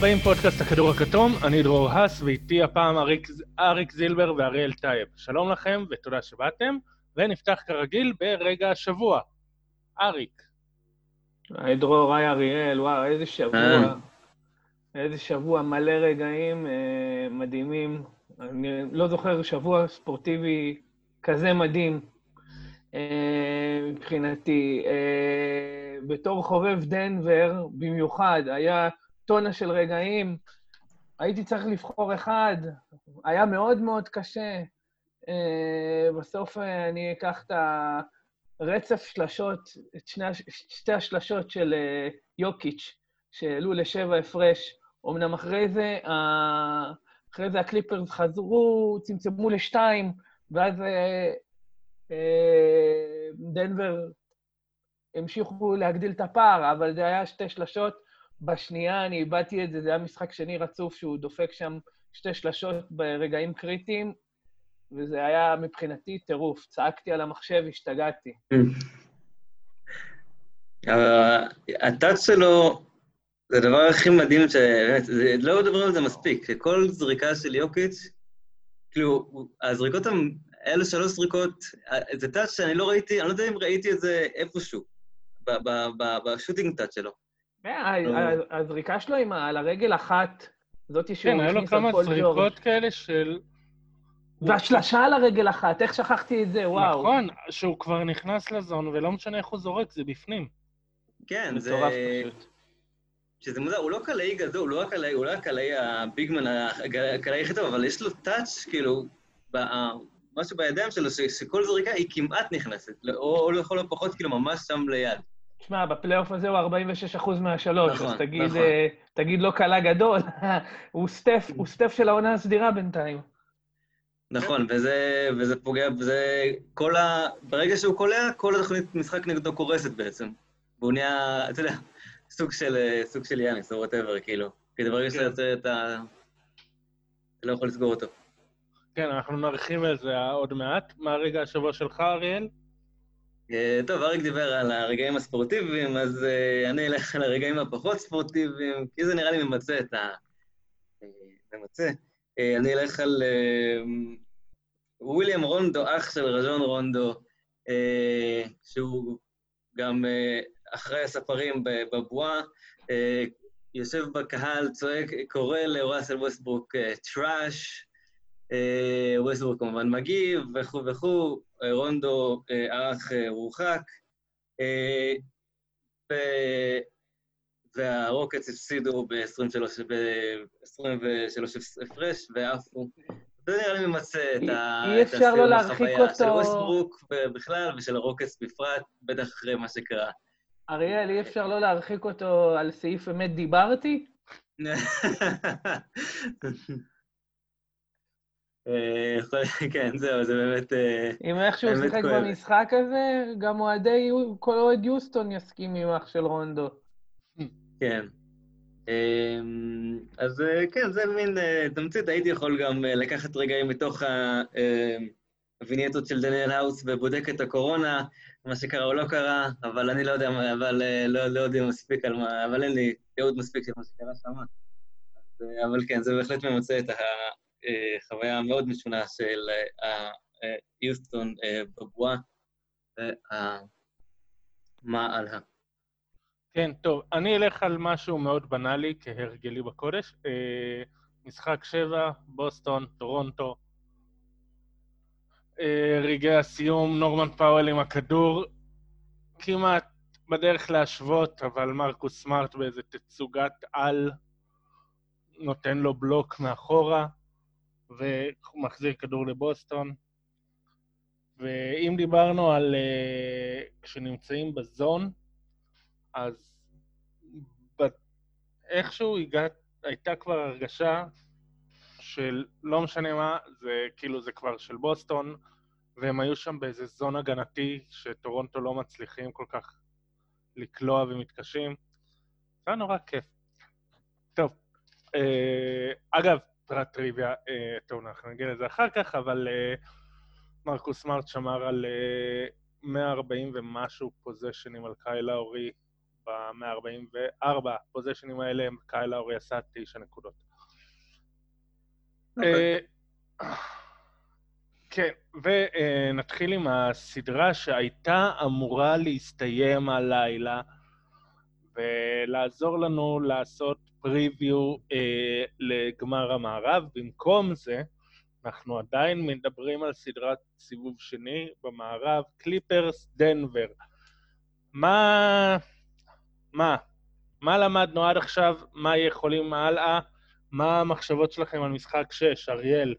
הבאים, פודקאסט הכדור הכתום, אני דרור האס, ואיתי הפעם אריק, אריק זילבר ואריאל טייב. שלום לכם ותודה שבאתם, ונפתח כרגיל ברגע השבוע. אריק. היי דרור, היי אריאל, וואו, איזה שבוע. איזה שבוע, מלא רגעים אה, מדהימים. אני לא זוכר שבוע ספורטיבי כזה מדהים אה, מבחינתי. אה, בתור חובב דנבר, במיוחד, היה טונה של רגעים. הייתי צריך לבחור אחד, היה מאוד מאוד קשה. אה, בסוף אה, אני אקח את הרצף שלשות, את שני, שתי השלשות של אה, יוקיץ', שהעלו לשבע הפרש. אמנם אחרי זה, אחרי זה הקליפרס חזרו, צמצמו לשתיים, ואז דנבר המשיכו להגדיל את הפער, אבל זה היה שתי שלשות. בשנייה אני איבדתי את זה, זה היה משחק שני רצוף שהוא דופק שם שתי שלשות ברגעים קריטיים, וזה היה מבחינתי טירוף. צעקתי על המחשב, השתגעתי. הטאט שלו, זה הדבר הכי מדהים, שבאמת, לא מדברים על זה מספיק, שכל זריקה של יוקיץ', כאילו, הזריקות אלו שלוש זריקות, זה טאט שאני לא ראיתי, אני לא יודע אם ראיתי את זה איפשהו, בשוטינג טאט שלו. הזריקה שלו עם על הרגל אחת, זאתי שהוא הכניס על פול ג'ורג'. כן, היו לו כמה זריקות כאלה של... והשלשה על הרגל אחת, איך שכחתי את זה, וואו. נכון, שהוא כבר נכנס לזון, ולא משנה איך הוא זורק, זה בפנים. כן, זה... מטורף פשוט. שזה מוזר, הוא לא קלעי גדול, הוא לא הקלעי, הוא לא הקלעי הביגמן, הקלעי הכי טוב, אבל יש לו טאץ', כאילו, משהו בידיים שלו, שכל זריקה היא כמעט נכנסת, או לכל הפחות, כאילו, ממש שם ליד. תשמע, בפלייאוף הזה הוא 46% מהשלוש, נכון, אז תגיד, נכון. uh, תגיד לא קלה גדול, הוא סטף, הוא סטף של העונה הסדירה בינתיים. נכון, וזה, וזה פוגע, וזה כל ה... ברגע שהוא קולע, כל התוכנית משחק נגדו קורסת בעצם. והוא נהיה, אתה יודע, סוג של, סוג של יאניס או whatever, כאילו. כי ברגע שאתה יוצא את ה... אתה לא יכול לסגור אותו. כן, אנחנו נרחיב על זה עוד מעט. מה הרגע השבוע שלך, אריאל? אה, טוב, אריק דיבר על הרגעים הספורטיביים, אז אה, אני אלך על הרגעים הפחות ספורטיביים, כי זה נראה לי ממצה את ה... אה, ממצה. אני אלך על וויליאם רונדו, אח של רז'ון רונדו, שהוא גם אחד הספרים בבועה, יושב בקהל, צועק, קורא לראסל ווסטברוק trash, ווסטברוק כמובן מגיב, וכו' וכו', רונדו ערך אה, הורחק, אה, והרוקטס הפסידו ב-23 הפרש ועפו. זה נראה לי ממצה את הסיום לא החוויה של ווסטברוק בכלל ושל הרוקטס בפרט, בטח אחרי מה שקרה. אריאל, אי אפשר לא להרחיק אותו על סעיף אמת דיברתי? אה, כן, זהו, זה באמת... אה, אם איכשהו שיחק במשחק הזה, גם אוהדי, כל אוהד יוסטון יסכים עם אח של רונדו. כן. אמ, אז אה, כן, זה מין תמצית, הייתי יכול גם לקחת רגעים מתוך הווינייטות של דניאל האוס ובודק את הקורונה, מה שקרה או לא קרה, אבל אני לא יודע, אבל לא, לא יודע מספיק על מה, אבל אין לי תיעוד מספיק של מה שקרה שם. אבל כן, זה בהחלט ממצה את ה... אה, חוויה מאוד משונה של היוסטון אה, אה, בבועה ומה על ה... כן, טוב, אני אלך על משהו מאוד בנאלי, כהרגלי בקודש. משחק שבע, בוסטון, טורונטו. רגעי הסיום, נורמן פאוול עם הכדור, כמעט בדרך להשוות, אבל מרקוס סמארט באיזה תצוגת על נותן לו בלוק מאחורה. ומחזיר כדור לבוסטון. ואם דיברנו על אה, כשנמצאים ב zone, אז ב... איכשהו הגעת, הייתה כבר הרגשה של לא משנה מה, זה כאילו זה כבר של בוסטון, והם היו שם באיזה זון הגנתי שטורונטו לא מצליחים כל כך לקלוע ומתקשים. זה היה נורא כיף. טוב, אה, אגב, פרט טריוויה, אה, טוב, אנחנו נגיע לזה אחר כך, אבל אה, מרקוס סמארט שמר על אה, 140 ומשהו פוזיישנים על קאי לאורי ב-144 פוזיישנים האלה, קייל האורי עשה תשע נקודות. אוקיי. אה, כן, ונתחיל עם הסדרה שהייתה אמורה להסתיים הלילה ולעזור לנו לעשות פריוויו אה, לגמר המערב. במקום זה, אנחנו עדיין מדברים על סדרת סיבוב שני במערב, קליפרס דנבר. מה... מה? מה למדנו עד עכשיו? מה יכולים הלאה? מה המחשבות שלכם על משחק 6, אריאל?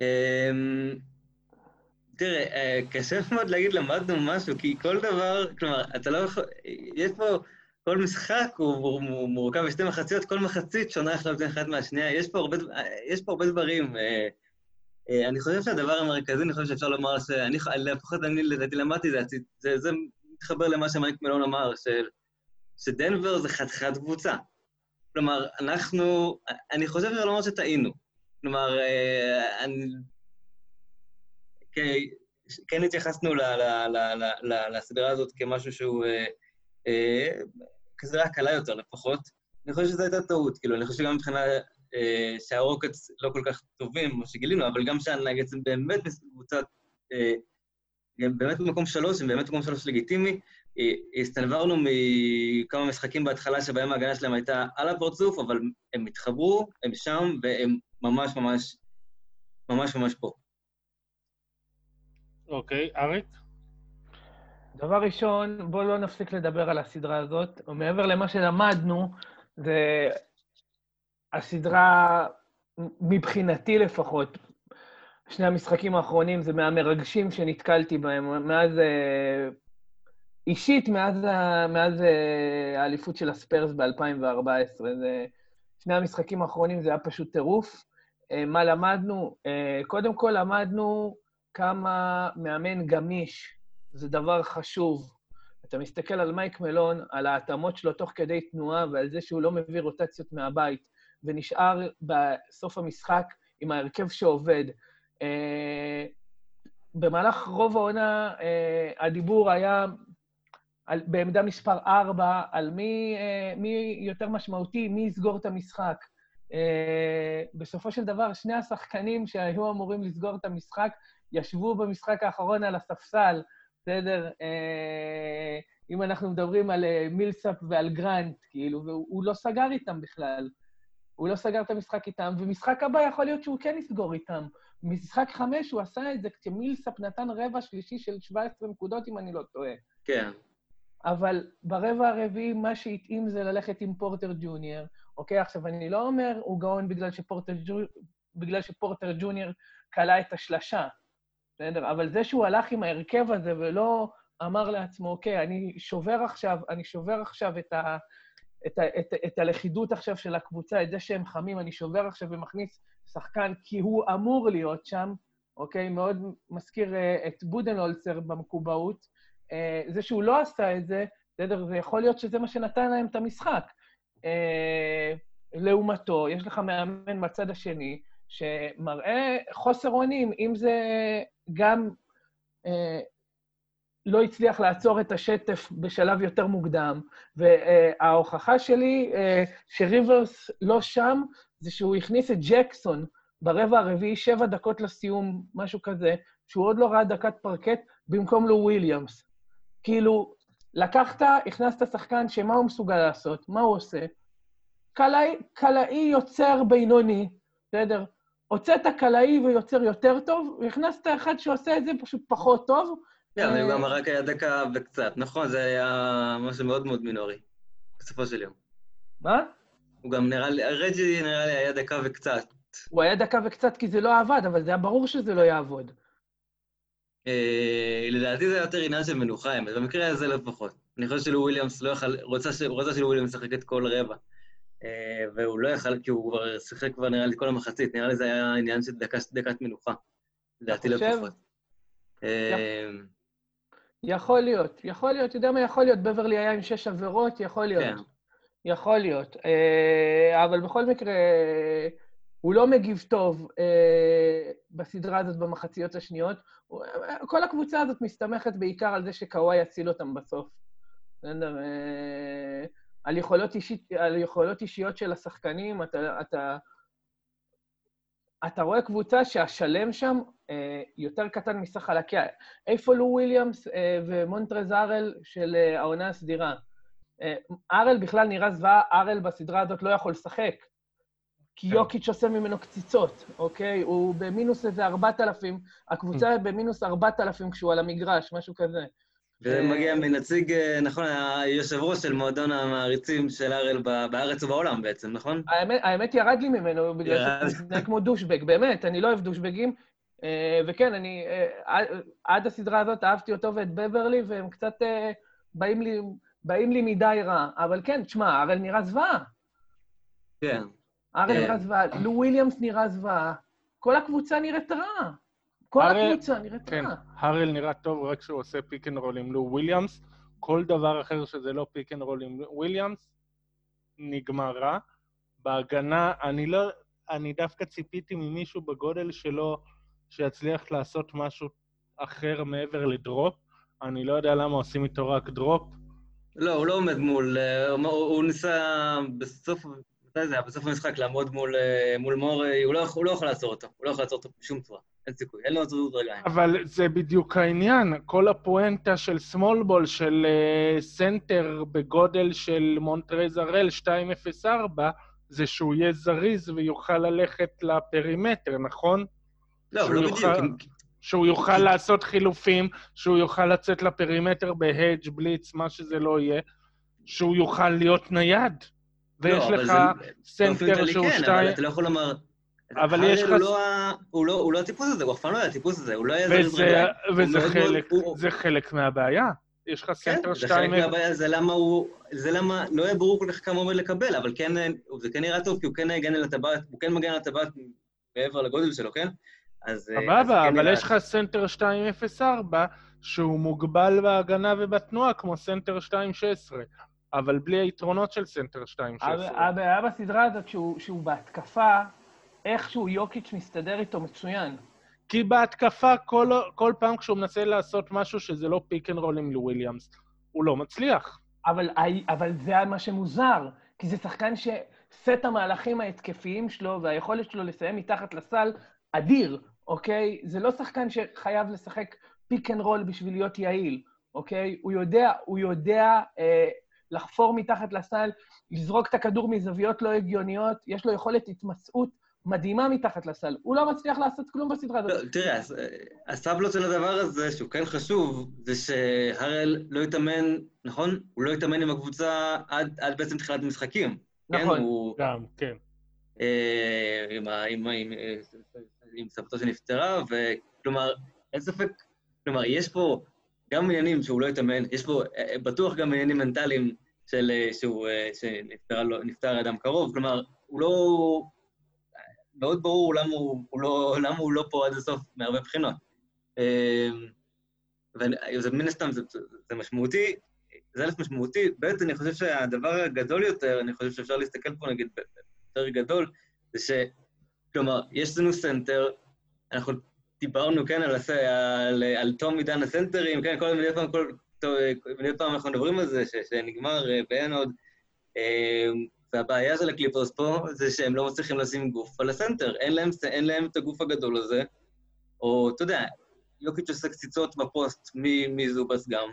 אמ, תראה, אה, קשה מאוד להגיד למדנו משהו, כי כל דבר, כלומר, אתה לא יכול, יש פה, כל משחק הוא, מורכב משתי מחציות, כל מחצית שונה לחלוטין אחת מהשנייה, יש פה הרבה, יש פה הרבה דברים. אה, אה, אני חושב שהדבר המרכזי, אני חושב שאפשר לומר, שאני, לפחות אני לדעתי למדתי, זה, זה, זה מתחבר למה שמייק מלון אמר, ש, שדנבר זה חתיכת קבוצה. כלומר, אנחנו, אני חושב שלא ממש שטעינו. כלומר, אה, אני... כן, כן התייחסנו לסדרה הזאת כמשהו שהוא אה, אה, כסדרה קלה יותר לפחות. אני חושב שזו הייתה טעות, כאילו, אני חושב שגם מבחינה אה, שהרוקטס לא כל כך טובים, כמו שגילינו, אבל גם שהנגדס הם באמת קבוצת, אה, באמת במקום שלוש, הם באמת במקום שלוש לגיטימי. אה, הסתנוורנו מכמה משחקים בהתחלה שבהם ההגנה שלהם הייתה על הפרצוף, אבל הם התחברו, הם שם, והם ממש ממש, ממש ממש פה. אוקיי, אריק? דבר ראשון, בואו לא נפסיק לדבר על הסדרה הזאת. מעבר למה שלמדנו, זה הסדרה, מבחינתי לפחות, שני המשחקים האחרונים זה מהמרגשים שנתקלתי בהם. מאז, אה, אישית, מאז, מאז אה, האליפות של הספיירס ב-2014. זה, שני המשחקים האחרונים זה היה פשוט טירוף. אה, מה למדנו? קודם כל למדנו כמה מאמן גמיש זה דבר חשוב. אתה מסתכל על מייק מלון, על ההתאמות שלו תוך כדי תנועה ועל זה שהוא לא מביא רוטציות מהבית, ונשאר בסוף המשחק עם ההרכב שעובד. אה, במהלך רוב העונה הדיבור היה על, בעמדה מספר 4 על מי, מי יותר משמעותי, מי יסגור את המשחק. Uh, בסופו של דבר, שני השחקנים שהיו אמורים לסגור את המשחק, ישבו במשחק האחרון על הספסל, בסדר? Uh, אם אנחנו מדברים על uh, מילסאפ ועל גרנט, כאילו, והוא לא סגר איתם בכלל. הוא לא סגר את המשחק איתם, ומשחק הבא יכול להיות שהוא כן יסגור איתם. משחק חמש הוא עשה את זה כשמילסאפ נתן רבע שלישי של 17 נקודות, אם אני לא טועה. כן. אבל ברבע הרביעי, מה שהתאים זה ללכת עם פורטר ג'וניור. אוקיי? עכשיו, אני לא אומר הוא גאון בגלל שפורטר, ג'ו... בגלל שפורטר ג'וניור כלה את השלשה, בסדר? אבל זה שהוא הלך עם ההרכב הזה ולא אמר לעצמו, אוקיי, אני שובר עכשיו, אני שובר עכשיו את, ה... את, ה... את. את הלכידות עכשיו של הקבוצה, את זה שהם חמים, אני שובר עכשיו ומכניס שחקן כי הוא אמור להיות שם, אוקיי? מאוד מזכיר uh, את בודנולצר במקובעות. Uh, זה שהוא לא עשה את זה, בסדר? זה יכול להיות שזה מה שנתן להם את המשחק. אה, לעומתו, יש לך מאמן מהצד השני, שמראה חוסר אונים, אם זה גם אה, לא הצליח לעצור את השטף בשלב יותר מוקדם, וההוכחה שלי אה, שריברס לא שם, זה שהוא הכניס את ג'קסון ברבע הרביעי, שבע דקות לסיום, משהו כזה, שהוא עוד לא ראה דקת פרקט, במקום לו וויליאמס. כאילו, לקחת, הכנסת שחקן שמה הוא מסוגל לעשות, מה הוא עושה? קלעי, קלעי יוצר בינוני, בסדר? הוצאת קלעי ויוצר יותר טוב, והכנסת אחד שעושה את זה פשוט פחות טוב. כן, אבל גם רק היה דקה וקצת. נכון, זה היה משהו מאוד מאוד מינורי, בסופו של יום. מה? הוא גם נראה לי, רג'י נראה לי היה דקה וקצת. הוא היה דקה וקצת כי זה לא עבד, אבל זה היה ברור שזה לא יעבוד. אה, לדעתי זה יותר עניין של מנוחה, האמת, במקרה הזה לפחות. אני חושב שלו וויליאמס לא יכל, רוצה שלו וויליאמס ישחק את כל רבע. אה, והוא לא יכל, כי הוא כבר שיחק כבר נראה לי כל המחצית, נראה לי זה היה עניין של דקה, דקת מנוחה. לדעתי לפחות. אה, יכול להיות, יכול להיות, אתה יודע מה יכול להיות? בברלי היה עם שש עבירות, יכול להיות. כן. יכול להיות. אבל בכל מקרה, הוא לא מגיב טוב אה, בסדרה הזאת במחציות השניות. כל הקבוצה הזאת מסתמכת בעיקר על זה שקוואי יציל אותם בסוף. אה, על יכולות, אישית, על יכולות אישיות של השחקנים, אתה, אתה, אתה רואה קבוצה שהשלם שם אה, יותר קטן מסך חלקיו. איפה לו וויליאמס אה, ומונטרז ארל של אה, העונה הסדירה? אה, ארל בכלל נראה זוועה, ארל בסדרה הזאת לא יכול לשחק. כי כן. יוקיץ' עושה ממנו קציצות, אוקיי? הוא במינוס איזה 4,000, הקבוצה ממ. במינוס 4,000 כשהוא על המגרש, משהו כזה. וזה אה, מגיע מנציג, אה, נכון, היושב ראש של מועדון המעריצים של הראל בארץ ובעולם בעצם, נכון? האמת, האמת ירד לי ממנו, בגלל. שהוא מתנהג כמו douchebag, באמת, אני לא אוהב דושבגים. אה, וכן, אני אה, עד, הסדרה הזאת אהבתי אותו ואת בברלי, והם קצת אה, באים לי, באים לי מדי רע. אבל כן, תשמע, הראל נראה זוועה. כן. הראל כן. נראה זוועה, לו וויליאמס נראה זוועה. כל הקבוצה נראית רע. כל הראל- הקבוצה נראית כן, רע. הראל נראה טוב רק כשהוא עושה pick and roll עם לו וויליאמס. כל דבר אחר שזה לא pick and roll עם וויליאמס, נגמר רע. בהגנה, אני לא... אני דווקא ציפיתי ממישהו בגודל שלו שיצליח לעשות משהו אחר מעבר ל drop. אני לא יודע למה עושים איתו רק drop. לא, הוא לא עומד מול... אה, הוא ניסה בסוף... זה היה? בסוף המשחק לעמוד מול, אה, מול מורי, הוא לא, הוא לא יכול לעצור אותו. הוא לא יכול לעצור אותו בשום צורה. אין סיכוי. אין לו עבודת רגליים. אבל זה בדיוק העניין, כל הפואנטה של ball, של אה, סנטר בגודל של מונטרז הראל 204, זה שהוא יהיה זריז ויוכל ללכת ל perimeter, נכון? לא, לא יוכל- בדיוק. שהוא יוכל לעשות חילופים, שהוא יוכל לצאת ל perimeter ב hedge, blitz, מה שזה לא יהיה, שהוא יוכל להיות נייד. ויש לא, אבל לך זה- סנטר שהוא כן, אבל שתיים... אתה לא יכול לומר... אבל יש לך- הוא לא הוא לא- הוא לא הטיפוס הזה, הוא אף פעם לא היה הטיפוס הזה, הוא לא היה וזה. וזה, חלק, הוא- זה חלק מהבעיה. יש לך כן, סנטר זה שתיים... חלק מהבעיה, זה למה הוא... זה למה לא היה ברור כל כך כמה עומד לקבל, אבל כן, זה כן נראה טוב, כי הוא כן הגן על הטבעת, הוא כן מגן על הטבעת מעבר לגודל שלו, כן? אז... אז סבבה, כן אבל יש לך סנטר 204 שהוא מוגבל בהגנה ובתנועה כמו סנטר 216, אבל בלי היתרונות של סנטר 216. הבעיה בסדרה הזאת שהוא, שהוא בהתקפה, איכשהו יוקיץ' מסתדר איתו מצוין. כי בהתקפה, כל, כל פעם כשהוא מנסה לעשות משהו שזה לא pick and roll עם לו וויליאמס, הוא לא מצליח. אבל, אבל זה מה שמוזר, כי זה שחקן שסט המהלכים ההתקפיים שלו והיכולת שלו לסיים מתחת לסל אדיר, אוקיי? זה לא שחקן שחייב לשחק pick and roll בשביל להיות יעיל, אוקיי? הוא יודע, הוא יודע אה, לחפור מתחת לסל, לזרוק את הכדור מזוויות לא הגיוניות, יש לו יכולת התמצאות מדהימה מתחת לסל. הוא לא מצליח לעשות כלום בסדרה הזאת. לא, תראה, הס- הסבלות של הדבר הזה, שהוא כן חשוב, זה שהראל לא התאמן, נכון? הוא לא התאמן עם הקבוצה עד, עד בעצם תחילת המשחקים. נכון. כן? הוא... גם, כן. אה, עם, עם, עם, אה, עם סבתו שנפטרה, וכלומר, אין ספק, כלומר, יש פה גם עניינים שהוא לא התאמן, יש פה אה, בטוח גם עניינים מנטליים של אה, שהוא, אה, שנפטר אדם קרוב, כלומר, הוא לא... מאוד ברור למה הוא, הוא, לא, למה הוא לא פה עד הסוף מהרבה בחינות. אה, וזה מן הסתם, זה, זה משמעותי, זה א' משמעותי, ב', אני חושב שהדבר הגדול יותר, אני חושב שאפשר להסתכל פה נגיד יותר גדול, זה ש... כלומר, יש לנו סנטר, אנחנו דיברנו, כן, על, הס... על, על תום עידן הסנטרים, כן, כל מדי פעם, כל, מדי פעם אנחנו מדברים על זה, ש... שנגמר אה, ואין עוד. אה, והבעיה של הקליפרס פה זה שהם לא מצליחים לשים גוף על הסנטר, אין להם, אין להם את הגוף הגדול הזה, או, אתה יודע, יוקיץ' עושה קציצות בפוסט מזובס גם,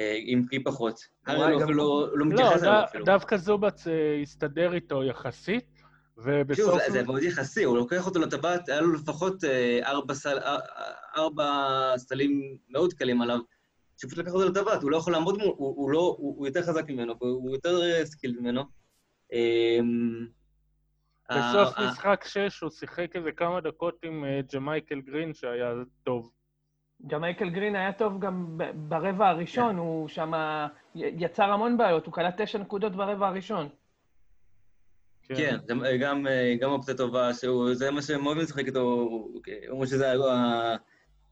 אה, עם פי פחות. הרי אפילו לא, לא לא, מתייחס אליו אפילו. דווקא זובאץ אה, הסתדר איתו יחסית, ובסוף... זה, זה מאוד יחסי, הוא לוקח אותו לטבעת, היה לו לפחות אה, ארבע, סל, אה, ארבע סלים מאוד קלים עליו, שפשוט לקח אותו לטבעת, הוא לא יכול לעמוד מול, הוא, הוא, לא, הוא, הוא יותר חזק ממנו, הוא, הוא יותר אה, skilled ממנו. אה, בסוף אה, משחק 6 הוא שיחק איזה כמה דקות עם אה, ג'מייקל גרין שהיה טוב. ג'מייקל גרין היה טוב גם ברבע הראשון, הוא שם יצר המון בעיות, הוא קלט תשע נקודות ברבע הראשון. כן, זה גם, אה, גם אופציה טובה, שהוא, זה מה שהם אוהבים לשחק איתו, הוא- אומרים שזה ה-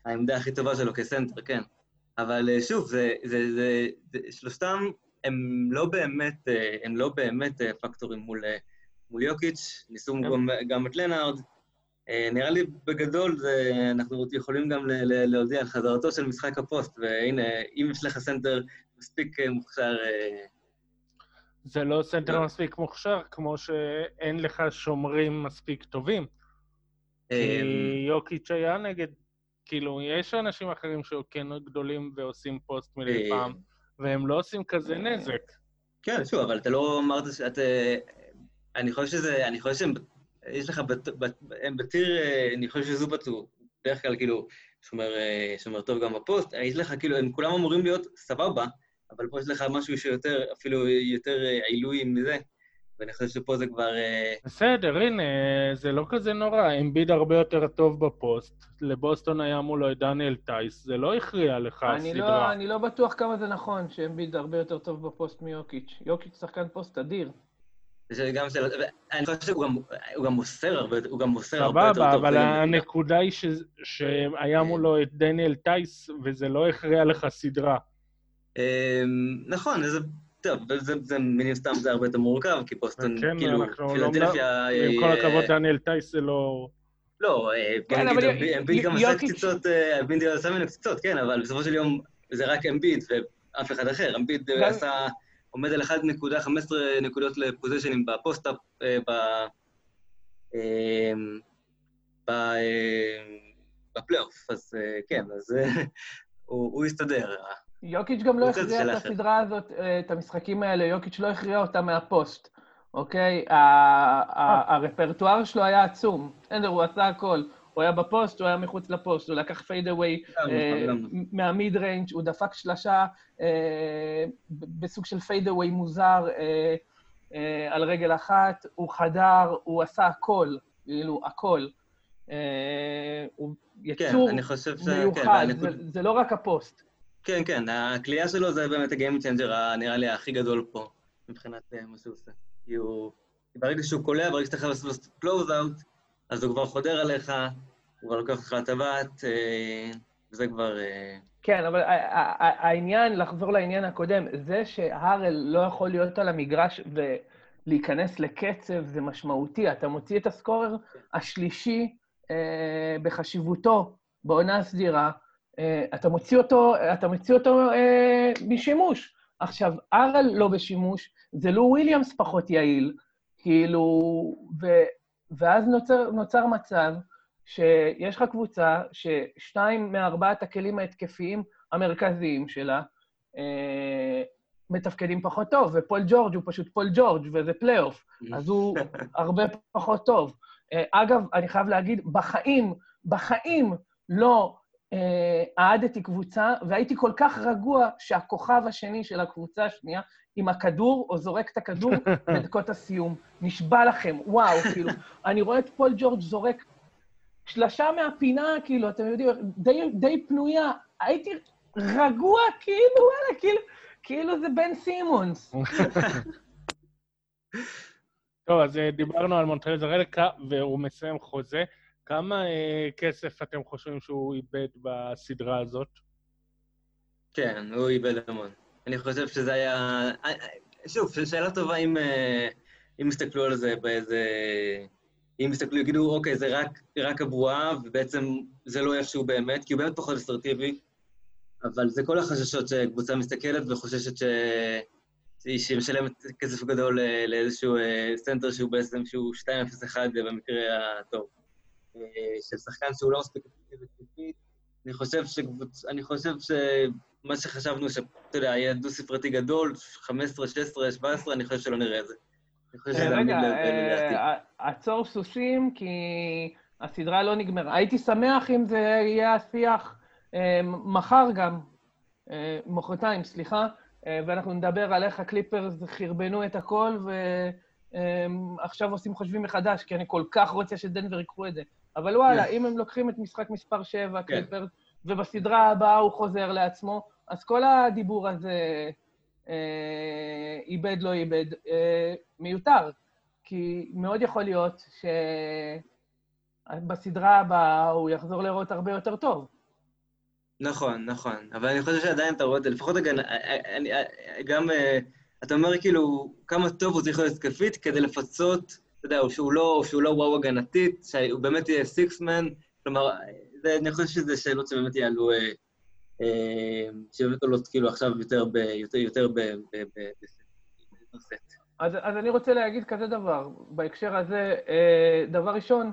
העמדה הכי טובה שלו כסנטר, כן. אבל אה, שוב, שלושתם הם לא באמת, אה, הם לא באמת אה, פקטורים מול, אה, מול יוקיץ', ניסו כן. גם, גם את לנארד, אה, נראה לי בגדול זה, אנחנו יכולים גם ל- ל- להודיע על חזרתו של משחק הפוסט, והנה, אם יש לך סנטר מספיק אה, מוכשר... אה, זה לא סנטר. מספיק מוכשר, כמו שאין לך שומרים מספיק טובים. אה, כי יוקיץ' היה נגד, כאילו, יש אנשים אחרים שכן גדולים ועושים פוסט מדי אה, פעם, והם לא עושים כזה נזק. כן, שוב, אבל אתה לא אמרת שאת... אה, אני חושב שזה, אני חושב שהם... יש לך, הם בטיר, אה, אני חושב שזובץ הוא בדרך כלל כאילו שומר, אה, שומר טוב גם בפוסט, יש לך כאילו, הם כולם אמורים להיות סבבה, אבל פה יש לך משהו שיותר, אפילו יותר אה, עילוי מזה, ואני חושב שפה זה כבר... אה, בסדר, הנה, זה לא כזה נורא. אמביד הרבה יותר טוב בפוסט. לבוסטון היה מולו את דניאל טייס, זה לא הכריע לך אני לא, הסדרה. אני לא בטוח כמה זה נכון שאמביד הרבה יותר טוב בפוסט מיוקיץ'. יוקיץ' שחקן פוסט אדיר. זה גם של... אני חושב שהוא גם, הוא גם מוסר הרבה, יותר- הוא גם מוסר הרבה יותר טוב. סבבה, אבל הנקודה היא ש- שהיה מולו את דניאל טייס, וזה לא הכריע לך סדרה. אמ, נכון, זה... טוב, זה, זה מן הסתם זה הרבה יותר מורכב, כי בוסטון, כן, כאילו, לא... פילדלפיה... עם כל אה, הכבוד, דניאל טייס זה לא... לא, אה, בוא כן, נגיד, אבל אמביד- גם עשה יוקיץ'- קציצות, אה, אמביד עשה ממנו קציצות, כן, אבל בסופו של יום זה רק אמביד ואף אחד אחר. אמביד אה, עשה, עומד על 1.15 נקודות ל possession ים ב post-up, אה, ב... אה, ב... אה, בפלייאוף, אז אה, כן, אז אה, הוא הוא הסתדר. יוקיץ' גם לא הכריע את. הסדרה הזאת, אה, את המשחקים האלה, יוקיץ' לא הכריע אותם מהפוסט, אוקיי? ה- ה- הרפרטואר שלו היה עצום. בסדר, הוא עשה הכל. הוא היה בפוסט, הוא היה מחוץ לפוסט, הוא לקח fade away נכון. מה mid range, הוא דפק שלשה אה, בסוג של fade away מוזר אה, אה, על רגל אחת, הוא חדר, הוא עשה הכל, כאילו, הכל. אה, הוא כן, יצור אני חושב ש... כן, מיוחד, זה לא רק הפוסט. כן, כן, הקליעה שלו זה באמת ה game changer, נראה לי, הכי גדול פה, מבחינת אה, מה שהוא עושה. כי הוא... ברגע שהוא קולע, ברגע שאתה חייב לעשות close out, אז הוא כבר חודר עליך, הוא כבר לוקח אותך לטבעת, אה, וזה כבר... אה, כן, אבל העניין, לחזור לעניין הקודם, זה שהרל לא יכול להיות על המגרש ולהיכנס לקצב זה משמעותי. אתה מוציא את הסקורר השלישי אה, בחשיבותו בעונה הסדירה, אתה מוציא אותו, אתה מוציא אותו אה, משימוש. עכשיו, ארל לא בשימוש, זה לו וויליאמס פחות יעיל, כאילו, ו, ואז נוצר, נוצר מצב שיש לך קבוצה ששתיים מארבעת הכלים ההתקפיים המרכזיים שלה אה, מתפקדים פחות טוב, ופול ג'ורג' הוא פשוט פול ג'ורג' וזה פלייאוף, אז הוא הרבה פחות טוב. אה, אגב, אני חייב להגיד, בחיים, בחיים לא אה, אהדתי קבוצה, והייתי כל כך רגוע שהכוכב השני של הקבוצה השנייה עם הכדור, או זורק את הכדור בדקות הסיום. נשבע לכם, וואו, כאילו, אני רואה את פול ג'ורג' זורק שלשה מהפינה, כאילו, אתם יודעים, די, די פנויה. הייתי רגוע, כאילו, וואלה, כאילו, כאילו זה בן סימונס. טוב, אז אה, דיברנו על מונטרל זרל, כ- והוא מסיים חוזה. כמה אה, כסף אתם חושבים שהוא איבד בסדרה הזאת? כן, הוא איבד המון. אני חושב שזה היה... אה, שוב, זו שאלה טובה אם, אה, אם יסתכלו על זה באיזה... אם יסתכלו, יגידו, אוקיי, זה רק, רק הבועה, ובעצם זה לא איכשהו באמת, כי הוא באמת פחות אסטרטיבי, אבל זה כל החששות שקבוצה מסתכלת וחוששת ש... שהיא משלמת כסף גדול לאיזשהו אה, סנטר שהוא בעצם, שהוא 2-0-1 במקרה הטוב. אה, של שחקן שהוא לא מספיק התקפית. אני חושב שקבוצ... אני חושב שמה שחשבנו, שאתה יודע, יהיה דו-ספרתי גדול, 15, 16, 17, אני חושב שלא נראה את זה. אני חושב שזה רגע, עמיד ל- לדעתי. אה, עצור סוסים, כי הסדרה לא נגמרה. הייתי שמח אם זה יהיה השיח אה, מחר גם, אה, מחרתיים, סליחה, אה, ואנחנו נדבר על איך הקליפרס חרבנו את הכל, ועכשיו עושים חושבים מחדש, כי אני כל כך רוצה שדנבר ייקחו את זה. אבל וואלה, אם הם לוקחים את משחק מספר 7, כן. קליפרס, ובסדרה הבאה הוא חוזר לעצמו, אז כל הדיבור הזה, אה, איבד, לא איבד, אה, מיותר. כי מאוד יכול להיות שבסדרה הבאה הוא יחזור לראות הרבה יותר טוב. נכון, נכון. אבל אני חושב שעדיין אתה רואה את זה, לפחות הגנה, אני, גם, אה, אתה אומר כאילו, כמה טוב הוא צריך להיות התקפית כדי לפצות, יודע, שהוא לא, שהוא לא וואו הגנתית, שהוא באמת יהיה סיקסמן, כלומר, זה, אני חושב שזה שאלות שבאמת יעלו, אה, אה, שבאמת עולות כאילו עכשיו יותר ב... יותר, יותר ב... ב, ב, ב אז, אז אני רוצה להגיד כזה דבר, בהקשר הזה, אה, דבר ראשון,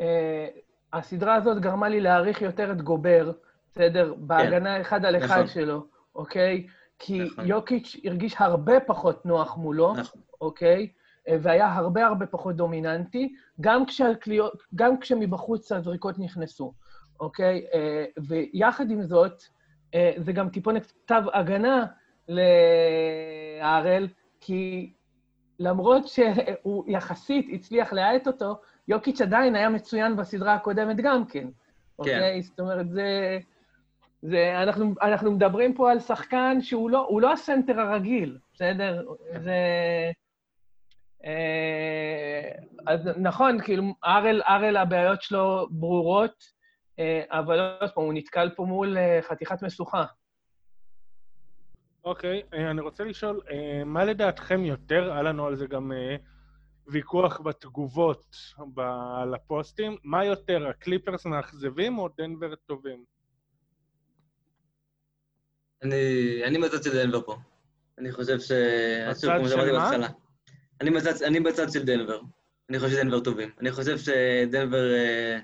אה, הסדרה הזאת גרמה לי להעריך יותר את גובר, בסדר? כן. בהגנה אחד על אחד נכון. שלו, אוקיי? כי נכון. יוקיץ' הרגיש הרבה פחות נוח מולו, נכון. אוקיי? אה, והיה הרבה הרבה פחות דומיננטי, גם, כשהקליות, גם כשמבחוץ הזריקות נכנסו, אוקיי? אה, ויחד עם זאת, אה, זה גם טיפונת כתב הגנה להראל, כי למרות שהוא יחסית הצליח להאט אותו, יוקיץ' עדיין היה מצוין בסדרה הקודמת גם כן. כן. אוקיי? זאת אומרת, זה... זה, אנחנו, אנחנו מדברים פה על שחקן שהוא לא, לא הסנטר הרגיל, בסדר? זה... אה, אז נכון, כאילו, ארל, ארל הבעיות שלו ברורות, אה, אבל עוד פעם, הוא נתקל פה מול אה, חתיכת משוכה. אוקיי, okay, אני רוצה לשאול, מה לדעתכם יותר, היה לנו על זה גם ויכוח בתגובות לפוסטים, מה יותר, הקליפרס מאכזבים או דנבר טובים? אני, אני של דנבר פה. אני חושב ש... בצד של מה? אני בצד, אני בצד של דנבר. אני חושב שדנבר טובים. אני חושב שדנבר... אה,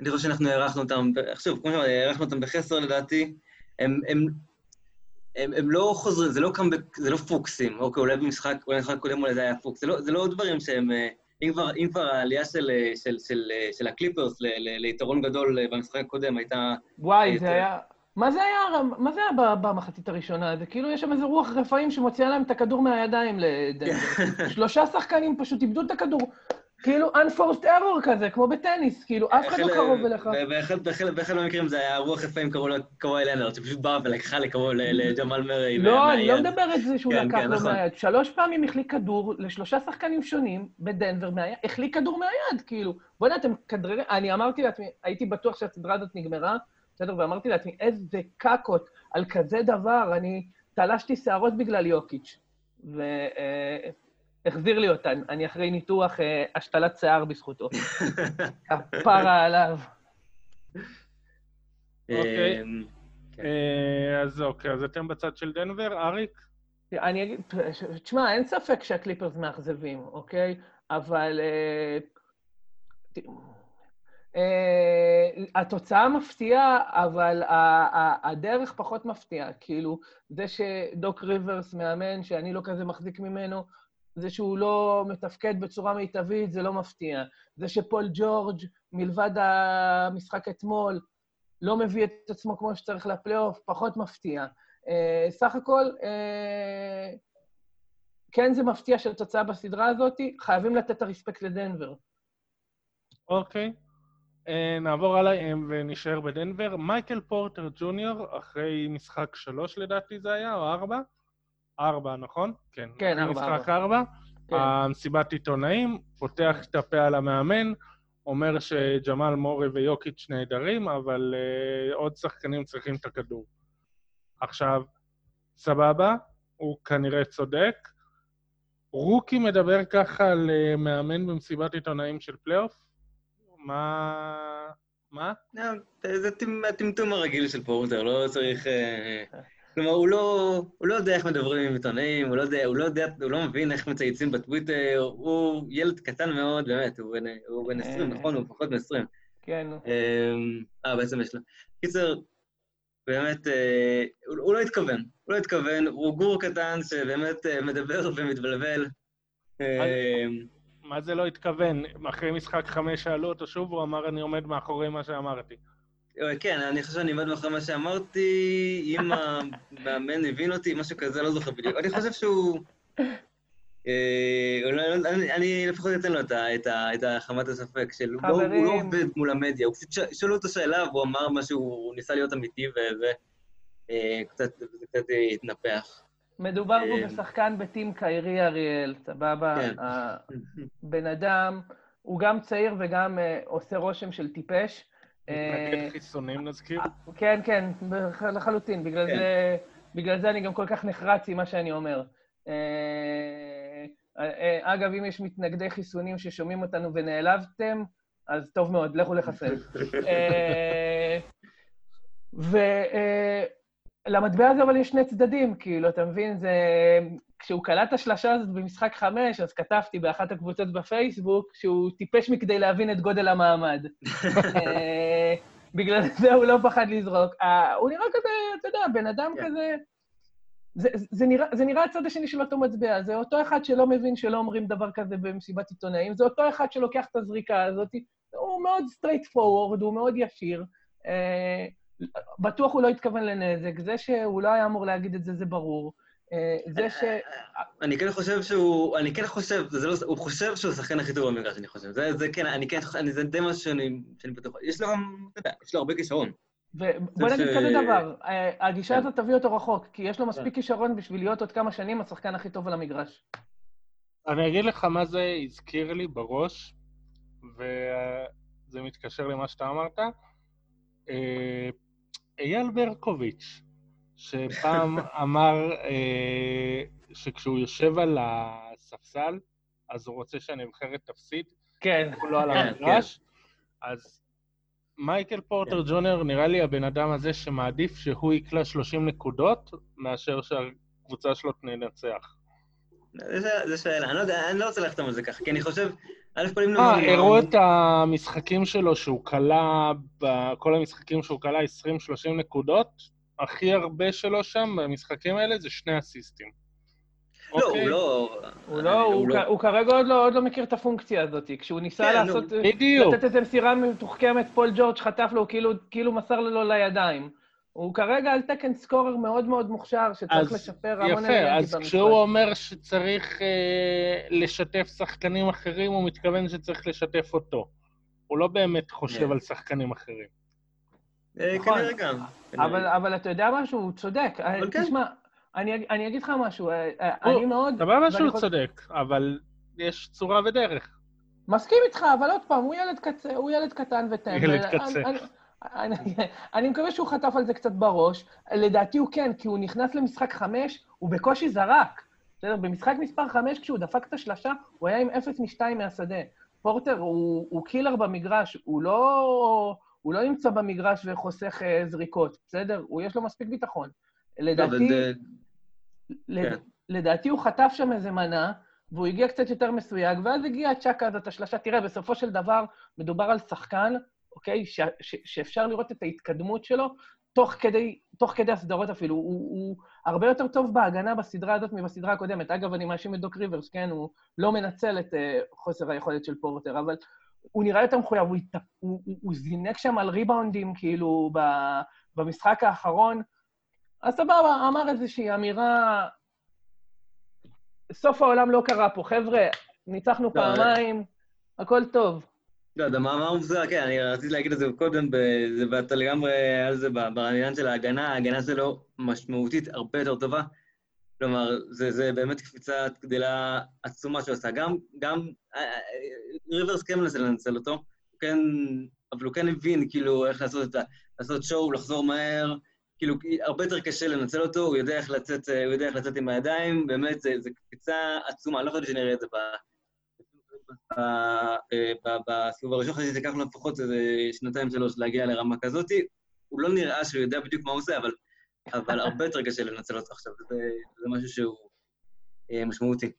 אני חושב שאנחנו הארכנו אותם, שוב, כמו שאמרתי, הארכנו אותם בחסר לדעתי. הם, הם, הם, הם לא חוזרים, זה לא קאמבק, זה לא פוקסים. אוקיי, אולי במשחק, אולי במשחק קודם אולי זה היה פוקס. זה לא, זה לא דברים שהם... אה, אם כבר, אם כבר העלייה של, אה, של, של, של הקליפרס ל, ל, ליתרון גדול במשחק הקודם הייתה... וואי, זה היה... מה זה היה, מה זה היה במחצית הראשונה? זה כאילו יש שם איזה רוח רפאים שמוציאה להם את הכדור מהידיים לדנבר. שלושה שחקנים פשוט איבדו את הכדור. כאילו unforced error כזה, כמו בטניס, כאילו אף אחד לא קרוב אליך. באחד מהמקרים זה היה רוח רפאים קראו לו קוואי לנרד, שפשוט באה ולקחה לג'מאל מרי. לא, אני לא מדבר על זה שהוא כן, לקח כן, לו נכון. מהיד. שלוש פעמים החליק כדור לשלושה שחקנים שונים בדנבר החליק כדור מהיד, כאילו. בוא'נה, אתם כדררים, אני אמרתי לעצמי, הייתי בטוח שהסדרה הזאת נגמרה, בסדר? ואמרתי לעצמי, איזה קקות על כזה דבר, אני תלשתי שערות בגלל יוקיץ', והחזיר לי אותן. אני אחרי ניתוח אה, השתלת שיער בזכותו. כפרה עליו. אוקיי. אמ, כן. אה, אז אוקיי, אז אתם בצד של דנבר, אריק? אני אגיד, תשמע, אין ספק שהקליפרס מאכזבים, אוקיי? אבל... אה, התוצאה מפתיעה, אבל הדרך פחות מפתיעה. כאילו, זה שדוק ריברס מאמן, שאני לא כזה מחזיק ממנו, זה שהוא לא מתפקד בצורה מיטבית, זה לא מפתיע. זה שפול ג'ורג', מלבד המשחק אתמול, לא מביא את עצמו כמו שצריך לפלייאוף, פחות מפתיע. Uh, סך הכל, uh, כן זה מפתיע של תוצאה בסדרה הזאת, חייבים לתת את הרספקט לדנבר. אוקיי. אה, נעבור הלאה אה, ונשאר בדנבר. מייקל פורטר ג'וניור, אחרי משחק שלוש לדעתי זה היה, או ארבע? ארבע, נכון? כן. כן, ארבע. משחק ארבע. כן. המסיבת עיתונאים, פותח את הפה על המאמן, אומר שג'מאל מורי ויוקיץ' נהדרים, אבל uh, עוד שחקנים צריכים את הכדור. עכשיו, סבבה, הוא כנראה צודק. רוקי מדבר ככה על מאמן במסיבת עיתונאים של פלייאוף? מה... מה? אה, זה הטמטום הרגיל של פורטר, לא צריך... אה, כלומר, הוא לא, הוא לא יודע איך מדברים עם עיתונאים, הוא לא יודע, הוא לא יודע, הוא לא מבין איך מצייצים בטוויטר, הוא ילד קטן מאוד, באמת, הוא בן, הוא בן 20, אה. נכון? הוא פחות מ-20. כן. אה, בעצם יש לו. קיצר, באמת, הוא, הוא לא התכוון, הוא לא התכוון, הוא גור קטן שבאמת מדבר ומתבלבל. מה זה לא התכוון? אחרי משחק חמש שאלו אותו שוב, הוא אמר, אני עומד מאחורי מה שאמרתי. כן, אני חושב שאני עומד מאחורי מה שאמרתי, אם המאמן הבין אותי, משהו כזה, לא זוכר בדיוק. אני חושב שהוא... אה, אני לפחות אתן לו את החמת הספק של... הוא לא עובד מול המדיה, הוא פשוט שאלו אותו שאלה והוא אמר משהו, הוא ניסה להיות אמיתי וזה אה, קצת התנפח. מדובר פה אה, בשחקן בטים קיירי אריאל, סבבה? כן. הבן אדם, הוא גם צעיר וגם uh, עושה רושם של טיפש. מתנגד אה, חיסונים, נזכיר? כן, כן, לחלוטין. בגלל, כן. זה, בגלל זה אני גם כל כך נחרץ עם מה שאני אומר. אגב, אם יש מתנגדי חיסונים ששומעים אותנו ונעלבתם, אז טוב מאוד, לכו לחסן. ולמטבע הזה אבל יש שני צדדים, כאילו, אתה מבין? זה... כשהוא קלט את השלשה הזאת במשחק חמש, אז כתבתי באחת הקבוצות בפייסבוק שהוא טיפש מכדי להבין את גודל המעמד. בגלל זה הוא לא פחד לזרוק. הוא נראה כזה, אתה יודע, בן אדם כן. כזה... זה, זה, נראה, זה נראה הצד השני של אותו מטבע, זה אותו אחד שלא מבין שלא אומרים דבר כזה במסיבת עיתונאים, זה אותו אחד שלוקח את הזריקה הזאת, הוא מאוד straight forward, הוא מאוד ישיר. אה, בטוח הוא לא התכוון לנזק, זה שהוא לא היה אמור להגיד את זה, זה ברור. אה, זה ש... אני כן חושב שהוא, אני כן חושב, זה לא, הוא חושב שהוא השחקן הכי טוב במגרש, אני חושב. זה, זה כן, אני כן, אני, זה די משהו שאני, שאני בטוח. יש לו גם, אתה יודע, יש לו הרבה כישרון. ובוא נגיד ש... כזה דבר, אה, הגישה כן. הזאת תביא אותו רחוק, כי יש לו מספיק כן. כישרון בשביל להיות עוד כמה שנים השחקן הכי טוב על המגרש. אני אגיד לך מה זה הזכיר לי בראש, וזה מתקשר למה שאתה אמרת. אייל ברקוביץ', שפעם אמר אה, שכשהוא יושב על הספסל, אז הוא רוצה שהנבחרת תפסיד. כן. הוא לא על כן, המגרש. אז מייקל פורטר ג'ונר נראה לי הבן אדם הזה שמעדיף שהוא יקלע 30 נקודות, מאשר שהקבוצה שלו תנצח. זו שאלה, אני לא יודע, אני לא רוצה לחתום על זה ככה, כי אני חושב, א'. אה, הראו את המשחקים שלו שהוא כלה, כל המשחקים שהוא כלה 20-30 נקודות, הכי הרבה שלו שם במשחקים האלה זה שני אסיסטים. לא, אוקיי? לא, הוא לא... הוא לא, הוא כרגע לא, עוד לא מכיר את הפונקציה הזאת. כשהוא ניסה כן, לעשות... בדיוק. לתת איזה מסירה מתוחכמת, פול ג'ורג' חטף לו, כאילו, כאילו מסר לו לידיים. הוא כרגע על תקן סקורר מאוד מאוד מוכשר, שצריך לשפר המון אלמנטים במשחק. יפה, אז כשהוא אומר שצריך אה, לשתף שחקנים אחרים, הוא מתכוון שצריך לשתף אותו. הוא לא באמת חושב yeah. על שחקנים אחרים. אה, נכון, כנראה גם. אבל, אבל אתה יודע משהו? הוא צודק. אבל כן. תשמע, אני, אני אגיד לך משהו, אה, אה, אני מאוד... סבבה שהוא. צודק, אבל יש צורה ודרך. מסכים איתך, אבל עוד פעם, הוא ילד, קצ... הוא ילד קטן וטמבל. ילד קצה. אני, אני, מקווה שהוא חטף על זה קצת בראש. לדעתי הוא כן, כי הוא נכנס למשחק חמש, הוא בקושי זרק. בסדר? במשחק מספר חמש, כשהוא דפק את השלשה, הוא היה עם אפס משתיים מהשדה. פורטר הוא, הוא קילר במגרש, הוא לא, הוא לא נמצא במגרש וחוסך uh, זריקות, בסדר? הוא, יש לו מספיק ביטחון. לדעתי... כן. לדעתי הוא חטף שם איזה מנה, והוא הגיע קצת יותר מסויג, ואז הגיע הצ'אקה הזאת, השלשה. תראה, בסופו של דבר מדובר על שחקן, אוקיי? ש- ש- שאפשר לראות את ההתקדמות שלו תוך כדי, תוך כדי הסדרות אפילו. הוא, הוא הרבה יותר טוב בהגנה בסדרה הזאת מבסדרה הקודמת. אגב, אני מאשים את דוק ריברס, כן? הוא לא מנצל את uh, חוסר היכולת של פורטר, אבל הוא נראה יותר מחויב, הוא, הוא, הוא, הוא זינק שם על ריבאונדים, כאילו, ב, במשחק האחרון. אז סבבה, אמר איזושהי אמירה, סוף העולם לא קרה פה. חבר'ה, ניצחנו לא, פעמיים, הכל טוב. לא, יודע, מאמר מוזר, כן, אני רציתי להגיד את זה קודם, ואתה לגמרי על זה בעניין של ההגנה, ההגנה שלו משמעותית הרבה יותר טובה. כלומר, זה, זה באמת קפיצת גדילה עצומה שהוא עשה. גם, גם אה, אה, ריברס כן מנסה לנצל אותו, כן, אבל הוא כן הבין, כאילו, איך לעשות את ה... לעשות שואו, לחזור מהר, כאילו, הרבה יותר קשה לנצל אותו, הוא יודע איך לצאת, אה, הוא יודע איך לצאת עם הידיים, באמת, זו קפיצה עצומה, לא חושב שנראה את זה בסיבוב הראשון, חשבתי לקח לו לפחות איזה שנתיים שלוש להגיע לרמה כזאת. הוא לא נראה שהוא יודע בדיוק מה הוא עושה, אבל, אבל הרבה יותר קשה לנצל אותו עכשיו, זה, זה משהו שהוא אה, משמעותי,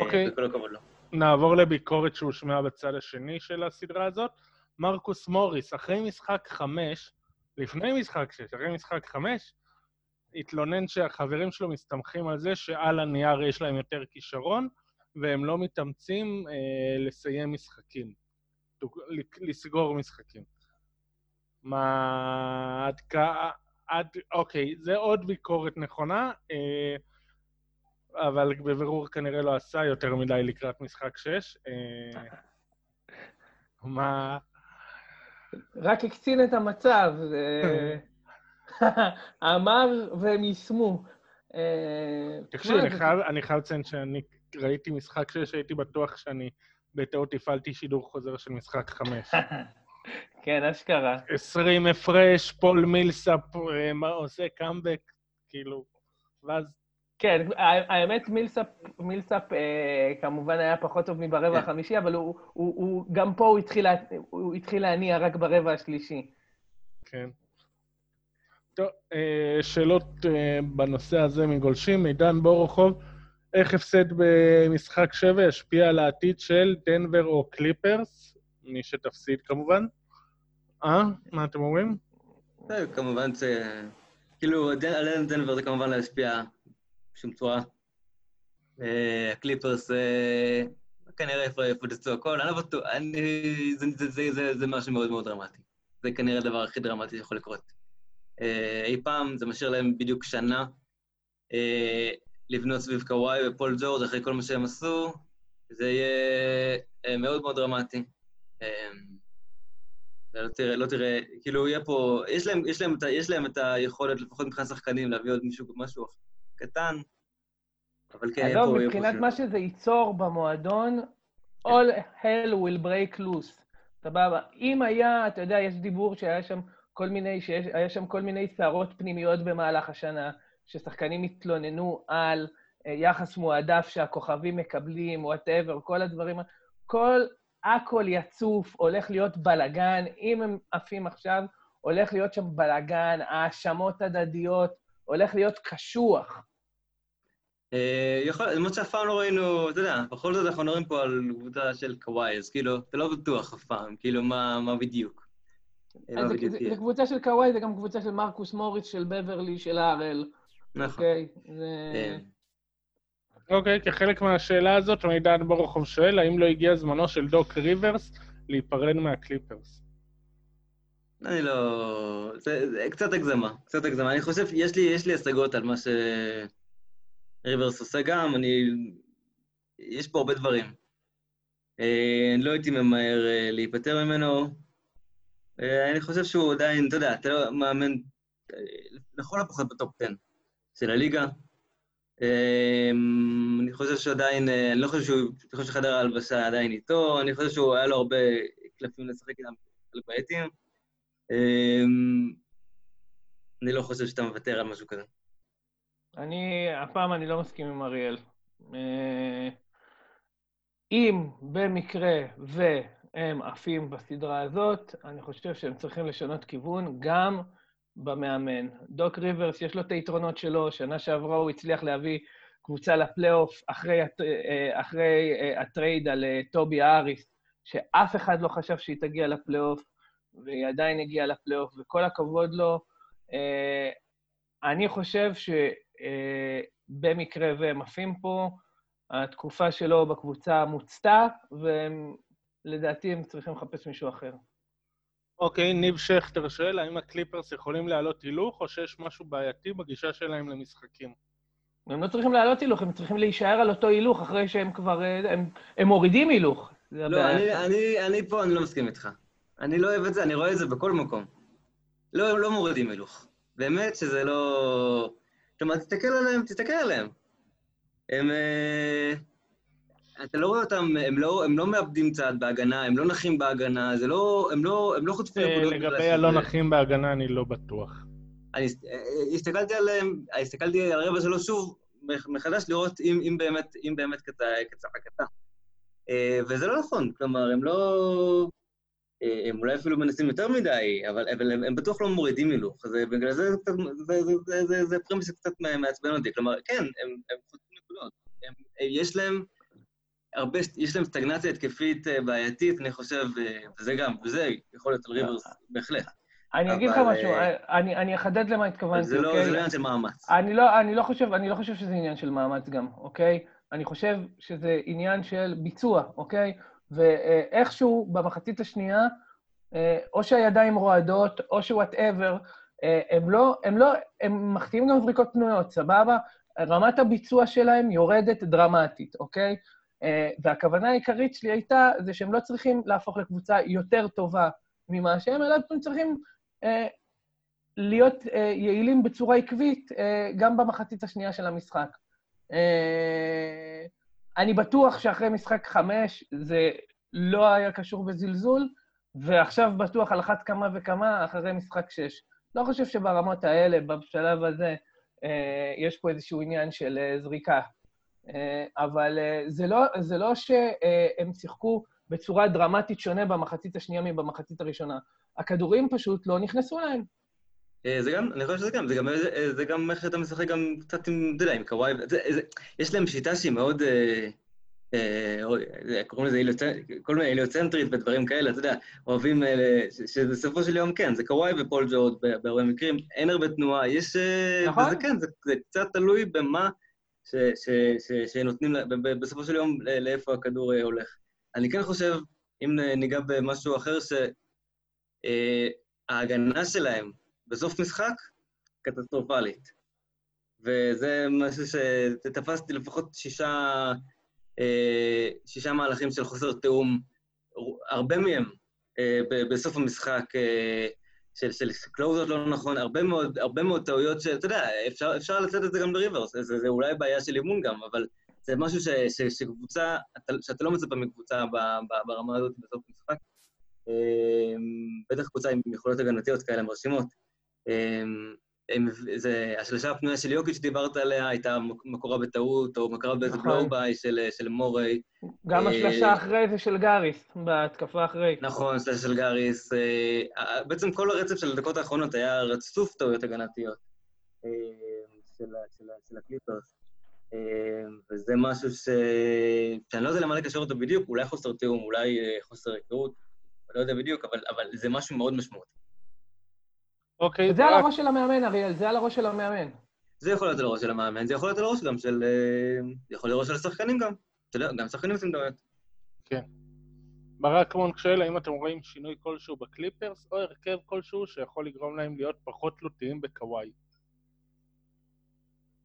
אוקיי. וכל הכבוד לו. נעבור לביקורת שהושמעה בצד השני של הסדרה הזאת. מרקוס מוריס, אחרי משחק חמש, לפני משחק שש, אחרי משחק חמש, התלונן שהחברים שלו מסתמכים על זה שעל הנייר יש להם יותר כישרון, והם לא מתאמצים אה, לסיים משחקים, לסגור משחקים. מה... עד כ... עד... אוקיי, זה עוד ביקורת נכונה, אה, אבל בבירור כנראה לא עשה יותר מדי לקראת משחק 6. אה, מה... רק הקצין את המצב. אמר והם יישמו. אה, תקשיב, אני חייב לציין שאני ראיתי משחק שש, הייתי בטוח שאני בטעות הפעלתי שידור חוזר של משחק חמש. כן, אשכרה. 20 הפרש, פול מילסאפ אה, עושה קאמבק, כאילו, ואז כן, האמת, מילסאפ, מילסאפ אה, כמובן היה פחות טוב מברבע כן. החמישי, אבל הוא, הוא, הוא, גם פה הוא התחיל, הוא התחיל להניע רק ברבע השלישי. כן. טוב, אה, שאלות אה, בנושא הזה מגולשים. עידן בורוכוב, איך הפסד במשחק 7 ישפיע על העתיד של דנבר או קליפרס? מי שתפסיד כמובן. אה? מה אתם אומרים? זה כמובן ש... כאילו, על דנבר זה כמובן לא ישפיע בשום צורה. אה, הקליפרס, אה, כנראה איפה יפוצצו הכל, אני לא בטוח. זה- זה- זה- זה- זה משהו מאוד מאוד דרמטי. זה כנראה הדבר הכי דרמטי שיכול לקרות. אה, אי פעם, זה משאיר להם בדיוק שנה אה, לבנות סביב קוואי ופול ג'ורג' אחרי כל מה שהם עשו, זה יהיה אה, מאוד מאוד דרמטי. אה, לא תראה, לא תראה, כאילו, יהיה פה, יש להם, יש להם, את ה- יש להם את היכולת, לפחות מבחינת שחקנים, להביא עוד מישהו, משהו קטן, אבל כן, יהיה פה... עזוב, מבחינת. מה שזה ייצור במועדון, all hell will break loose. סבבה. אם היה, אתה יודע, יש דיבור שהיה שם כל מיני, שהיה שם כל מיני סערות פנימיות במהלך השנה, ששחקנים התלוננו על אה, יחס מועדף שהכוכבים מקבלים, whatever, כל הדברים, כל, הכל יצוף, הולך להיות בלגן. אם הם עפים עכשיו, הולך להיות שם בלגן, האשמות הדדיות, הולך להיות קשוח. אה, יכול, למרות שאף פעם לא ראינו, אתה יודע, בכל זאת אנחנו מדברים פה על קבוצה של קוואי, אז כאילו, אתה לא בטוח אף פעם, כאילו, מה מה בדיוק. אה, אז זה, בדיוק זה, יהיה. זה קבוצה של קוואי, זה גם קבוצה של מרקוס מוריס, של בברלי, של הרל, נכון. אוקיי? זה... אה, אוקיי, כחלק מהשאלה הזאת, עידן בורוכוב שואל, האם לא הגיע זמנו של דוק ריברס להיפרד מהקליפרס? אני לא... זה, זה קצת הגזמה, קצת הגזמה. אני חושב, יש לי, יש לי השגות על מה שריברס עושה גם, אני... יש פה הרבה דברים. אה, אני לא הייתי ממהר אה, להיפטר ממנו. אה, אני חושב שהוא עדיין, אתה יודע, אתה לא מאמן אה, לכל הפחות בטופ 10 של הליגה. אה, אני חושב שעדיין, אני לא חושב שהוא, אני חושב שחדר ההלבשה עדיין איתו, אני חושב שהוא, היה לו הרבה קלפים לשחק איתם, חלק בעייתיים. אמ, אני לא חושב שאתה מוותר על משהו כזה. אני, הפעם אני לא מסכים עם אריאל. אה, אם במקרה והם עפים בסדרה הזאת, אני חושב שהם צריכים לשנות כיוון גם במאמן. דוק ריברס, יש לו את היתרונות שלו, שנה שעברה הוא הצליח להביא קבוצה לפלייאוף אחרי, אה, אחרי אה, ה trade על אה, טוביאס האריס, שאף אחד לא חשב שהיא תגיע לפלייאוף, והיא עדיין הגיעה לפלייאוף, וכל הכבוד לו. אני חושב שבמקרה והם עפים פה, התקופה שלו בקבוצה מוצתה, ולדעתי הם צריכים לחפש מישהו אחר. אוקיי, ניב שכטר שואל, האם הקליפרס יכולים להעלות הילוך, או שיש משהו בעייתי בגישה שלהם למשחקים? הם לא צריכים לעלות הילוך, הם צריכים להישאר על אותו הילוך אחרי שהם כבר... אה, הם, הם מורידים הילוך. לא. אני, אני, אני פה, אני לא מסכים איתך. אני לא אוהב את זה, אני רואה את זה בכל מקום. לא, הם לא מורידים הילוך. באמת שזה לא... כלומר, תסתכל עליהם, תסתכל עליהם. הם... אה, אתה לא רואה אותם, הם לא, הם לא מאבדים צעד בהגנה, הם לא נחים בהגנה, זה לא... הם לא, הם לא חוטפים אה, נקודות. לגבי הלא נחים בהגנה, אני לא בטוח. אני הס- אה, הסתכלתי עליהם, הסתכלתי על הרבע שלו שוב מח- מחדש לראות אם, אם באמת, אם באמת קצה, כצעקתה. אה, וזה לא נכון, כלומר, הם לא... אה, הם אולי אפילו מנסים יותר מדי, אבל, אבל הם, הם בטוח לא מורידים הילוך. זה, בגלל זה, זה, קצת- זה, זה, זה, זה, זה פרמיס שקצת מעצבן אותי. כלומר, כן, הם, הם חוטפים נקודות. הם, יש להם הרבה, יש להם סטגנציה התקפית אה, בעייתית, אני חושב, אה, וזה גם, וזה יכול להיות על ריברס, בהחלט. אני אגיד לך משהו, אה, אני, אני אחדד למה התכוונתי, זה לא אוקיי? זה לא עניין של מאמץ. אני לא, אני, לא חושב, אני לא חושב שזה עניין של מאמץ גם, אוקיי? אני חושב שזה עניין של ביצוע, אוקיי? ואיכשהו במחצית השנייה, אה, או שהידיים רועדות, או שוואטאבר, הם לא, הם לא, הם מחטיאים גם זריקות פנויות, סבבה? רמת הביצוע שלהם יורדת דרמטית, אוקיי? אה, והכוונה העיקרית שלי הייתה, זה שהם לא צריכים להפוך לקבוצה יותר טובה ממה שהם, אלא הם צריכים אה, להיות אה, יעילים בצורה עקבית גם במחצית השנייה של המשחק. אני בטוח שאחרי משחק חמש זה לא היה קשור בזלזול, ועכשיו בטוח על אחת כמה וכמה אחרי משחק שש. לא חושב שברמות האלה, בשלב הזה, יש פה איזשהו עניין של זריקה. אה, אבל אה, זה לא, זה לא שהם שיחקו בצורה דרמטית שונה במחצית השנייה מבמחצית הראשונה. הכדורים פשוט לא נכנסו להם. אה, זה גם, אני חושב שזה גם, זה גם, אה, זה גם איך אתה משחק גם קצת עם, אתה יודע, עם קוואי, יש להם שיטה שהיא מאוד, אה, קוראים לזה כל מיני הליוצנטרית ודברים כאלה, אתה יודע, אוהבים, שבסופו של יום כן, זה קוואי ופול ג'ורד בהרבה מקרים, אין הרבה תנועה, יש... נכון. וזה כן, זה, זה קצת תלוי במה ש, ש, ש, שנותנים, בסופו של יום, לאיפה הכדור הולך. אני כן חושב, אם ניגע במשהו אחר, שההגנה שלהם בסוף משחק, קטסטרופלית. וזה משהו שתפסתי לפחות שישה, אה, שישה מהלכים של חוסר תיאום, הרבה מהם אה, בסוף המשחק, אה, של, של קלוזות לא נכון, הרבה מאוד, הרבה מאוד טעויות שאתה יודע, אפשר, אפשר לצאת את זה גם בריברס, זה, זה אולי בעיה של אימון גם, אבל זה משהו ש, ש, שקבוצה, שאתה לא מצפה מקבוצה ברמה הזאת בסוף המשחק. בטח קבוצה עם יכולות הגנתיות כאלה מרשימות. זה, השלושה הפנויה של יוקיץ' שדיברת עליה הייתה מקורה בטעות, או מקרה באיזה נכון. גלוביי של, של מורי. גם אה, השלושה אחרי זה של גאריס, בהתקפה אחרי. נכון, שלושה של גאריס. אה, בעצם כל הרצף של הדקות האחרונות היה רצוף טעויות הגנתיות אה, של, של, של הקליפרס. וזה משהו ש... שאני לא יודע למה לקשר אותו בדיוק, אולי חוסר תיאום, אולי חוסר היכרות, אני לא יודע בדיוק, אבל, אבל זה משהו מאוד משמעותי. אוקיי. זה על הראש של המאמן, אריאל, זה על הראש של המאמן. זה יכול להיות על הראש של המאמן, זה יכול להיות על הראש גם של... אה, זה יכול להיות על הראש של השחקנים גם. אתה יודע, גם שחקנים עושים דברים. כן. ברק מונק שואל האם אתם רואים שינוי כלשהו בקליפרס, או הרכב כלשהו שיכול לגרום להם להיות פחות תלותיים בקוואי.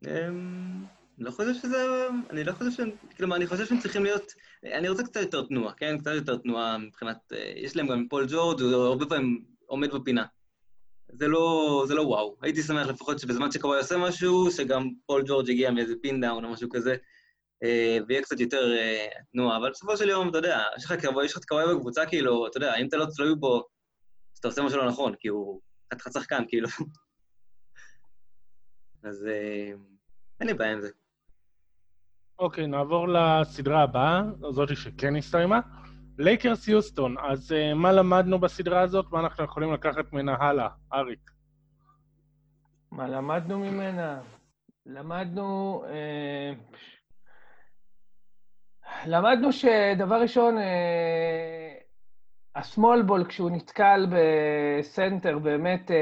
אמ, לא חושב שזה... אני לא חושב שהם... כלומר, אני חושב שהם צריכים להיות... אני רוצה קצת יותר תנועה, כן? קצת יותר תנועה מבחינת... אה, יש להם גם פול ג'ורג', הוא הרבה פעמים עומד בפינה. זה לא, זה לא וואו. הייתי שמח לפחות שבזמן שקוואי עושה משהו, שגם פול ג'ורג' יגיע מאיזה pin down או משהו כזה, אה, ויהיה קצת יותר אה, תנועה. אבל בסופו של יום, אתה יודע, יש לך קוואי, יש לך קוואי בקבוצה, כאילו, אתה יודע, אם אתה לא תלוי בו, אז אתה עושה משהו לא נכון, כי הוא חתיכת שחקן, כאילו. אז אה, אין לי בעיה עם זה. אוקיי, נעבור לסדרה הבאה, זאתי שכן הסתיימה. לייקרס יוסטון, אז uh, מה למדנו בסדרה הזאת? מה אנחנו יכולים לקחת ממנה הלאה? אריק. מה למדנו ממנה? למדנו... Uh, למדנו שדבר ראשון, uh, ה small ball, כשהוא נתקל בסנטר, באמת... Uh,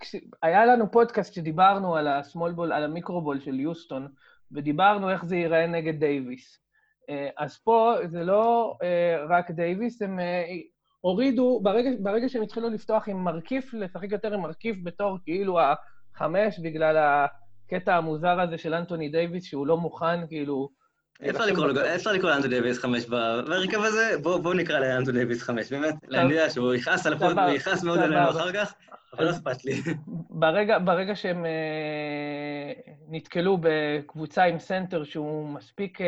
כש... היה לנו פודקאסט שדיברנו על ה small ball, על ה microball של יוסטון, ודיברנו איך זה ייראה נגד דייוויס. אה, אז פה זה לא אה, רק דייוויס, הם אה, הורידו, ברגע, ברגע שהם התחילו לפתוח עם מרקיף, לשחק יותר עם מרקיף בתור כאילו החמש, בגלל הקטע המוזר הזה של אנטוני דייוויס, שהוא לא מוכן, כאילו... אפשר לקרוא לאנטוני דייוויס חמש בהרכב הזה? בואו נקרא לאנטוני דייוויס חמש, באמת. אני יודע שהוא יכעס על הפאול, הוא יכעס מאוד עלינו אחר כך, אבל לא אכפת לי. ברגע שהם נתקלו בקבוצה עם סנטר שהוא מספיק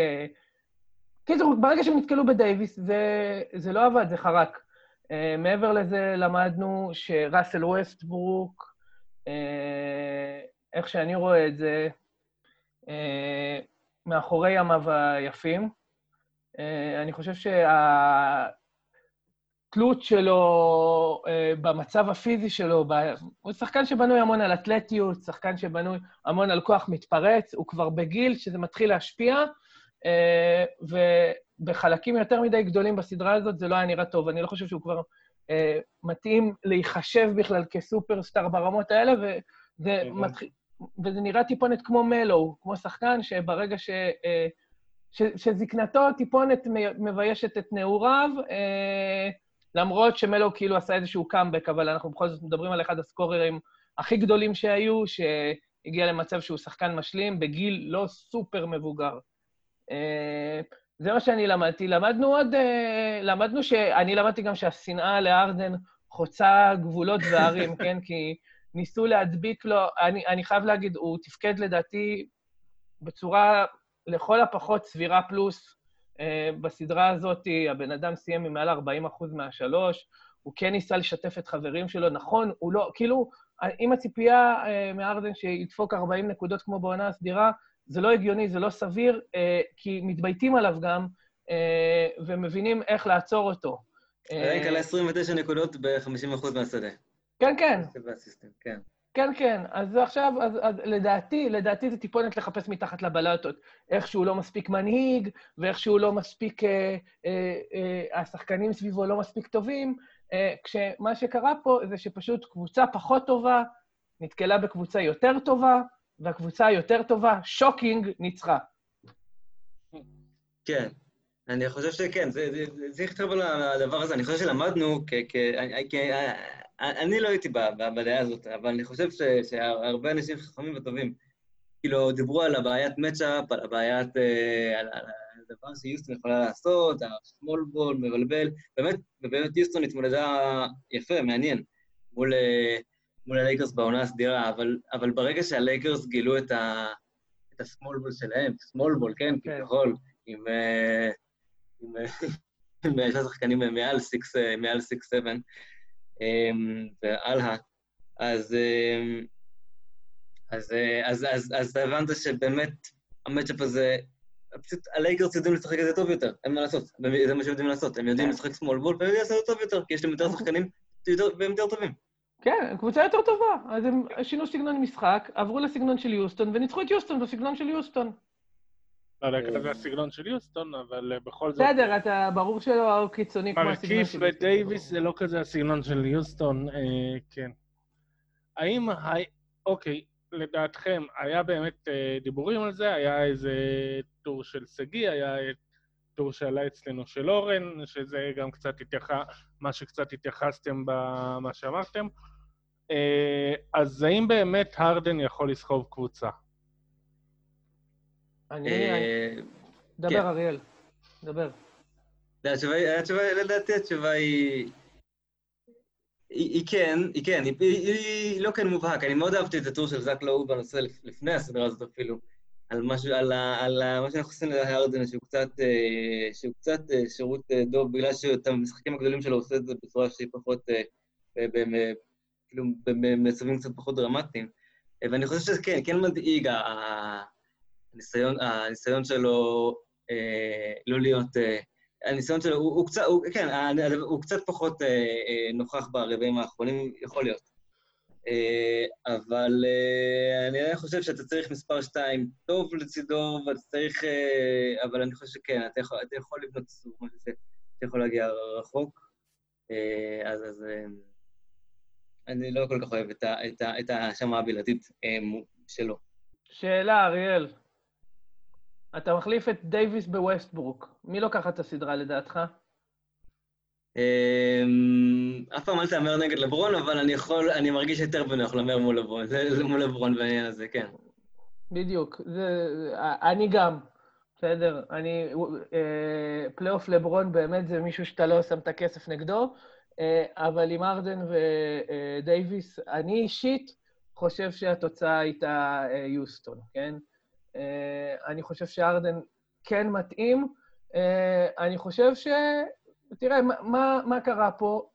קיצון, ברגע שהם נתקלו בדייוויס, זה, זה לא עבד, זה חרק. Uh, מעבר לזה, למדנו שראסל ווסטברוק, uh, איך שאני רואה את זה, uh, מאחורי ימיו היפים. Uh, אני חושב שהתלות שלו uh, במצב הפיזי שלו, ב... הוא שחקן שבנוי המון על אתלטיות, שחקן שבנוי המון על כוח מתפרץ, הוא כבר בגיל שזה מתחיל להשפיע, אה, ובחלקים יותר מדי גדולים בסדרה הזאת זה לא היה נראה טוב. אני לא חושב שהוא כבר אה, מתאים להיחשב בכלל כסופרסטאר ברמות האלה, וזה, מתח... וזה נראה טיפונת כמו מלו, כמו שחקן שברגע ש... אה, ש... שזקנתו טיפונת מביישת את נעוריו, למרות שמלו כאילו עשה איזשהו קאמבק, אבל אנחנו בכל זאת מדברים על אחד הסקוררים הכי גדולים שהיו, שהגיע למצב שהוא שחקן משלים בגיל לא סופר מבוגר. אה, זה מה שאני למדתי. למדנו עוד, אה, למדנו ש... אני למדתי גם שהשנאה לארדן חוצה גבולות וערים, כן? כי ניסו להדביק לו, אני, אני חייב להגיד, הוא תפקד לדעתי בצורה לכל הפחות סבירה פלוס. Uh, בסדרה הזאת הבן אדם סיים עם מעל 40% מהשלוש, הוא כן ניסה לשתף את חברים שלו, נכון, הוא לא, כאילו, אם הציפייה אה, מארדן שידפוק 40 נקודות כמו בעונה הסדירה, זה לא הגיוני, זה לא סביר, אה, כי מתבייתים עליו גם, אה, ומבינים איך לעצור אותו. רנק על 29 נקודות ב-50% מהשדה. כן, כן. כן. כן, כן. אז עכשיו, אז, אז לדעתי, לדעתי זה טיפונת לחפש מתחת לבלטות. איך שהוא לא מספיק מנהיג, ואיך שהוא לא מספיק, אה, אה, אה, השחקנים סביבו לא מספיק טובים, אה, כשמה שקרה פה זה שפשוט קבוצה פחות טובה נתקלה בקבוצה יותר טובה, והקבוצה היותר טובה, שוקינג, ניצחה. כן. אני חושב שכן, זה, צריך להתחבר לדבר הזה. אני חושב שלמדנו, כ, אני לא הייתי בדעה הזאת, אבל אני חושב שהרבה אנשים חכמים וטובים, כאילו, דיברו על הבעיית מצ'אפ, על הבעיית, אה, על, הדבר שיוסטון יכולה לעשות, השמאל בול, מבלבל. באמת, ובאמת יוסטון התמודדה יפה, מעניין, מול, אה, מול הלייקרס בעונה הסדירה, אבל, אבל ברגע שהלייקרס גילו את, ה, את השמאל בול שלהם, שמאל בול, כן, כן. כביכול, עם... אה, עם שני שחקנים מעל 6-7, אמ, והלאה, אז, אמ, אז, אז, אז, אז אתה הבנת שבאמת המצ'אפ הזה, פשוט הלייקרס יודעים לשחק את זה טוב יותר, אין מה לעשות, זה מה שהם יודעים לעשות, הם יודעים כן. לשחק שמאל בול והם יודעים לעשות את זה טוב יותר, כי יש להם יותר אוקיי. שחקנים והם יותר טובים. כן, קבוצה יותר טובה. אז הם שינו סגנון משחק, עברו לסגנון של יוסטון, וניצחו את יוסטון בסגנון של יוסטון. לא יודע כזה הסגנון של יוסטון, אבל אה, בכל זאת... בסדר, אתה ברור שלא קיצוני כמו הסגנון של יוסטון. מרקיף ודייוויס זה לא כזה הסגנון של יוסטון, אה, כן. האם, אוקיי, לדעתכם, היה באמת אה, דיבורים על זה? היה איזה טור של שגיא, היה טור שעלה אצלנו של אורן, שזה גם קצת התייחס, מה שקצת התייחסתם במה שאמרתם. אז האם באמת הרדן יכול לסחוב קבוצה? אני... אה, דבר, כן. אריאל. דבר. התשובה, לדעתי התשובה היא... היא כן, היא כן, היא לא כן מובהק. אני מאוד אהבתי את הטור של זאק לאו בנושא לפני הסדרה הזאת אפילו, על מה שאנחנו עושים להרדן, שהוא קצת שהוא קצת שירות דוב, בגלל שאת המשחקים הגדולים שלו עושה את זה בצורה שהיא פחות, כאילו במצבים קצת פחות דרמטיים. ואני חושב שזה כן, כן מדאיג הניסיון, הניסיון שלו אה, לא להיות... אה, הניסיון שלו, הוא, הוא קצת, הוא, כן, הוא קצת פחות אה, אה, נוכח ברבעים האחרונים, יכול להיות. אה, אבל אה, אני חושב שאתה צריך מספר שתיים טוב לצידו, ואתה צריך... אה, אבל אני חושב שכן, אתה יכול, אתה יכול לבנות סיבוב, אתה יכול להגיע רחוק. אה, אז, אז אה, אני לא כל כך אוהב את ההאשמה הבלעדית אה, שלו. שאלה, אריאל. אתה מחליף את דייוויס בווסטברוק. מי לוקח את הסדרה לדעתך? אמ, אף פעם אל תאמר נגד לברון, אבל אני יכול, אני מרגיש יותר בנוח להמר מול לברון, זה מול לברון בעניין הזה, כן. בדיוק, זה, אני גם, בסדר? אני, אה, פלייאוף לברון באמת זה מישהו שאתה לא שם את הכסף נגדו, אבל עם ארדן ודייוויס, אני אישית חושב שהתוצאה הייתה אה, יוסטון, כן? אה, אני חושב שארדן כן מתאים. אה, אני חושב ש... תראה, מה, מה קרה פה?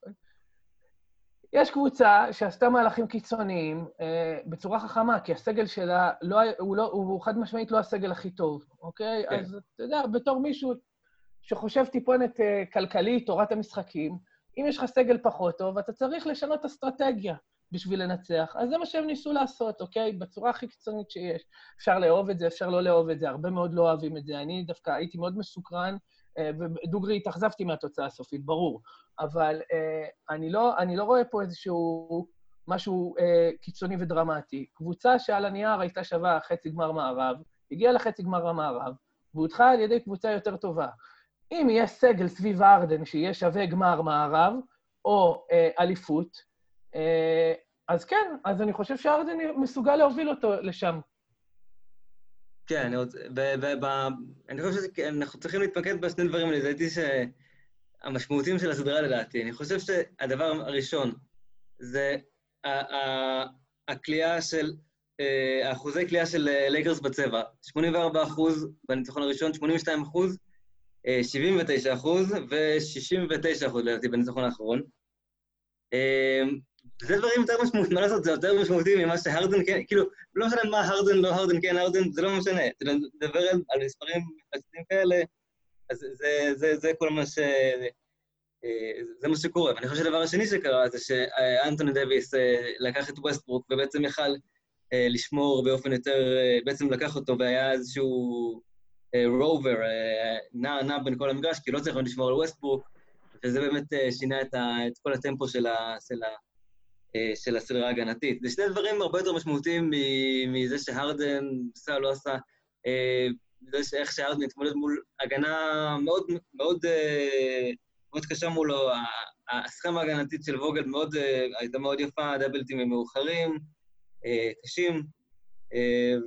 יש קבוצה שעשתה מהלכים קיצוניים אה, בצורה חכמה, כי הסגל שלה, לא, הוא, לא, הוא חד משמעית לא הסגל הכי טוב, אוקיי? כן. אז אתה יודע, בתור מישהו שחושב טיפונת אה, כלכלית, תורת המשחקים, אם יש לך סגל פחות טוב, אתה צריך לשנות אסטרטגיה. בשביל לנצח. אז זה מה שהם ניסו לעשות, אוקיי? בצורה הכי קיצונית שיש. אפשר לאהוב את זה, אפשר לא לאהוב את זה, הרבה מאוד לא אוהבים את זה. אני דווקא הייתי מאוד מסוקרן, אה, ודוגרי התאכזבתי מהתוצאה הסופית, ברור. אבל אה, אני, לא, אני לא רואה פה איזשהו משהו אה, קיצוני ודרמטי. קבוצה שעל הנייר הייתה שווה חצי גמר מערב, הגיעה לחצי גמר המערב, והודחה על ידי קבוצה יותר טובה. אם יהיה סגל סביב ארדן שיהיה שווה גמר מערב, או אה, אליפות, אה, אז כן, אז אני חושב שארדן מסוגל להוביל אותו לשם. כן, אני רוצה... אני חושב שאנחנו צריכים להתמקד בשני דברים. לדעתי שהמשמעותיים של הסדרה לדעתי. אני חושב שהדבר הראשון זה הכלייה של, אה, האחוזי כלייה של לייקרס בצבע. 84 אחוז בניצחון הראשון, 82 אחוז, 79 אה, אחוז ו-69 אחוז לדעתי בניצחון האחרון. זה דברים יותר משמעותיים, מה לעשות, זה יותר משמעותי ממה שהרדן כן, כאילו, לא משנה מה הרדן, לא הרדן, כן הרדן, זה לא משנה. לדבר על, על מספרים מפלצתיים כאלה, אז זה, זה, זה כל מה ש... זה מה שקורה. ואני חושב שהדבר השני שקרה זה שאנטוני דייוויס לקח את ווסטברוק ובעצם יכל לשמור באופן יותר, בעצם לקח אותו והיה איזשהו rover, נע, נע בין כל המגרש, כי לא צריך לשמור על ווסטברוק, וזה באמת שינה את, ה, את כל הטמפו של, ה, של, ה, של הסדרה ההגנתית. זה שני דברים הרבה יותר משמעותיים מזה שהרדן עשה או לא עשה, זה שאיך שהרדן התמודד מול הגנה מאוד מאוד, מאוד קשה מולו, הסכמה ההגנתית של ווגל מאוד, הייתה מאוד יפה, דאבלטים מאוחרים, קשים,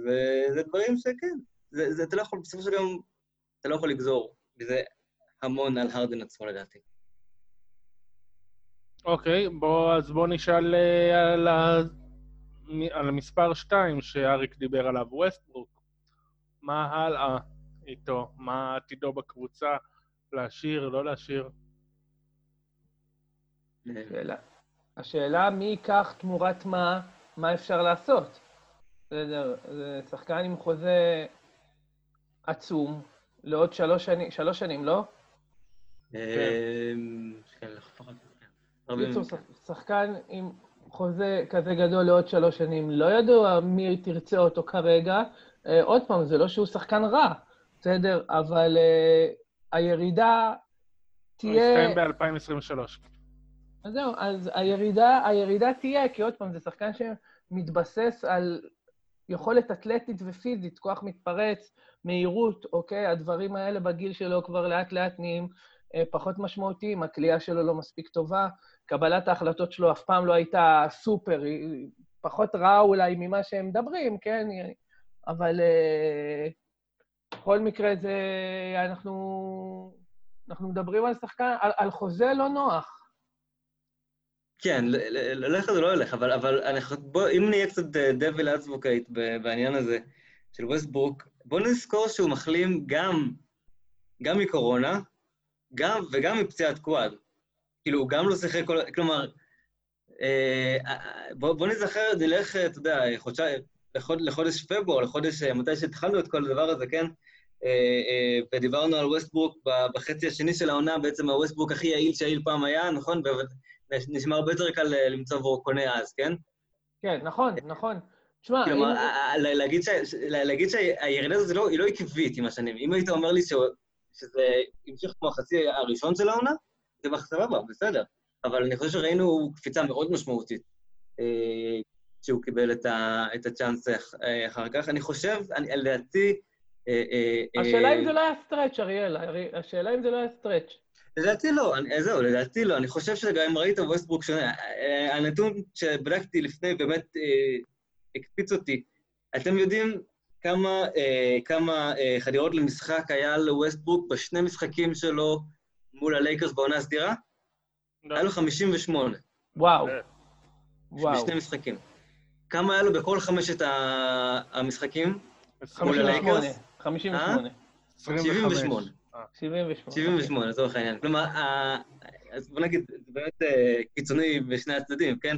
וזה דברים שכן, זה, זה, אתה לא יכול, בסופו של יום, אתה לא יכול לגזור וזה המון על הרדן עצמו לדעתי. אוקיי, בוא, אז בוא נשאל uh, על, ה... על המספר 2 שאריק דיבר עליו, ווסטברוק. מה הלאה איתו? מה עתידו בקבוצה? להשאיר, לא להשאיר? שאלה. השאלה מי ייקח תמורת מה, מה אפשר לעשות. בסדר, זה שחקן עם חוזה עצום לעוד שלוש שנים, שלוש שנים, לא? כן, לפחות. בקיצור, שחקן עם חוזה כזה גדול לעוד שלוש שנים, לא ידוע מי תרצה אותו כרגע. Uh, עוד פעם, זה לא שהוא שחקן רע, בסדר? אבל uh, הירידה תהיה... הוא יסתיים ב-2023. אז זהו, אז הירידה, הירידה תהיה, כי עוד פעם, זה שחקן שמתבסס על יכולת אתלטית ופיזית, כוח מתפרץ, מהירות, אוקיי? הדברים האלה בגיל שלו כבר לאט-לאט נהיים אה, פחות משמעותיים, הכלייה שלו לא מספיק טובה, קבלת ההחלטות שלו אף פעם לא הייתה סופר, היא פחות רעה אולי ממה שהם מדברים, כן? אבל אה, בכל מקרה זה... אנחנו, אנחנו מדברים על שחקן, על, על חוזה לא נוח. כן, ללכת זה לא ילך, אבל, אבל אני, בוא, אם נהיה קצת דביל אדבוקייט בעניין הזה של ווסטברוק, בואו נזכור שהוא מחלים גם, גם מקורונה, גם, וגם מפציעת קוואד. כאילו, הוא גם לא שיחק כל... כלומר, אה, בוא, בוא נזכר, נלך, אתה יודע, חודשיים, לחוד, לחודש פברואר, לחודש, אה, מתי שהתחלנו את כל הדבר הזה, כן? אה, ודיברנו על ווסטברוק בחצי השני של העונה, בעצם הווסטברוק הכי יעיל שאי פעם היה, נכון? ונשמע הרבה יותר קל למצוא ורקורד אז, כן? כן, נכון, נכון. תשמע, כלומר. להגיד, ש... להגיד שהירידה הזאת לא, היא לא עקבית עם השנים. אם היית אומר לי ש... שזה המשיך כמו החצי הראשון של העונה, זה סבבה, בסדר. אבל אני חושב שראינו קפיצה מאוד משמעותית אה, כשהוא קיבל את, הצ'אנס אה, אחר כך. אני חושב, אני, לדעתי... אה, אה, השאלה אה... אם זה לא היה stretch, אריאל, השאלה אם זה לא היה stretch. לדעתי לא, אני, זהו, לדעתי לא. אני חושב שגם אם ראית ווסטברוק שונה, הנתון שבדקתי לפני באמת אה, הקפיץ אותי. אתם יודעים כמה, אה, כמה אה, חדירות למשחק היה לווסטברוק בשני משחקים שלו מול הלייקרס בעונה הסדירה? לא. היה לו 58. וואו. וואו. בשני משחקים. כמה היה לו בכל חמשת המשחקים 58. מול הלייקרס? 58. 78. 78. 78, לצורך העניין. כלומר, אז בוא נגיד, זה באמת אה, קיצוני בשני הצדדים, כן?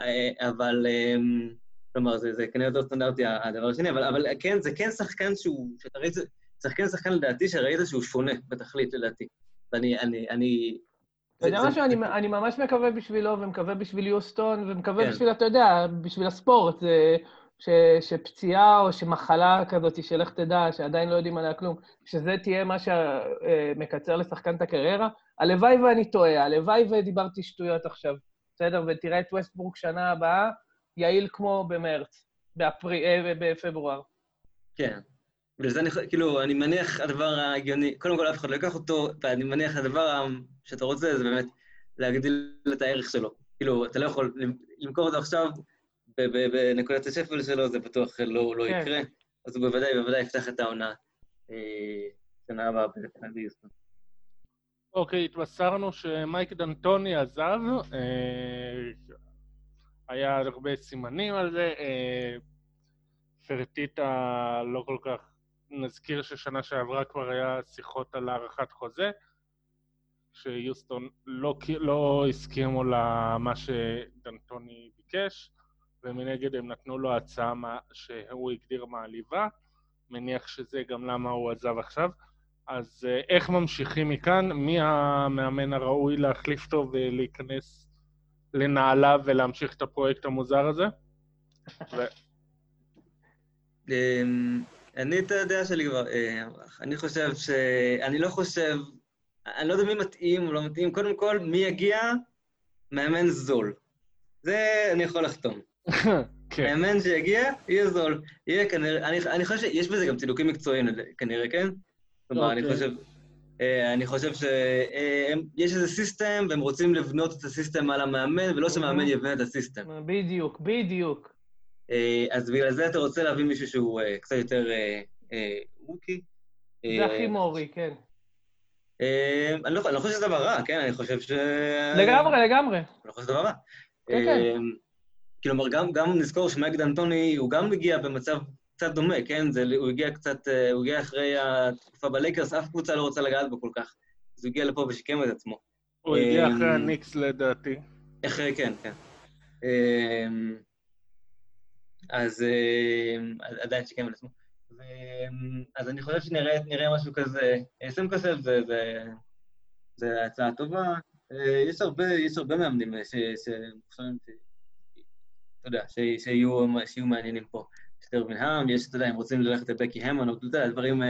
אה, אבל... אמ, כלומר, זה, זה כנראה יותר סטנדרטי הדבר השני, אבל, אבל כן, זה כן שחקן שהוא, שאתה ראית, זה כן שחקן לדעתי שראית שהוא שונה בתכלית לדעתי. ואני, אני, אני... אתה יודע משהו? אני, אני ממש מקווה בשבילו, ומקווה בשביל יוסטון, ומקווה כן. בשביל, אתה יודע, בשביל הספורט, ש, שפציעה או שמחלה כזאת, שלך תדע, שעדיין לא יודעים עליה כלום, שזה תהיה מה שמקצר לשחקן את הקריירה. הלוואי ואני טועה, הלוואי ודיברתי שטויות עכשיו, בסדר? ותראה את ווסטבורק שנה הבאה, יעיל כמו במרץ, באפרי... אה, בפברואר. כן. ולזה אני, כאילו, אני מניח הדבר ההגיוני, קודם כל אף אחד לא ייקח אותו, ואני מניח הדבר שאתה רוצה זה באמת להגדיל את הערך שלו. כאילו, אתה לא יכול למכור אותו עכשיו בנקודת השפל שלו, זה בטוח לא, לא כן. יקרה, אז הוא בוודאי, בוודאי יפתח את העונה אה, שנה הבאה ביוסטון. אוקיי, התבשרנו שמייק דנטוני עזב, אה, היה הרבה סימנים על זה. אה, פרטיטה לא כל כך... נזכיר ששנה שעברה כבר היה שיחות על הארכת חוזה. שיוסטון לא, לא הסכימו למה שדנטוני ביקש, ומנגד הם נתנו לו הצעה שהוא הגדיר מעליבה. מניח שזה גם למה הוא עזב עכשיו. אז אה, איך ממשיכים מכאן? מי המאמן הראוי להחליף אותו ולהיכנס לנעליו ולהמשיך את הפרויקט המוזר הזה? ו... אמ, אני את הדעה שלי כבר, אה, אני חושב ש... אני לא חושב... אני לא יודע מי מתאים או לא מתאים. קודם כל, מי יגיע? מאמן זול. זה אני יכול לחתום. כן. מאמן שיגיע, יהיה זול. יהיה כנראה... אני, אני חושב שיש בזה גם שיקולים מקצועיים כנראה, כן? כלומר, אני אוקיי. חושב... אה, אני חושב שיש איזה system, והם רוצים לבנות את ה system על המאמן, ולא שמאמן יבנה את ה system. בדיוק, בדיוק. אה, אז בגלל זה אתה רוצה להביא מישהו שהוא אה, קצת יותר rookie. זה הכי מורי, כן. אני לא, לא חושב שזה דבר רע, כן? אני חושב ש... לגמרי, לגמרי. אני לא חושב שזה דבר רע. כן, כן. כלומר, גם, גם נזכור שמייק דנטוני, הוא גם הגיע במצב קצת דומה, כן? זה, הוא הגיע קצת, הוא הגיע אחרי התקופה בלייקרס, אף קבוצה לא רוצה לגעת בו כל כך. אז הוא הגיע לפה ושיקם את עצמו. הוא הגיע אחרי הניקס לדעתי. אחרי, כן, כן. אמ, אז אה, עדיין שיקם את עצמו. אז אני חושב שנראה משהו כזה. סם כסף זה, זה, זה הצעה טובה. אה, יש הרבה, יש הרבה מאמנים שמוכשרים, אתה יודע, שיהיו, שיהיו מעניינים פה. יש טרווין יש, אתה יודע, הם רוצים ללכת לבקי המון, או אתה יודע, דברים...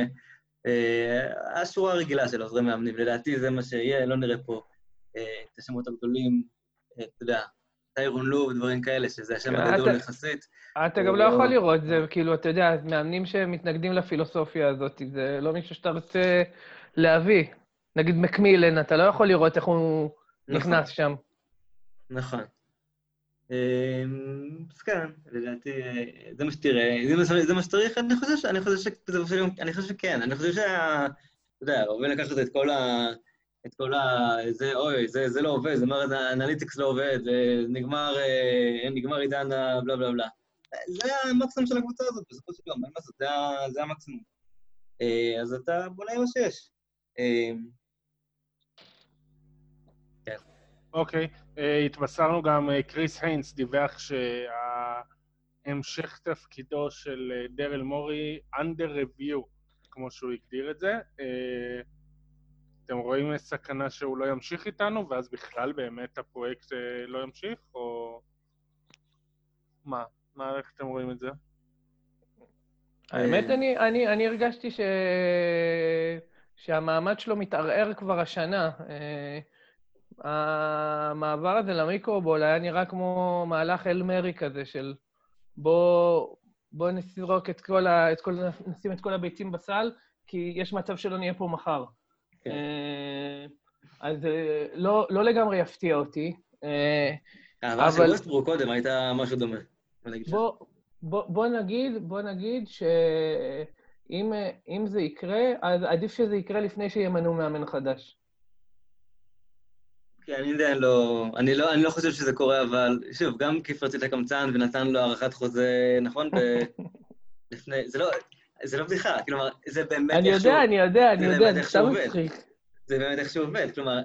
אה, השורה הרגילה של עוזרי מאמנים. לדעתי זה מה שיהיה, לא נראה פה את השמות הגדולים, אתה יודע, טיירון לו ודברים כאלה, שזה השם הגדול יחסית. אתה גם לא יכול לראות, זה כאילו, אתה יודע, מאמנים שמתנגדים לפילוסופיה הזאת, זה לא מישהו שאתה רוצה להביא. נגיד מקמילן, אתה לא יכול לראות איך הוא נכון. נכנס שם. נכון. אמ, אז כן, לדעתי, זה מה שתראה, זה מה שצריך, אני חושב ש... אני חושב שכן, אני חושב שה... אתה יודע, אוהבים לקחת את כל ה... את כל ה... זה, אוי, זה, זה לא עובד, זאת אומרת, האנליטיקס לא עובד, נגמר, אה, נגמר עידן הבלה בלה בלה. זה המקסימום של הקבוצה הזאת, בסופו של יום, אין מה לעשות, זה המקסימום. אה, אז אתה בונה מה שיש. אה, כן. אוקיי, התבשרנו גם, קריס היינס דיווח שהמשך תפקידו של דרל מורי under review, כמו שהוא הגדיר את זה. אתם רואים סכנה שהוא לא ימשיך איתנו, ואז בכלל באמת הפרויקט אה, לא ימשיך, או... מה? מה, איך אתם רואים את זה? האמת, אני, אני, אני הרגשתי ש... שהמעמד שלו מתערער כבר השנה. המעבר הזה למיקרובול היה נראה כמו מהלך אל מרי כזה של בוא, בוא נזרוק את כל ה... את כל... נשים את כל הביצים בסל, כי יש מצב שלא נהיה פה מחר. כן. אה, אז אה, לא, לא לגמרי יפתיע אותי. אה, אבל... של ווסטברוק קודם הייתה משהו דומה. בוא, בוא, בוא נגיד, בוא נגיד שאם זה יקרה, אז עדיף שזה יקרה לפני שימנו מאמן חדש. כן, אני עדיין לא... אני לא, אני לא חושב שזה קורה, אבל שוב, גם כיף רצית קמצן ונתן לו הארכת חוזה, נכון? ב... לפני... זה לא... זה לא בדיחה, כלומר, זה באמת אני יודע, אני יודע, אני יודע, זה סתם מצחיק. זה באמת איך שהוא עובד, כלומר,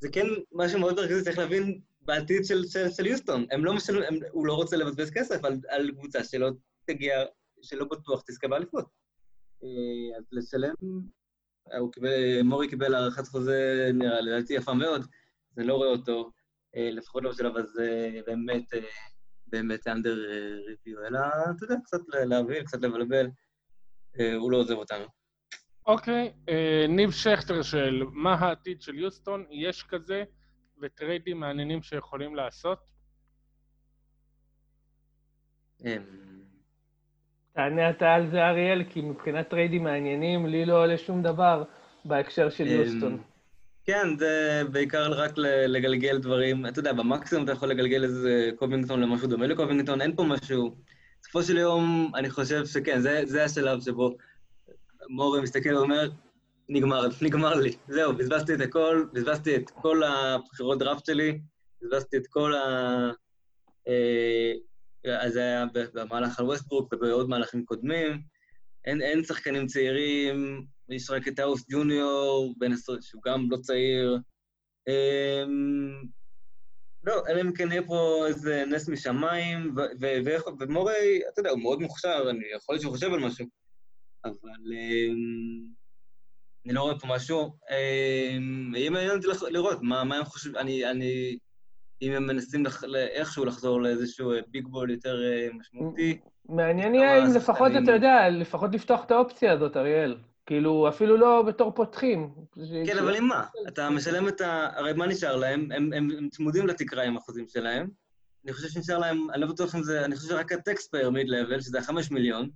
זה כן משהו מאוד מרכזי, צריך להבין בעתיד של, של, של יוסטון. הם לא משלמים, הם, הוא לא רוצה לבזבז כסף על, על קבוצה שלא תגיע, שלא בטוח תזכה באליפות. אה, אז לשלם, הוא קיבל, מורי קיבל הארכת חוזה, נראה לדעתי יפה מאוד, אני לא רואה אותו, אה, לפחות לא בשלב הזה, באמת, אה, באמת under review, אלא, אתה יודע, קצת להבין, קצת לבלבל. אה, הוא לא עוזב אותנו. אוקיי, אה, ניב שכטר של מה העתיד של יוסטון, יש כזה, ו trade ים מעניינים שיכולים לעשות? אמ, תענה אתה על זה, אריאל, כי מבחינת trade ים מעניינים, לי לא עולה שום דבר בהקשר של אמ, יוסטון. כן, זה בעיקר רק לגלגל דברים, אתה יודע, במקסימום אתה יכול לגלגל איזה קובינגטון למשהו דומה לקובינגטון, אין פה משהו. בסופו של יום, אני חושב שכן, זה, זה השלב שבו מורה מסתכל ואומר, נגמר, נגמר לי, זהו, בזבזתי את הכל, בזבזתי את כל הבחירות דראפט שלי, בזבזתי את כל ה... אה, אז זה היה במהלך על ווסטברוק ובעוד מהלכים קודמים. אין, אין שחקנים צעירים, יש רק את האוס ג'וניור, בן עשרה, שהוא גם לא צעיר, אמ, לא, אלא אם כן יהיה פה איזה נס משמיים, ומורי, אתה יודע, הוא מאוד מוכשר, אני יכול להיות שהוא חושב על משהו, אבל אמ, אני לא רואה פה משהו. אמ, יהיה מעניין אותי לראות מה הם חושבים, אני... אם הם מנסים איכשהו לחזור לאיזשהו big אה, ball יותר אה, משמעותי. מעניין יהיה אם לפחות, אתה יודע, לפחות לפתוח את האופציה הזאת, אריאל. כאילו, אפילו לא בתור פותחים. כן, אבל עם מה? אתה משלם את ה... הרי מה נשאר להם? הם, הם, הם צמודים לתקרה עם החוזים שלהם. אני חושב שנשאר להם, אני לא בטוח אם זה... אני חושב שרק הטקסט פייר מיד לבל, שזה החמש מיליון,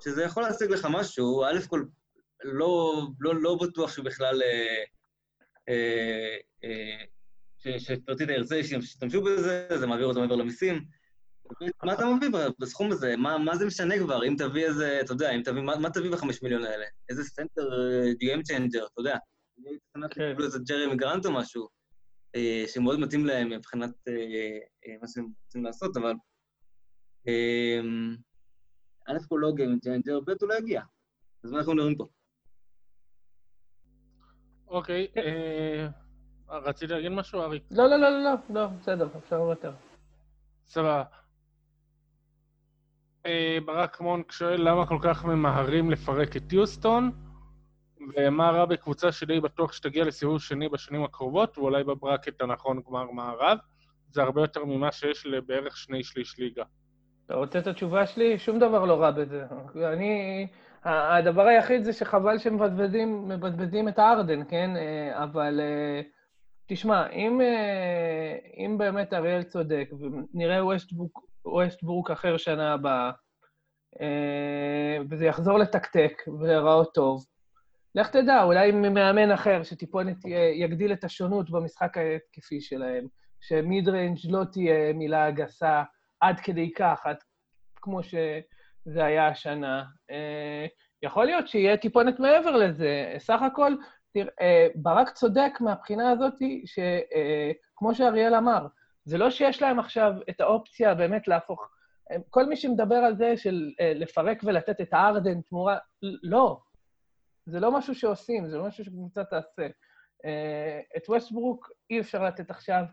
שזה יכול להשיג לך משהו, א' כל, לא, לא, לא בטוח שהוא בכלל... אה, אה, אה, שפרטידה ירצה שישתמשו בזה, זה מעביר אותו מעבר למיסים. מה אתה מביא בסכום הזה? מה, מה זה משנה כבר? אם תביא איזה, אתה יודע, אם תביא, מה, מה תביא בחמש מיליון האלה? איזה סנטר game changer, אתה יודע. אני הייתי שמח שיקבלו איזה ג'רמי גרנט או משהו, אה, שמאוד מתאים להם מבחינת אה, אה, מה שהם רוצים לעשות, אבל... אה, א' כל לא game changer, ב' הוא לא יגיע. אז מה אנחנו מדברים פה? אוקיי, אה, רצית להגיד משהו, אריק? לא, לא, לא, לא, לא, בסדר, אפשר לוותר. סבבה. אה, ברק מונק שואל למה כל כך ממהרים לפרק את יוסטון, ומה רע בקבוצה שדי בטוח שתגיע לסיבוב שני בשנים הקרובות, ואולי בברקט הנכון גמר מערב. זה הרבה יותר ממה שיש לבערך שני שליש ליגה. אתה רוצה את התשובה שלי? שום דבר לא רע בזה. אני... הדבר היחיד זה שחבל שמבזבזים את הארדן, כן? אה, אבל אה, תשמע, אם, אם באמת אריאל צודק, ונראה ווסטברוק ווסטברוק אחר שנה הבאה, אה, וזה יחזור לתקתק ולהיראות טוב. לך תדע, אולי ממאמן אחר שטיפונת יגדיל את השונות במשחק ההתקפי שלהם, ש mid range לא תהיה מילה גסה עד כדי כך, עד כמו שזה היה השנה. אה, יכול להיות שיהיה טיפונת מעבר לזה. סך הכל, תראה, אה, ברק צודק מהבחינה הזאת, שכמו שאריאל אמר, זה לא שיש להם עכשיו את האופציה באמת להפוך... כל מי שמדבר על זה של אה, לפרק ולתת את הארדן תמורה, לא. זה לא משהו שעושים, זה לא משהו שקבוצה תעשה. אה, את ווסטברוק אי אפשר לתת עכשיו.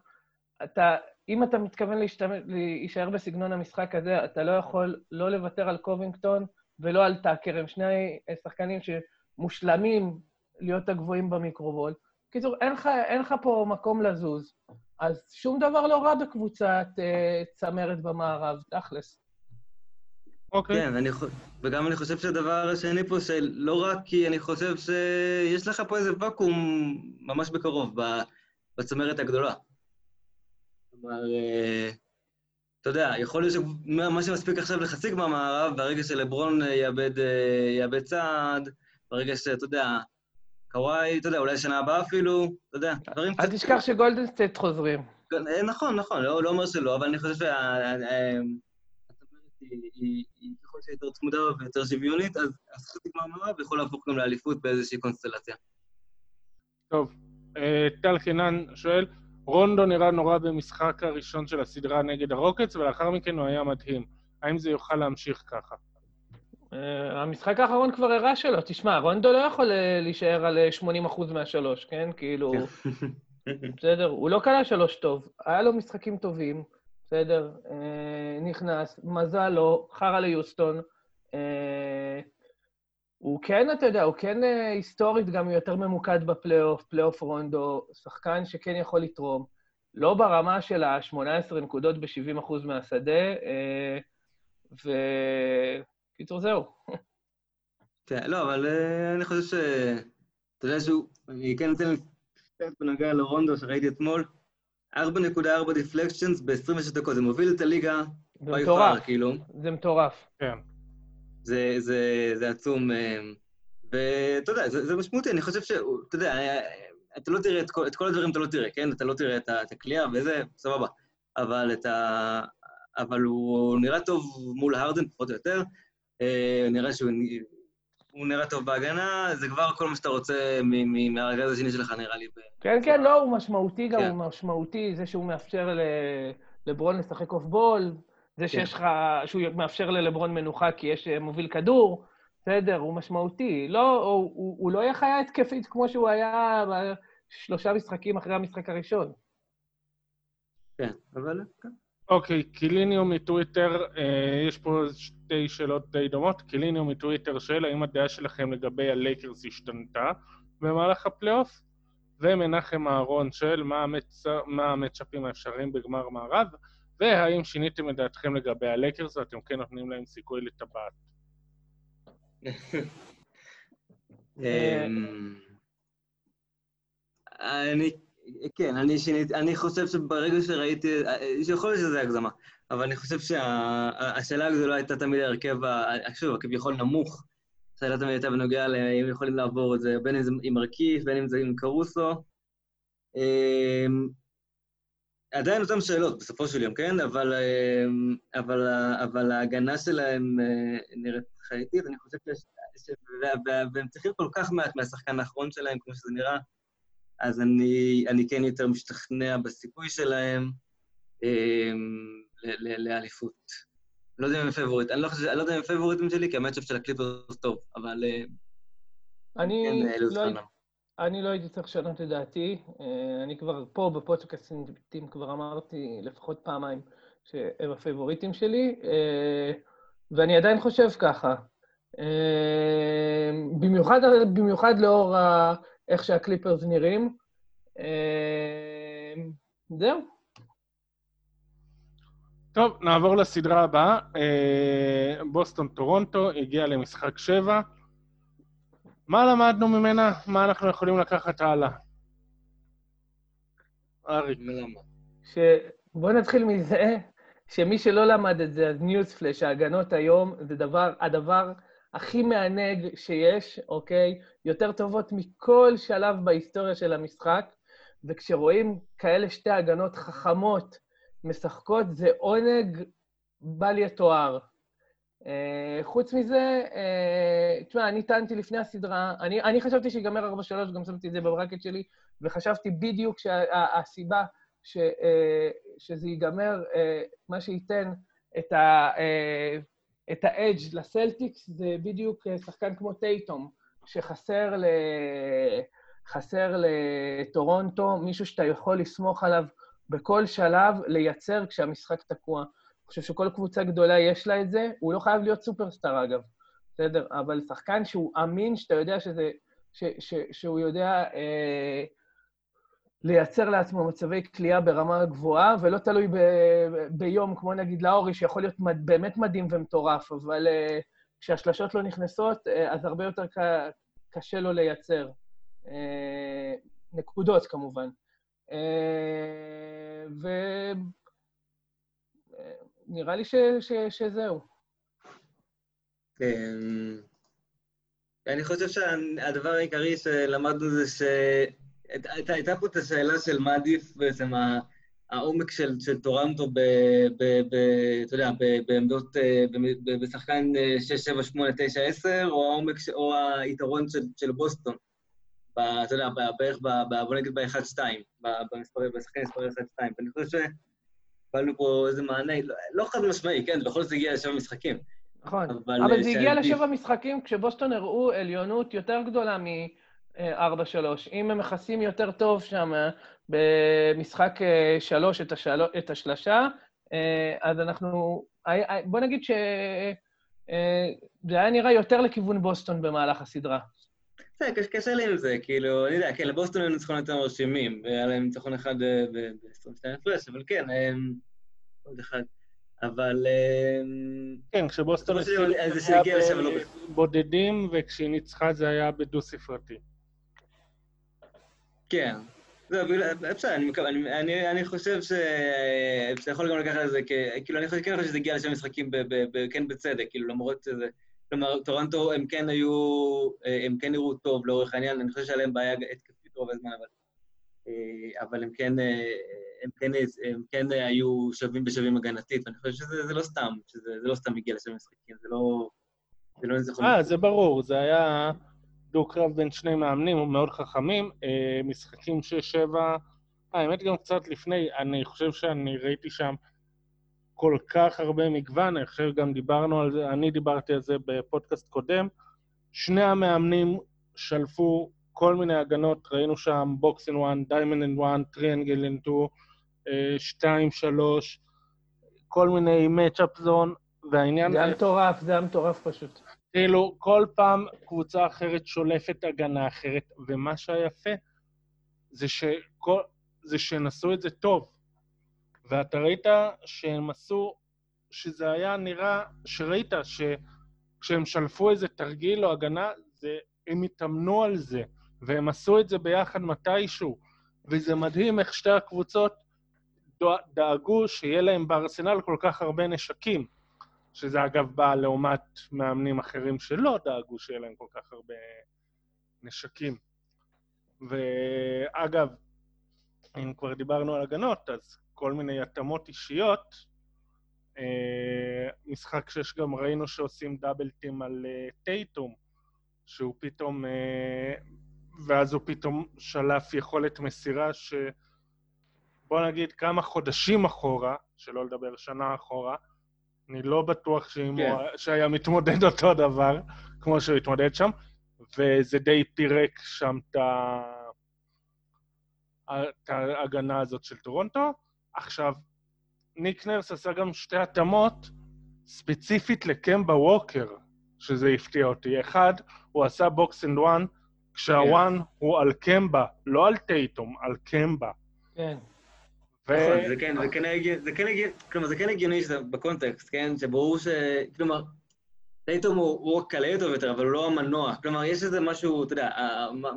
אתה, אם אתה מתכוון להשתמש, להישאר בסגנון המשחק הזה, אתה לא יכול לא לוותר על קובינגטון ולא על טאקר. הם שני שחקנים שמושלמים להיות הגבוהים במיקרובול. בקיצור, אין אין לך פה מקום לזוז. אז שום דבר לא רע בקבוצת אה, צמרת במערב, תכלס. אוקיי. כן, אני, וגם אני חושב שהדבר השני פה, שלא רק כי אני חושב שיש לך פה איזה ואקום ממש בקרוב, בצמרת הגדולה. כלומר, אה, אתה יודע, יכול להיות שמה שמספיק עכשיו לחסיק במערב, ברגע שלברון יאבד, אה, יאבד צעד, ברגע שאתה יודע, קוואי, אתה יודע, אולי שנה הבאה אפילו, אתה יודע, דברים קצת... אל תשכח שגולדנסטייט חוזרים. אה, נכון, נכון, לא, לא אומר שלא, אבל אני חושב שהצמרת היא ככל שהיא יותר צמודה ויותר שוויונית, אז חצי גמר מערב יכול להפוך גם לאליפות באיזושהי קונסטלציה. טוב, אה, טל חינן שואל, רונדו נראה נורא במשחק הראשון של הסדרה נגד הרוקטס, ולאחר מכן הוא היה מדהים. האם זה יוכל להמשיך ככה? אה, המשחק האחרון כבר הראה שלו. תשמע, רונדו לא יכול אה, להישאר על 80% אה, מהשלוש, כן? כאילו... כן. בסדר, הוא לא קלע שלוש טוב. היה לו משחקים טובים, בסדר, נכנס, מזל לו, חרא ליוסטון. הוא כן, אתה יודע, הוא כן היסטורית גם יותר ממוקד בפלייאוף, פלייאוף רונדו, שחקן שכן יכול לתרום. לא ברמה של ה-18 נקודות ב-70% מהשדה, ו... קיצור, זהו. כן, לא, אבל uh, אני חושב ש... אתה יודע שהוא... אני כן אתן stat בנוגע לרונדו שראיתי אתמול. 4.4 deflections ב-26 דקות, זה מוביל את הליגה. זה מטורף, כאילו. זה מטורף. כן. זה, זה, זה עצום. אה, ואתה יודע, זה, זה משמעותי, אני חושב ש... אתה יודע, אה, אתה לא תראה את כל, את כל הדברים, אתה לא תראה, כן? אתה לא תראה את, את הקליעה וזה, סבבה. אבל את ה... אבל הוא נראה טוב מול הרדן, פחות או יותר. אה, נראה שהוא נראה טוב בהגנה, זה כבר כל מה שאתה רוצה מהרגע השני שלך, נראה לי. כן, כן, לא, הוא משמעותי גם, כן. הוא משמעותי, זה שהוא מאפשר לברון לשחק off ball, זה כן. שיש לך, שהוא מאפשר ללברון מנוחה כי יש אה, מוביל כדור, בסדר, הוא משמעותי. לא, הוא, הוא, הוא לא יהיה חיה התקפית כמו שהוא היה שלושה משחקים אחרי המשחק הראשון. כן, אבל... אוקיי, קיליניו מטוויטר, אה, יש פה שתי שאלות די דומות. קיליניו מטוויטר שואל, האם הדעה שלכם לגבי הלייקרס השתנתה במהלך הפלייאוף? ומנחם אהרון שואל, מה. מה המצ'אפים האפשריים בגמר מערב? והאם שיניתם את דעתכם לגבי הלייקרס ואתם כן נותנים להם סיכוי לטבעת? אמ, אני, כן, אני שיניתי, אני חושב שברגע שראיתי, יכול להיות שזה הגזמה, אבל אני חושב שהשאלה הגדולה הייתה תמיד ההרכב, שוב, הכביכול נמוך, השאלה תמיד הייתה בנוגע לאם יכולים לעבור את זה, בין אם זה עם מרכיף, בין אם זה עם קרוסו. אמ, עדיין אותן שאלות בסופו של יום, כן? אבל, אמ, אבל, אבל ההגנה שלהם אה, נראית חייתית, אני חושב שיש... והם צריכים כל כך מעט מהשחקן האחרון שלהם, כמו שזה נראה, אז אני, אני כן יותר משתכנע בסיכוי שלהם אמ, לאליפות. לא יודע אם הם favorite, אני לא, חושב, אני לא יודע אם הם פייבוריטים שלי, כי ה matchup של הקליפרס טוב, אבל... אה, אני כן, לא, אני לא הייתי צריך לשנות את דעתי. אה, אני כבר פה בפודקאסטים כבר אמרתי לפחות פעמיים שהם הפייבוריטים שלי, אה, ואני עדיין חושב ככה. במיוחד, במיוחד לאור איך שהקליפרס נראים. זהו. טוב, נעבור לסדרה הבאה. אה, בוסטון טורונטו הגיע למשחק שבע. מה למדנו ממנה? מה אנחנו יכולים לקחת הלאה? אריק. ש... בוא נתחיל מזה שמי שלא למד את זה, אז news flash, ההגנות היום, זה דבר, הדבר הכי מענג שיש, אוקיי? יותר טובות מכל שלב בהיסטוריה של המשחק, וכשרואים כאלה שתי הגנות חכמות משחקות, זה עונג בל יתואר. Uh, חוץ מזה, uh, תשמע, אני טענתי לפני הסדרה, אני, אני חשבתי שיגמר 4-3, גם שמתי את זה בברקט שלי, וחשבתי בדיוק שהסיבה שה, uh, שזה ייגמר, uh, מה שייתן את ה... Uh, את האדג' לסלטיקס זה בדיוק אה, שחקן כמו טייטום, שחסר ל... חסר לטורונטו, מישהו שאתה יכול לסמוך עליו בכל שלב, לייצר כשהמשחק תקוע. אני חושב שכל קבוצה גדולה יש לה את זה, הוא לא חייב להיות סופרסטאר אגב, בסדר? אבל שחקן שהוא אמין, שאתה יודע שזה... ש, ש, שהוא יודע אה, לייצר לעצמו מצבי כליאה ברמה גבוהה, ולא תלוי ב, ביום, כמו נגיד לאורי, שיכול להיות מד, באמת מדהים ומטורף, אבל uh, כשהשלשות לא נכנסות, uh, אז הרבה יותר ק, קשה לו לייצר. Uh, נקודות, כמובן. Uh, ונראה לי ש, ש, שזהו. כן. אני חושב שהדבר העיקרי שלמדנו זה ש... הייתה פה את השאלה של מה עדיף בעצם העומק של, של טורנטו, ב, ב, ב, אתה יודע, בעמדות, אה, בשחקן 6, 7, 8, 9, 10, או העומק, או היתרון של, של בוסטון, ב, אתה יודע, בערך, בוא נגיד ב-1-2, במספרים, בשחקן מספרי 1-2. ואני חושב שקיבלנו פה איזה מענה, לא, לא חד משמעי, כן, בכל זאת הגיע לשבע משחקים. נכון, אבל, אבל זה הגיע לשבע משחקים כשבוסטון הראו עליונות יותר גדולה מ... 4-3. אם הם מכסים יותר טוב שם אה, במשחק 3 אה, את, השל... את השלשה, אה, אז אנחנו... בוא נגיד שזה היה נראה יותר לכיוון בוסטון במהלך הסדרה. בסדר, קשה לי עם זה, כאילו, אני יודע, כן, לבוסטון היו ניצחונות יותר מרשימים, והיה להם ניצחון אחד ב-22 הפרש, אבל כן, עוד אחד. אבל... כן, כשבוסטון הגיע לשם לא בודדים, וכשהיא ניצחה זה היה בדו-ספרתי. כן. לא, בסדר, אני חושב שאתה יכול גם לקחת את זה, כאילו, אני כן חושב שזה הגיע לשם משחקים כן בצדק, כאילו, למרות שזה... כלומר, טורנטו הם כן היו, הם כן נראו טוב לאורך העניין, אני חושב שהיה להם בעיה התקפית רוב הזמן, אבל... אבל הם כן, הם כן, הם כן היו שווים בשווים הגנתית, ואני חושב שזה לא סתם, שזה לא סתם הגיע לשם משחקים, זה לא... זה לא חומר. אה, זה ברור, זה היה... דו-קרב בין שני מאמנים מאוד חכמים, אה, משחקים 6-7, אה, האמת גם קצת לפני, אני חושב שאני ראיתי שם כל כך הרבה מגוון, אני חושב גם דיברנו על זה, אני דיברתי על זה בפודקאסט קודם, שני המאמנים שלפו כל מיני הגנות, ראינו שם box and one, diamond and one, triangle and two, שתיים, שלוש, כל מיני מצ'אפ זון, והעניין... זה היה מטורף, זה היה מטורף פשוט. כאילו, כל פעם קבוצה אחרת שולפת הגנה אחרת, ומה שהיה זה, שכל, זה שהם עשו את זה טוב. ואתה ראית שהם עשו, שזה היה נראה, שראית שכשהם שלפו איזה תרגיל או הגנה, זה, הם התאמנו על זה, והם עשו את זה ביחד מתישהו. וזה מדהים איך שתי הקבוצות דאגו שיהיה להם בארסנל כל כך הרבה נשקים. שזה אגב בא לעומת מאמנים אחרים שלא דאגו שיהיה להם כל כך הרבה נשקים. ואגב, אם כבר דיברנו על הגנות, אז כל מיני התאמות אישיות, אה, משחק שיש גם ראינו שעושים דאבל טים על אה, טייטום, שהוא פתאום, אה, ואז הוא פתאום שלף יכולת מסירה ש... בוא נגיד כמה חודשים אחורה, שלא לדבר שנה אחורה, אני לא בטוח שאם כן. הוא, שהיה מתמודד אותו דבר, כמו שהוא התמודד שם, וזה די פירק שם את, את ההגנה הזאת של טורונטו. עכשיו, ניק נרס עשה גם שתי התאמות ספציפית לקמבה ווקר, שזה הפתיע אותי. אחד, הוא עשה box and one, כשה one כן. הוא על קמבה, לא על טייטום, על קמבה. כן. נכון, זה כן, כן זה כן הגיוני, כלומר, זה כן הגיוני שזה ב context, כן? שברור ש... כלומר, טייטום הוא רק קלעי טוב יותר, אבל הוא לא המנוע. כלומר, יש איזה משהו, אתה יודע,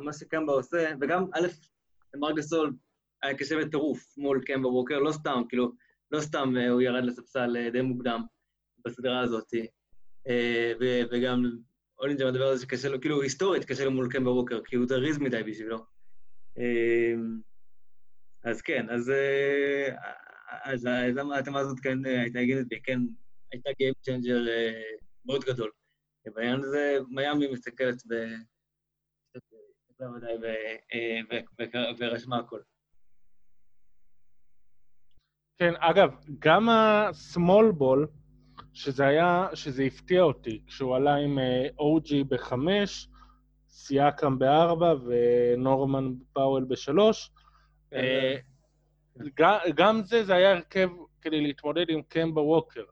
מה שקמבה עושה, וגם, א', למר גסול היה קשה בטירוף מול קמבה ווקר, לא סתם, כאילו, לא סתם אה, הוא ירד לספסל אה, די מוקדם בסדרה הזאת. אה, וגם אולינג'ר מדבר על זה שקשה לו, כאילו, היסטורית קשה לו מול קמבה ווקר, כי הוא זריז מדי בשבילו. אז כן, אז, אה, אז ההתאמה הזאת כן הייתה הגיונית, וכן הייתה Game Changer אה, מאוד גדול. בעניין הזה, מיאמי מסתכלת ב... אה, ורשמה הכל. כן, אגב, גם ה-small ball, שזה היה, שזה הפתיע אותי, כשהוא עלה עם אוג'י בחמש, סיאקם בארבע ונורמן פאוול בשלוש, אה, גם זה, זה היה הרכב כדי להתמודד עם קמבה ווקר.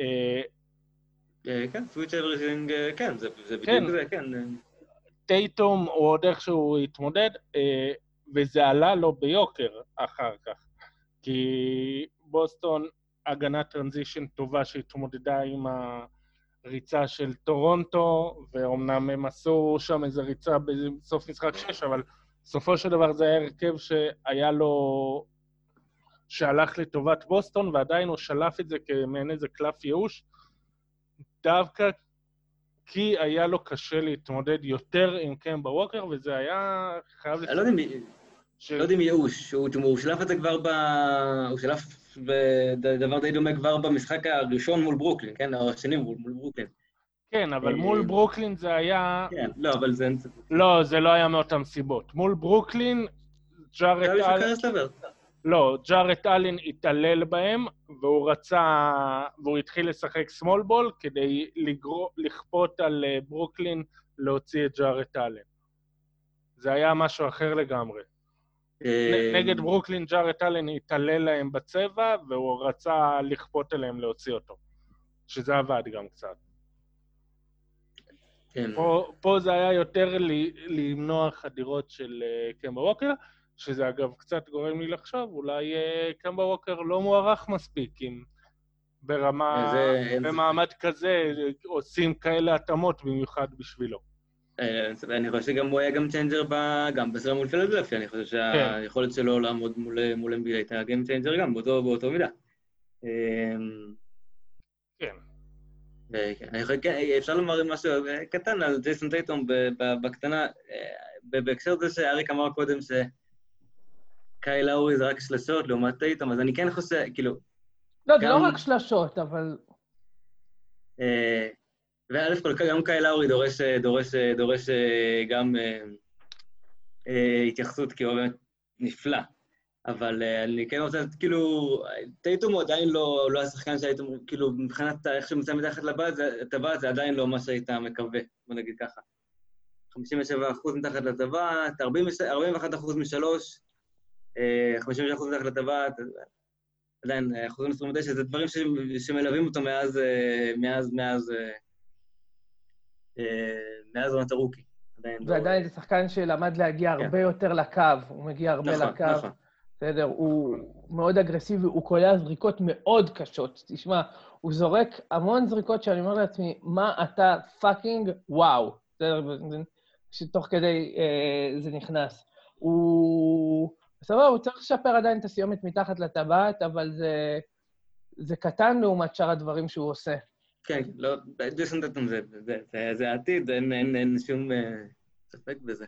אה, אה, כן, switch everything, כן, זה בדיוק כן. זה, כן. טייטום, הוא עוד איכשהו התמודד, וזה עלה לו ביוקר אחר כך. כי בוסטון, הגנת transition טובה שהתמודדה עם הריצה של טורונטו, ואומנם הם עשו שם איזו ריצה בסוף משחק 6, אבל בסופו של דבר זה היה הרכב שהיה לו... שהלך לטובת בוסטון, ועדיין הוא שלף את זה כמעין איזה קלף ייאוש, דווקא כי היה לו קשה להתמודד יותר עם קמבה ווקר, וזה היה חייב... לא יודע ש... לא יודע אם ייאוש, הוא, הוא שלף את זה כבר ב... הוא שלף בדבר די דומה כבר במשחק הראשון מול ברוקלין, כן? השני מול, מול ברוקלין. כן, אבל מול ברוקלין זה היה... כן, לא, אבל זה... לא, זה לא היה מאותן סיבות. מול ברוקלין, ג'ארט אלן... לא, ג'ארט אלן התעלל בהם, והוא רצה... והוא התחיל לשחק סמול בול כדי לגרו... לכפות על אה, ברוקלין להוציא את ג'ארט אלן. זה היה משהו אחר לגמרי. אה, נגד ברוקלין ג'ארט אלן התעלל להם בצבע, והוא רצה לכפות עליהם להוציא אותו. שזה עבד גם קצת. כן. פה, פה זה היה יותר לי, למנוע חדירות של uh, קמבה ווקר, שזה אגב קצת גורם לי לחשוב, אולי uh, קמבה ווקר לא מוערך מספיק, אם ברמה, זה, במעמד זה... כזה עושים כאלה התאמות במיוחד בשבילו. אה, אני חושב שגם הוא היה game changer גם בסדרה מול פילדלפיה, אני חושב כן. שהיכולת שלו לעמוד מול, מול NBA הייתה game changer גם באותו, באותו מידה. כן. כן, אפשר לומר משהו קטן על ג'ייסון טייטום בקטנה, אה, בהקשר לזה שאריק אמר קודם שקאי לאורי זה רק שלשות לעומת טייטום, אז אני כן חושב, כאילו... לא, זה לא רק שלשות, אבל... אה, וא' כל גם קאי לאורי דורש, דורש, דורש אה, גם התייחסות, כי הוא באמת נפלא. אבל uh, אני כן רוצה, כאילו, טייטום הוא עדיין לא, לא השחקן שהיית, כאילו, מבחינת איך שהוא נמצא מתחת לטבעת, זה, עדיין לא מה שהיית מקווה, בוא נגיד ככה. 57 אחוז מתחת לטבעת, 41 אחוז משלוש, 56 אחוז מתחת לטבעת, עדיין, אחוזים 29, זה דברים ש, שמלווים אותו מאז, מאז, מאז, מאז עונת הרוקי. ועדיין לא... זה שחקן שלמד להגיע כן. הרבה יותר לקו, הוא מגיע הרבה נכון, לקו. נכון. בסדר? הוא מאוד אגרסיבי, הוא קולע זריקות מאוד קשות. תשמע, הוא זורק המון זריקות שאני אומר לעצמי, מה אתה fucking וואו. בסדר? שתוך כדי אה, זה נכנס. הוא... סבבה, הוא צריך לשפר עדיין את הסיומת מתחת לטבעת, אבל זה, זה קטן לעומת שאר הדברים שהוא עושה. כן, לא, טייטום זה, זה, זה, זה העתיד, אין, אין, אין שום אה, ספק בזה.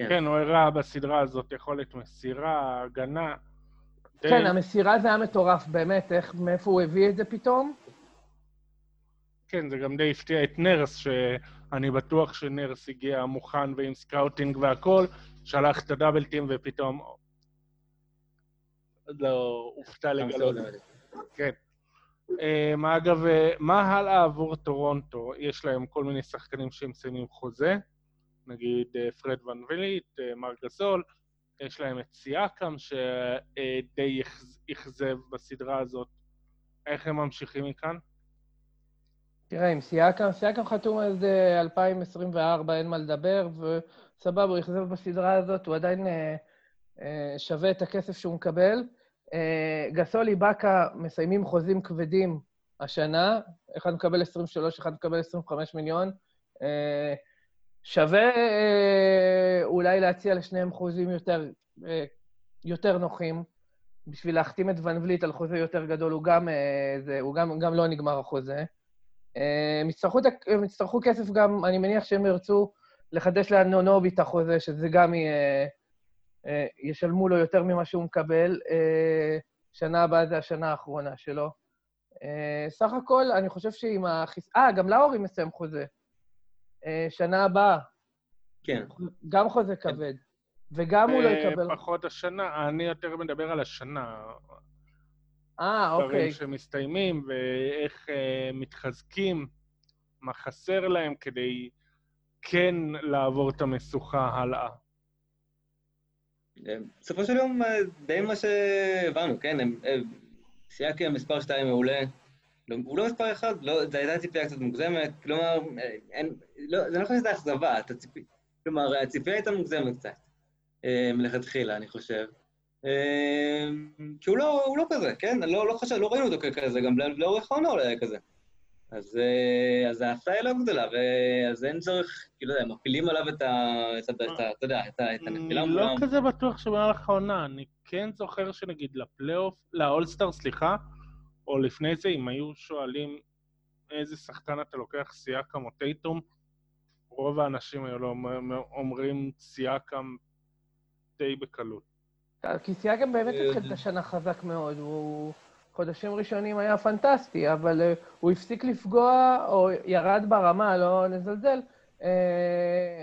כן. כן, הוא הראה בסדרה הזאת יכולת מסירה, הגנה. כן, המסירה זה היה מטורף, באמת, איך, מאיפה הוא הביא את זה פתאום? כן, זה גם די הפתיע את נרס, שאני בטוח שנרס הגיע מוכן ועם scouting והכול, שלח את ה double team ופתאום... לא, הופתע לגלות. כן. Um, אגב, אה, מה הלאה עבור טורונטו? יש להם כל מיני שחקנים שהם מסיימים חוזה. נגיד אה, פרד ון וליט, אה, מארק גסול, יש להם את סיאקם שדי אכזב בסדרה הזאת. איך הם ממשיכים מכאן? תראה, עם סיאקם, סיאקם חתום על זה 2024, אין מה לדבר, וסבבה, הוא אכזב בסדרה הזאת, הוא עדיין אה, אה, שווה את הכסף שהוא מקבל. אה, גסול איבאקה מסיימים חוזים כבדים השנה, אחד מקבל 23, אחד מקבל 25 מיליון. אה, שווה אה, אולי להציע לשניהם חוזים יותר, אה, יותר נוחים, בשביל להחתים את ון וליט על חוזה יותר גדול, הוא גם, אה, זה, הוא גם, גם לא נגמר החוזה. יצטרכו, הם יצטרכו כסף גם, אני מניח שהם ירצו לחדש לאנונובי את החוזה, שזה גם יהיה, ישלמו לו יותר ממה שהוא מקבל. שנה הבאה זה השנה האחרונה שלו. סך הכל, אני חושב שעם החיס... אה, גם לאורי מסיים חוזה. אה, שנה הבאה. כן. גם חוזה כן. כבד. וגם הוא לא אה, יקבל... פחות השנה, אני יותר מדבר על השנה. אה, אוקיי. דברים שמסתיימים ואיך uh, מתחזקים, מה חסר להם כדי כן לעבור את המשוכה הלאה. בסופו של יום, די מה שהבנו, כן? סייקי המספר 2 מעולה, לא, הוא לא מספר אחד, לא, זו הייתה ציפייה קצת מוגזמת, כלומר, אין, לא, זה לא שזה אכזבה, הציפי, כלומר, הציפייה הייתה מוגזמת קצת, אה, מלכתחילה, אני חושב. אה, כי הוא לא, הוא לא כזה, כן? לא, לא חשב, לא ראינו אותו ככזה, גם לאורך העונה אולי היה כזה. אז, אה, אז ההפתעה היא לא גדולה, ואז אין צורך, כאילו, הם מפילים עליו את ה... אתה יודע, את הנפילה. אני לא כזה בטוח שבמהלך העונה, אני כן זוכר שנגיד לפלייאוף, לאולסטאר, סליחה, או לפני זה, אם היו שואלים איזה שחקן אתה לוקח, סיאקם או טייטום, רוב האנשים היו לא אומרים סיאקם די בקלות. כי סיאקם באמת אה, התחיל את השנה חזק מאוד, הוא חודשים ראשונים היה פנטסטי, אבל uh, הוא הפסיק לפגוע, או ירד ברמה, לא נזלזל, uh,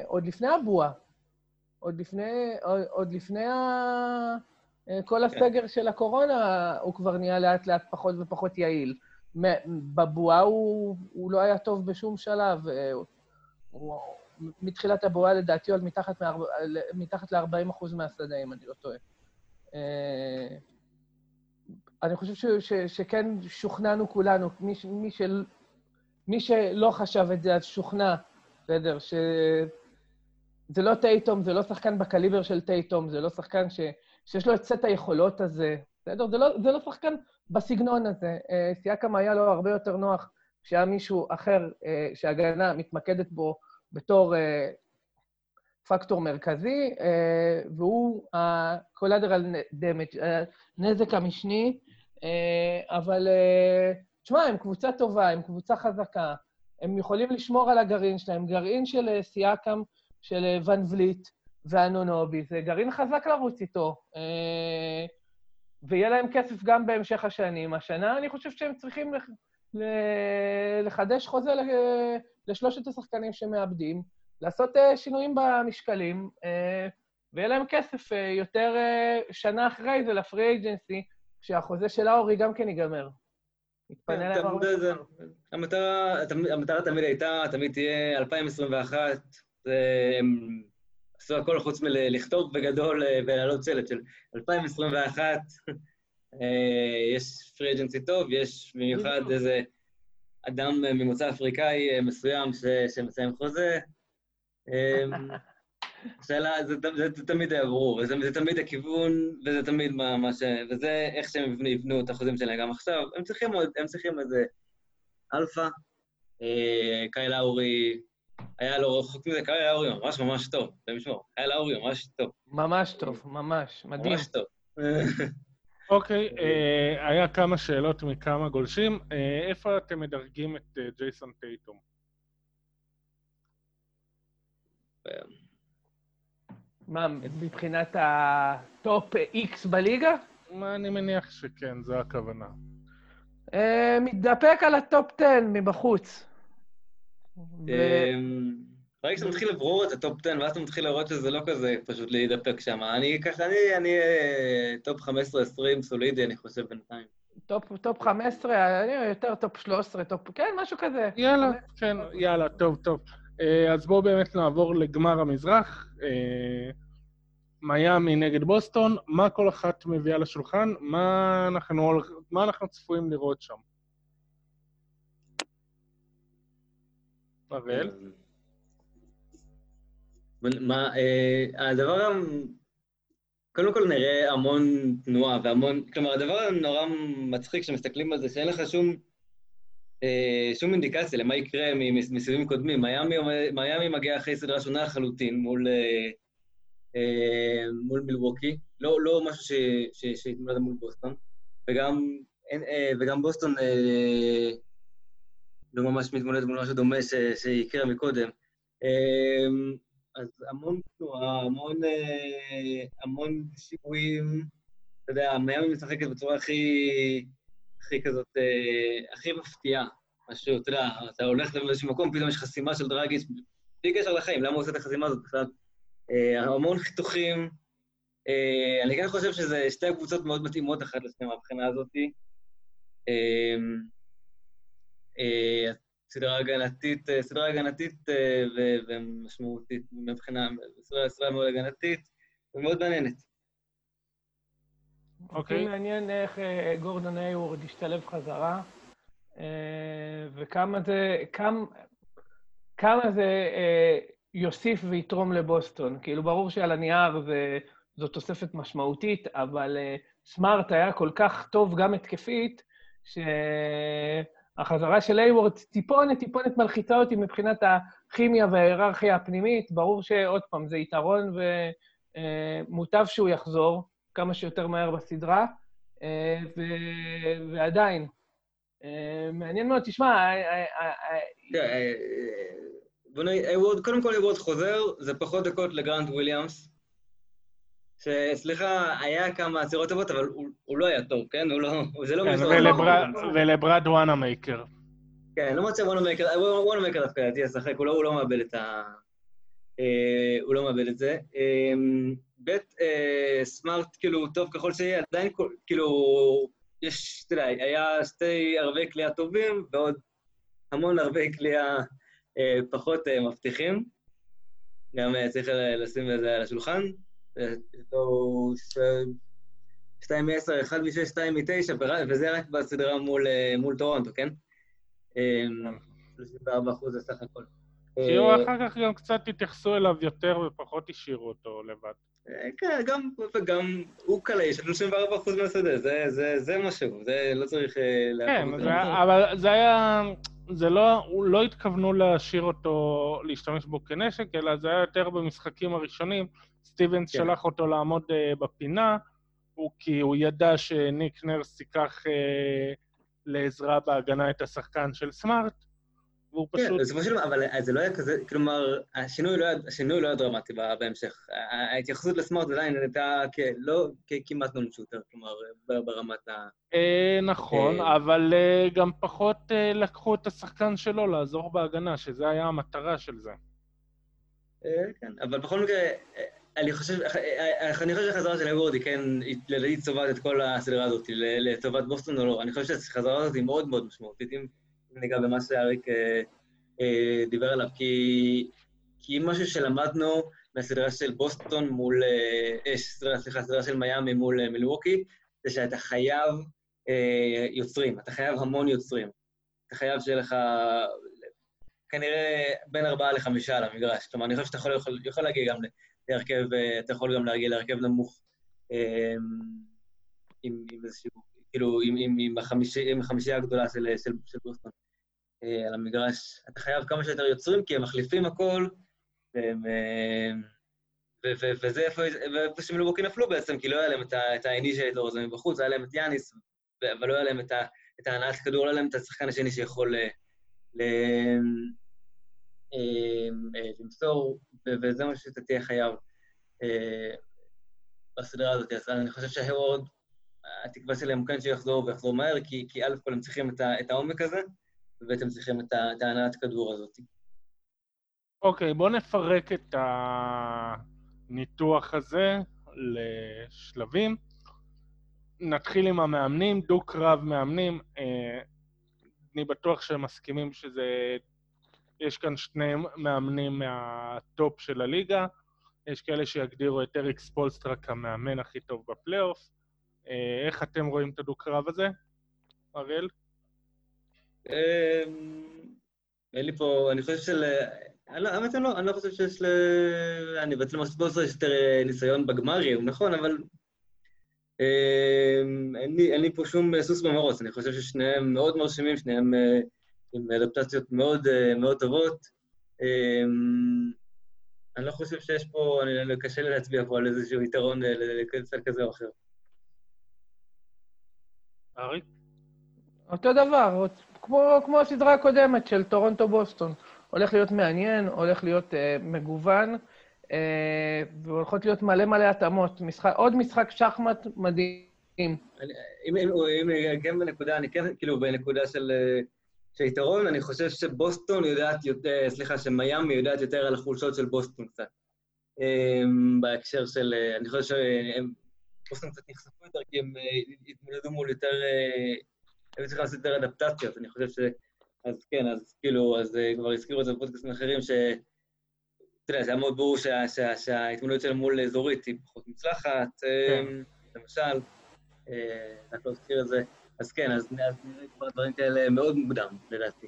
עוד לפני הבועה. עוד לפני, עוד, עוד לפני ה... אה, כל כן. הסגר של הקורונה, הוא כבר נהיה לאט-לאט פחות ופחות יעיל. בבועה הוא, הוא לא היה טוב בשום שלב. אה, הוא, מתחילת הבועה, לדעתי, עוד מתחת, מתחת ל-40% מהשדה, אם אני לא טועה. אה, אני חושב ש, ש, שכן שוכנענו כולנו, מי, מי, של, מי שלא חשב את זה, אז שוכנע, בסדר, שזה לא טייטום, זה לא שחקן בקליבר של טייטום, זה לא שחקן ש... שיש לו את סט היכולות הזה, בסדר? זה לא, זה לא שחקן בסגנון הזה. אה, סייקם היה לו הרבה יותר נוח כשהיה מישהו אחר אה, שההגנה מתמקדת בו בתור אה, פקטור מרכזי, והוא ה-collateral damage, הנזק המשני, אבל תשמע, הם קבוצה טובה, הם קבוצה חזקה, הם יכולים לשמור על הגרעין שלהם. גרעין של סייקם, של ון וליט, ואנונובי, זה גרעין חזק לרוץ איתו. אה, ויהיה להם כסף גם בהמשך השנים. השנה אני חושב שהם צריכים לחדש חוזה לשלושת השחקנים שמאבדים, לעשות אה, שינויים במשקלים, אה, ויהיה להם כסף יותר שנה אחרי זה לפרי אייג'נסי, כשהחוזה של האורי גם כן ייגמר. מתפנה כן, להם הרבה... המטרה תמיד הייתה, תמיד תהיה 2021, הם עשו הכל חוץ מלכתוב בגדול ולהעלות שלט של 2021. יש פרי אג'נסי טוב, יש במיוחד איזה אדם ממוצא אפריקאי מסוים שמסיים חוזה. שאלה, זה, זה, זה תמיד היה ברור, וזה זה תמיד הכיוון, וזה תמיד מה, מה ש... וזה איך שהם יבנו, יבנו את החוזים שלהם גם עכשיו. הם צריכים עוד, הם צריכים איזה אלפא. אה, קייל לאורי, היה לא רחוק מזה, קייל לאורי ממש ממש טוב, אתם משמור, קייל לאורי ממש טוב. ממש טוב, ממש, מדהים. ממש טוב. אוקיי, אה, היה כמה שאלות מכמה גולשים. אה, איפה אתם מדרגים את אה, ג'ייסון טייטום? מה, מבחינת ה top X בליגה? מה, אני מניח שכן, זו הכוונה. מתדפק על ה top 10 מבחוץ. ברגע שאתה מתחיל לברור את ה top 10, ואז אתה מתחיל לראות שזה לא כזה פשוט להידפק שם. אני ככה, אני, אני top 15-20 סולידי, אני חושב בינתיים. top, top 15, אני יותר top 13, top... כן, משהו כזה. יאללה, כן, יאללה, טוב, טוב. אז בואו באמת נעבור לגמר המזרח. מיאמי נגד בוסטון, מה כל אחת מביאה לשולחן? מה אנחנו, מה אנחנו צפויים לראות שם? אראל? מה, הדבר, קודם כל נראה המון תנועה והמון, כלומר, הדבר הנורא מצחיק כשמסתכלים על זה, שאין לך שום אה, שום אינדיקציה למה יקרה מסיבובים קודמים. מיאמי מגיע אחרי סדרה שונה לחלוטין מול, אה, אה, מול מילווקי, לא, לא משהו שהתמודד מול בוסטון, וגם, וגם בוסטון לא ממש מתמודד מול משהו דומה שיקרה מקודם. אז המון תנועה, המון, המון שיפועים, אתה יודע, מיאמי משחקת בצורה הכי... הכי כזאת, אה, הכי מפתיעה. משהו, אתה יודע, אתה הולך לאיזשהו מקום, פתאום יש חסימה של דרגיס, בלי קשר לחיים, למה הוא עושה את החסימה הזאת בכלל? אה, המון חיתוכים. אה, אני כן חושב שזה שתי קבוצות מאוד מתאימות אחת לשנייה מהבחינה הזאת. סדרה הגנתית, סדרה הגנתית ומשמעותית מבחינה, סדרה מאוד הגנתית ומאוד מעניינת. אוקיי. Okay. מעניין איך אה, גורדון איוורד ישתלב חזרה, אה, וכמה זה, כמה, כמה זה אה, יוסיף ויתרום לבוסטון. כאילו, ברור שעל הנייר זה, זו תוספת משמעותית, אבל סמארט היה כל כך טוב גם התקפית, שהחזרה של איוורד טיפונת, טיפונת מלחיצה אותי מבחינת הכימיה וההיררכיה הפנימית. ברור שעוד פעם, זה יתרון ומוטב שהוא יחזור. כמה שיותר מהר בסדרה, אה, ו- ועדיין, אה, מעניין מאוד, תשמע... קודם כל איוורד חוזר, זה פחות דקות לגרנט וויליאמס. שסליחה, היה כמה עצירות טובות, אבל הוא, הוא לא היה טוב, כן? הוא לא... זה לא... כן, ולבראד וואנמייקר. כן, למרות שוואנמייקר, וואנמייקר דווקא לדעתי ישחק, הוא לא, הוא לא מאבד את ה... אה, הוא לא מאבד את זה. ב', אה, סמארט, כאילו, טוב ככל שיהיה, עדיין, כאילו, יש, אתה יודע, היה שתי ערבי קליעה טובים ועוד המון ערבי קליעה אה, פחות אה, מבטיחים. גם אה, צריך לשים את זה על השולחן. שתיים מ-10, אחד מ-6, שתיים מ-9, וזה רק בסדרה מול, אה, מול טורונטו, כן? 34 אחוז זה סך הכל. כאילו אחר כך גם קצת התייחסו אליו יותר ופחות השאירו אותו לבד. כן, גם, וגם הוא קלה, יש 34% מהשדה, זה, זה, זה משהו, זה לא צריך אה, כן, זה, אבל זה היה, זה לא, לא התכוונו להשאיר אותו, להשתמש בו כנשק, אלא זה היה יותר במשחקים הראשונים. סטיבנס כן. שלח אותו לעמוד uh, בפינה, הוא, כי הוא ידע שניק נרס ייקח uh, לעזרה בהגנה את השחקן של סמארט, והוא כן, פשוט... כן, בסופו של דבר, אבל זה לא היה כזה, כלומר, השינוי לא היה, השינוי לא היה דרמטי בהמשך. ההתייחסות לסמארט עדיין הייתה לא כמעט נון שוטר, כלומר, ברמת ה... אה, נכון, אה, אבל אה, גם פחות לקחו את השחקן שלו לעזור בהגנה, שזה היה המטרה של זה. כן, אבל בכל מקרה, אני חושב, אני חושב שהחזרה של אבורדי, כן, לדעתי צובעת את כל הסדרה הזאת, לטובת בוסטון או לא. אני חושב שהחזרה הזאת היא מאוד מאוד משמעותית. אם ניגע במה שאריק אה, אה, דיבר עליו, כי כי אם משהו שלמדנו מהסדרה של בוסטון מול... אה, סדרה, סליחה, סדרה של מיאמי מול מילווקי, זה שאתה חייב אה, יוצרים, אתה חייב המון יוצרים. אתה חייב שיהיה לך כנראה בין ארבעה לחמישה על המגרש. כלומר, אני חושב שאתה יכול, יכול, יכול להגיע גם להרכב, אתה יכול גם להגיע להרכב נמוך עם, עם איזשהו, כאילו, עם, עם, עם, החמישי, עם החמישייה הגדולה של, של, של בוסטון. אה, על המגרש. אתה חייב כמה שיותר יוצרים, כי הם מחליפים הכל, והם... אה, וזה איפה, ואיפה שמילובוקי נפלו בעצם, כי לא היה להם את האינישייטור הזה מבחוץ, היה להם את יאניס, אבל לא היה להם את ההנעת כדור, לא היה להם את השחקן השני שיכול אה, למסור, וזה מה שאתה תהיה חייב בסדרה הזאת. אז אני חושב שההורד, התקווה שלהם כן שיחזור ויחזור מהר, כי א' כל הם צריכים את העומק הזה, ובעצם צריכים את ההנעת כדור הזאת. אוקיי, בואו נפרק את הניתוח הזה לשלבים. נתחיל עם המאמנים, דו-קרב מאמנים. אה, אני בטוח שהם מסכימים שזה... יש כאן שני מאמנים מהטופ של הליגה. יש כאלה שיגדירו את אריק ספולסטרה כמאמן הכי טוב בפלייאוף. אה, איך אתם רואים את הדו-קרב הזה, אראל? אמ, אין לי פה, אני חושב של... לא, האמת אני לא, אני לא חושב שיש ל... אני בעצם בספורט יש יותר אה, ניסיון בגמרים, נכון, אבל... אמ, אין לי פה שום סוס במרוץ, אני חושב ששניהם מאוד מרשימים, שניהם אה, עם אדפטציות מאוד, אה, מאוד טובות. אמ, אני לא חושב שיש פה, אני, קשה לי להצביע פה על איזשהו יתרון לצד כזה או אחר. ארי? אותו דבר, כמו, כמו הסדרה הקודמת של טורונטו-בוסטון. הולך להיות מעניין, הולך להיות uh, מגוון, uh, והולכות להיות מלא מלא התאמות. משחק, עוד משחק שחמט מדהים. אם, אם, אם כן בנקודה, אני כן, כאילו, בנקודה של, של יתרון, אני חושב שבוסטון יודעת יותר, סליחה, שמיאמי יודעת יותר על החולשות של בוסטון קצת. Um, בהקשר של, אני חושב שבוסטון קצת נחשפו יותר, כי הם התמודדו מול יותר... היו צריכים לעשות יותר אדפטציות, אני חושב ש... אז כן, אז כאילו, אז אה, כבר הזכירו את זה בפודקאסטים אחרים, ש... אתה יודע, זה היה מאוד ברור שההתמודדות שלהם מול אזורית היא פחות מוצלחת, כן. אמ, למשל, אה, רק לא אזכיר את זה. אז כן, אז נראה כבר דברים כאלה מאוד מוקדם, לדעתי.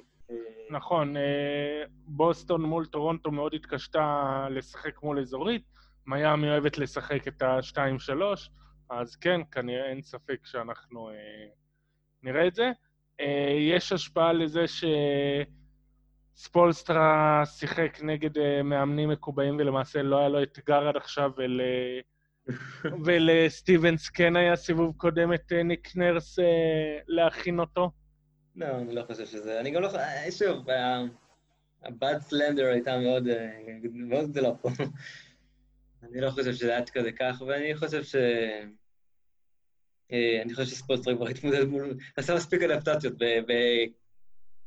נכון, אה, בוסטון מול טורונטו מאוד התקשתה לשחק מול אזורית, מיאמי אוהבת לשחק את ה-2-3, אז כן, כנראה אין ספק שאנחנו נראה את זה. אה, יש השפעה לזה שספולסטרה שיחק נגד אה, מאמנים מקובעים ולמעשה לא היה לו אתגר עד עכשיו, ול... ולסטיבנס כן היה סיבוב קודם את אה, ניק נרס להכין אותו? לא, אני לא חושב שזה... אני גם לא... שוב, הבאד סלנדר הייתה מאוד, מאוד גדולה פה. אני לא חושב שזה היה כזה כך, ואני חושב ש... אה, אני חושב שספולסטרה כבר התמודד מול... עשה מספיק אדפטציות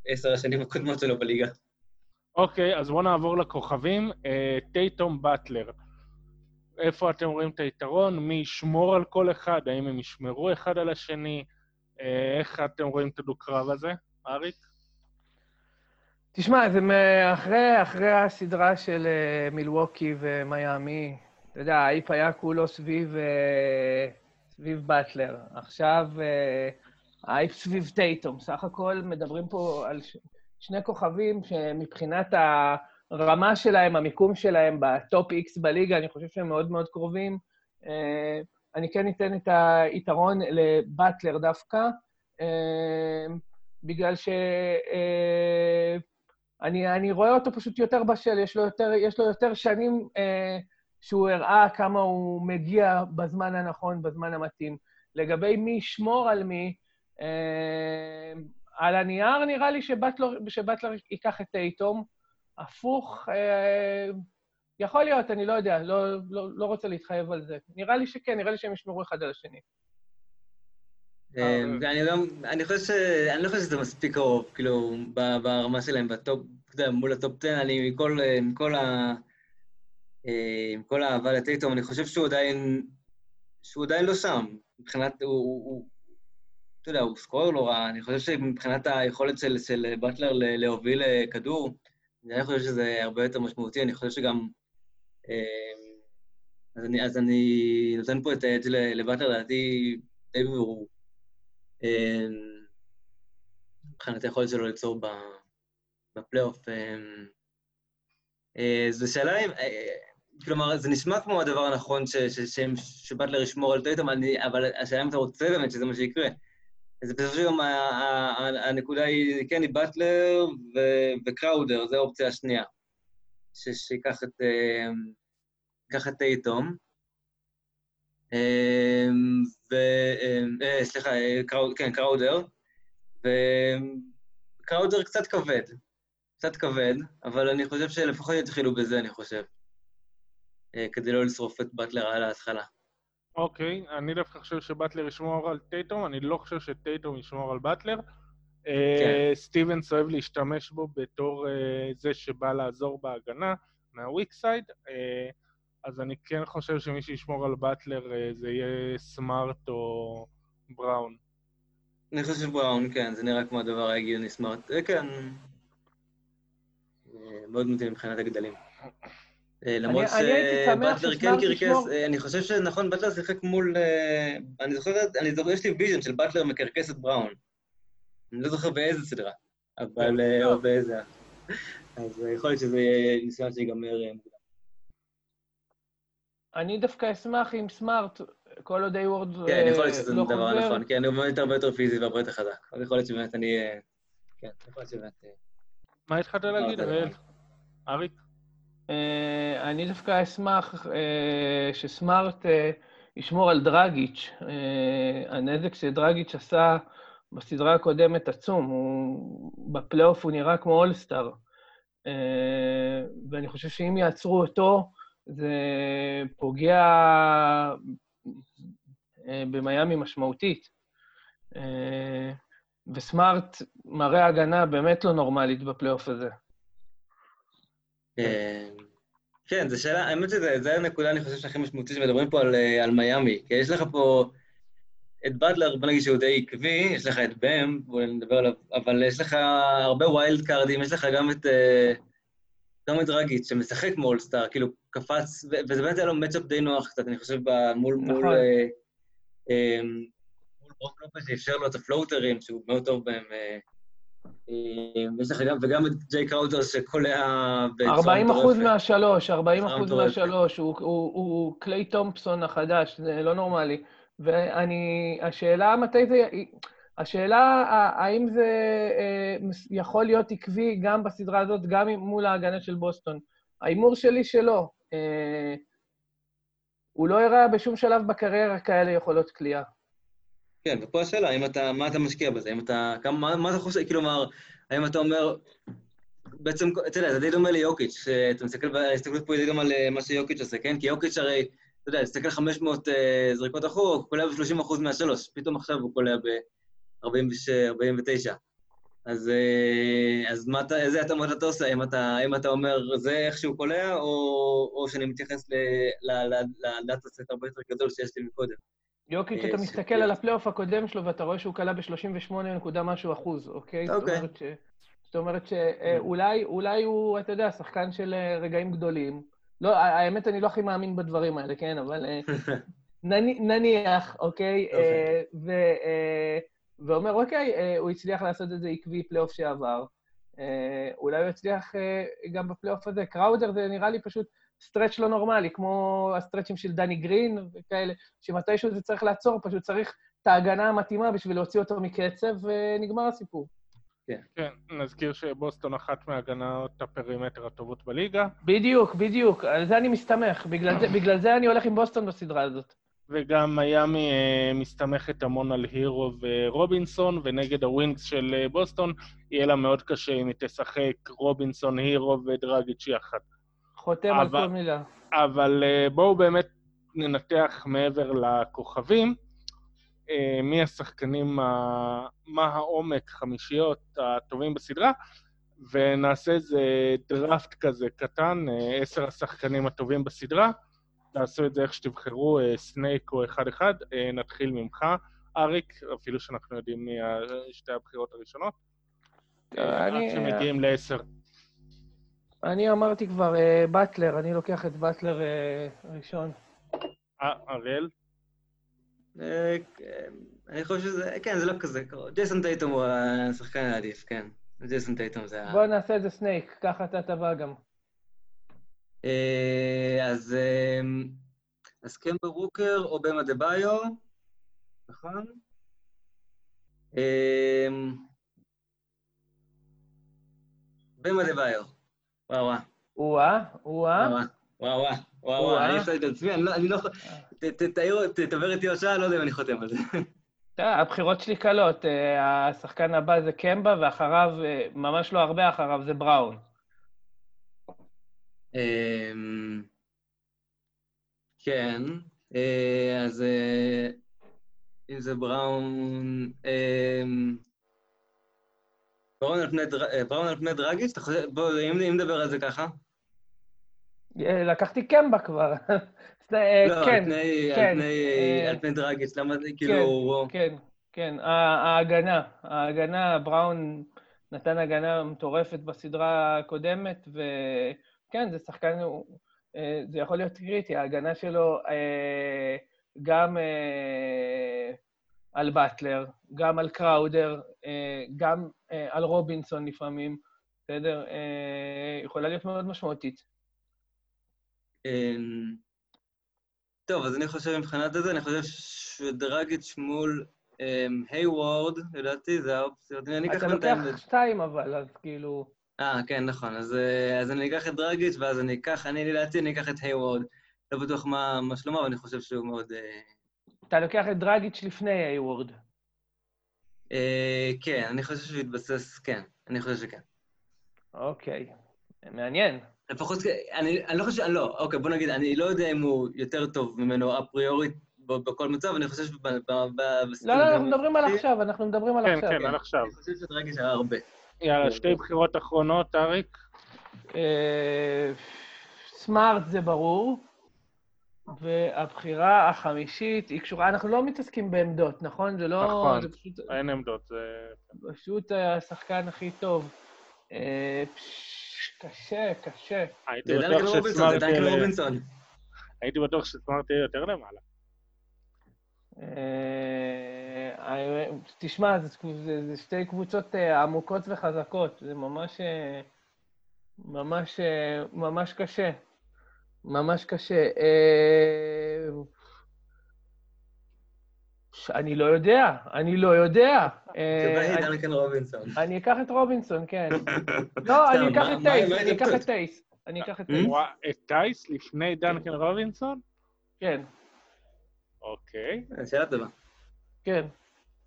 בעשר השנים הקודמות שלו בליגה. אוקיי, אז בואו נעבור לכוכבים. אה, טייטום באטלר. איפה אתם רואים את היתרון? מי ישמור על כל אחד? האם הם ישמרו אחד על השני? אה, איך אתם רואים את הדו-קרב הזה? אריק? תשמע, זה מאחרי, אחרי הסדרה של מילווקי ומיאמי, אתה יודע, האיפ היה כולו סביב סביב באטלר. עכשיו, אה, סביב טייטום. סך הכל מדברים פה על ש... שני כוכבים שמבחינת הרמה שלהם, המיקום שלהם בטופ איקס בליגה, אני חושב שהם מאוד מאוד קרובים. אה, אני כן אתן את היתרון לבטלר דווקא, אה, בגלל ש... אני, אני רואה אותו פשוט יותר בשל, יש לו יותר, יש לו יותר שנים אה, שהוא הראה כמה הוא מגיע בזמן הנכון, בזמן המתאים. לגבי מי ישמור על מי, אה, על הנייר נראה לי שבטלר, שבטלר ייקח את טייטום. הפוך, אה, יכול להיות, אני לא יודע, לא, לא, לא רוצה להתחייב על זה. נראה לי שכן, נראה לי שהם ישמרו אחד על השני. אה, ואני לא, אני חושב ש... אני לא חושב שזה מספיק קרוב, כאילו, ברמה שלהם, ב top, אתה יודע, מול ה top 10, אני מכל, מכל ה... אה, עם כל האהבה לטייטום, אני חושב שהוא עדיין, שהוא עדיין לא שם. מבחינת, הוא, הוא, אתה יודע, הוא scorer לא רע, אני חושב שמבחינת היכולת של, של באטלר להוביל אה, כדור, אני חושב שזה הרבה יותר משמעותי, אני חושב שגם... אה, אז אני, אז אני נותן פה את האדג' לבטלר, לדעתי די ברור. אה, מבחינת היכולת שלו ליצור בפלייאוף. זו שאלה אם... כלומר, זה נשמע כמו הדבר הנכון שבטלר ישמור על טייטום, אבל השאלה אם אתה רוצה באמת שזה מה שיקרה. אז בסופו של הנקודה היא, היא באטלר וקראודר, זו האופציה השנייה. שיקח את, ייקח את טייטום. ו... אה, סליחה, כן, קראודר. וקראודר קצת כבד. קצת כבד, אבל אני חושב שלפחות יתחילו בזה, אני חושב. אה, כדי לא לשרוף את באטלר על ההתחלה. אוקיי, אני דווקא חושב שבטלר ישמור על טייטום, אני לא חושב שטייטום ישמור על באטלר. אה, כן. סטיבנס אוהב להשתמש בו בתור אה, זה שבא לעזור בהגנה, מה weak side, אז אני כן חושב שמי שישמור על באטלר זה יהיה סמארט או בראון. אני חושב שבראון, כן, זה נראה כמו הדבר ההגיוני, סמארט, כן. מאוד מתאים מבחינת הגדלים. אה, למרות שבטלר כן קרקס, אה, אני חושב שנכון, בטלר שיחק מול... אה, אני זוכר, אני זוכר, יש לי vision של בטלר מקרקס את בראון. אני לא זוכר באיזה סדרה, אבל... כן. או באיזה... אז יכול להיות שזה יהיה ניסיון שיגמר מוקדם. אני דווקא אשמח עם סמארט, כל עוד הייוורד לא חוזר. כן, יכול להיות שזה דבר נכון, כן, הוא באמת הרבה יותר פיזי והרבה יותר חזק. אבל יכול להיות שבאמת אני... כן, יכול להיות שבאמת... מה התחלת להגיד? אריק? אה, אני דווקא אשמח אה, שסמארט אה, ישמור על דרגיץ'. הנזק שדרגיץ' עשה בסדרה הקודמת עצום, הוא, בפלייאוף הוא נראה כמו אולסטאר. ואני חושב שאם יעצרו אותו, זה פוגע במיאמי משמעותית. וסמארט מראה הגנה באמת לא נורמלית בפלייאוף הזה. כן, כן זו שאלה, האמת שזו הנקודה, אני חושב, שהכי משמעותית שמדברים פה על, אה, על מיאמי. כי יש לך פה את באטלר, בוא נגיד שהוא די עקבי, יש לך את בם, בואו נדבר עליו, אבל יש לך הרבה wild card ים, יש לך גם את... אה, גם את דרגיץ', שמשחק כמו all-star, כאילו קפץ, וזה באמת היה לו matchup די נוח קצת, אני חושב, מול... נכון. מול, אה, אה, מול ברוק לופס שאפשר לו את ה floater ים, שהוא מאוד טוב בהם. אה, יש לך גם, וגם את ג'יי קראוטר שקולע בצורה 40 אחוז מהשלוש, 40 אחוז מהשלוש, הוא, קליי תומפסון החדש, זה לא נורמלי. ואני, השאלה מתי זה, השאלה האם זה אה, יכול להיות עקבי גם בסדרה הזאת, גם מול ההגנה של בוסטון. ההימור שלי שלא. אה, הוא לא הראה בשום שלב בקריירה כאלה יכולות כליאה. כן, ופה השאלה, האם אתה, מה אתה משקיע בזה? האם אתה, כמה, מה, מה אתה חושב, כלומר, האם אתה אומר, בעצם, אתה יודע, זה די דומה ליוקיץ', שאתה מסתכל, ההסתכלות פה היא די דומה למה שיוקיץ' עושה, כן? כי יוקיץ' הרי, אתה יודע, תסתכל 500 uh, זריקות אחורה, הוא קולע ב-30% מהשלוש, פתאום עכשיו הוא קולע ב-49. אז, uh, אז מה אתה, איזה התאמות אתה עושה? האם אתה, האם אתה אומר, זה איך שהוא קולע, או, או שאני מתייחס ל data set הרבה יותר גדול שיש לי מקודם? יוקיץ', אתה מסתכל על הפלייאוף הקודם שלו ואתה רואה שהוא קלע ב-38 נקודה משהו אחוז, אוקיי? אוקיי. זאת אומרת שאולי אולי הוא, אתה יודע, שחקן של אה, רגעים גדולים. לא, האמת, אני לא הכי מאמין בדברים האלה, כן? אבל אה, נניח, אוקיי? אה, אוקיי. ואומר, אוקיי, הוא הצליח לעשות את זה עקבי פלייאוף שעבר. אולי הוא יצליח גם בפלייאוף הזה. קראודר זה נראה לי פשוט... stretch לא נורמלי, כמו ה stretch ים של דני גרין וכאלה, שמתישהו זה צריך לעצור, פשוט צריך את ההגנה המתאימה בשביל להוציא אותו מקצב, ונגמר הסיפור. כן. כן, נזכיר שבוסטון אחת מהגנות ה perimeter הטובות בליגה. בדיוק, בדיוק, על זה אני מסתמך. בגלל זה, בגלל זה אני הולך עם בוסטון בסדרה הזאת. וגם מיאמי אה, מסתמכת המון על הירו ורובינסון, ונגד ה wings של אה, בוסטון יהיה לה מאוד קשה אם היא תשחק רובינסון, הירו ודרגיץ' יחד. חותם אבל, על כל מילה. אבל אה, בואו באמת ננתח מעבר לכוכבים, אה, מי השחקנים, מה העומק, חמישיות הטובים בסדרה, ונעשה איזה דראפט כזה קטן, אה, עשר השחקנים הטובים בסדרה. תעשו את זה איך שתבחרו, snake או אחד-אחד. נתחיל ממך, אריק, אפילו שאנחנו יודעים מי שתי הבחירות הראשונות. עד שמגיעים לעשר. אני אמרתי כבר אה, באטלר, אני לוקח את באטלר אה, ראשון. אה, אריאל? אה, כן, אני חושב שזה, כן, זה לא כזה קרוב. ג'ייסון טייטום הוא השחקן העדיף, כן. ג'ייסון טייטום זה ה... בוא נעשה את זה סנייק, ככה אתה טבע גם. אה, אז אה, אז קמבר ווקר או במה דה ביו, נכון? אה, במה דה ביו. או-אה, או-אה. וואו וואו וואו. וואו אני הפסדתי את עצמי, אני לא- לא תעיר- תדבר איתי עוד שעה, לא יודע אם אני חותם על זה. תראה, הבחירות שלי קלות. אה, השחקן הבא זה קמבה, ואחריו, אה, ממש לא הרבה אחריו, זה בראון. אמ, כן, אה, אז אה, אם זה בראון... בראון על פני דר- אה, פני דרגיץ', אתה חושב... בוא, אם נדבר על זה ככה. אה, לקחתי קמבה כבר. אה, לא, על כן, פני- על כן, פני- אה, על פני דרגיץ', למה זה כאילו... כן, כן. ה- ההגנה, ההגנה, בראון נתן הגנה מטורפת בסדרה הקודמת, וכן, זה שחקן, זה יכול להיות קריטי, ההגנה שלו גם על באטלר, גם על קראודר, אה, גם אה, על רובינסון לפעמים, בסדר? אה, יכולה להיות מאוד משמעותית. אמ, טוב, אז אני חושב מבחינת זה, אני חושב שדרגיץ' מול אמ, היוורד, לדעתי, זה האופציות. אתה לוקח שתיים, אבל, אז כאילו... אה, כן, נכון. אז, אז אני אקח את דרגיץ', ואז אני אקח, אני לדעתי, אני אקח את היוורד. לא בטוח מה, מה שלמה, אבל אני חושב שהוא מאוד... אתה לוקח את דרגיץ' לפני היוורד. אה, כן, אני חושב שהוא יתבסס, כן, אני חושב שכן. אוקיי, מעניין. לפחות, אני, אני לא חושב, לא, אוקיי, בוא נגיד, אני לא יודע אם הוא יותר טוב ממנו אפריורית ב- בכל מצב, אני חושב שב... ב- ב- לא, לא, אנחנו מדברים על עכשיו, אנחנו מדברים על כן, עכשיו. כן, על עכשיו. אני חושב שדרגיץ' היה הרבה. יאללה, שתי בחירות אחרונות, אריק. אה, סמארט זה ברור, והבחירה החמישית היא קשורה, אנחנו לא מתעסקים בעמדות, נכון? זה לא... נכון. זה פשוט, אין עמדות, זה... פשוט השחקן הכי טוב. אה, פש, קשה, קשה. הייתי בטוח רובינסון, זה שסמארט דנקן יהיה... רובינסון. הייתי בטוח שסמארט יהיה יותר למעלה. אה, תשמע, זה, זה, זה שתי קבוצות אה, עמוקות וחזקות, זה ממש, אה, ממש, אה, ממש קשה. ממש קשה. אה, ש- אני לא יודע, אני לא יודע. אה, אני- דנקן רובינסון. אני אקח את רובינסון, כן. לא, אני אקח את טייס, אני אקח? את טייס. אני אקח את? טייס, את תייס לפני דנקן רובינסון? כן, אוקיי. שאלה טובה. כן.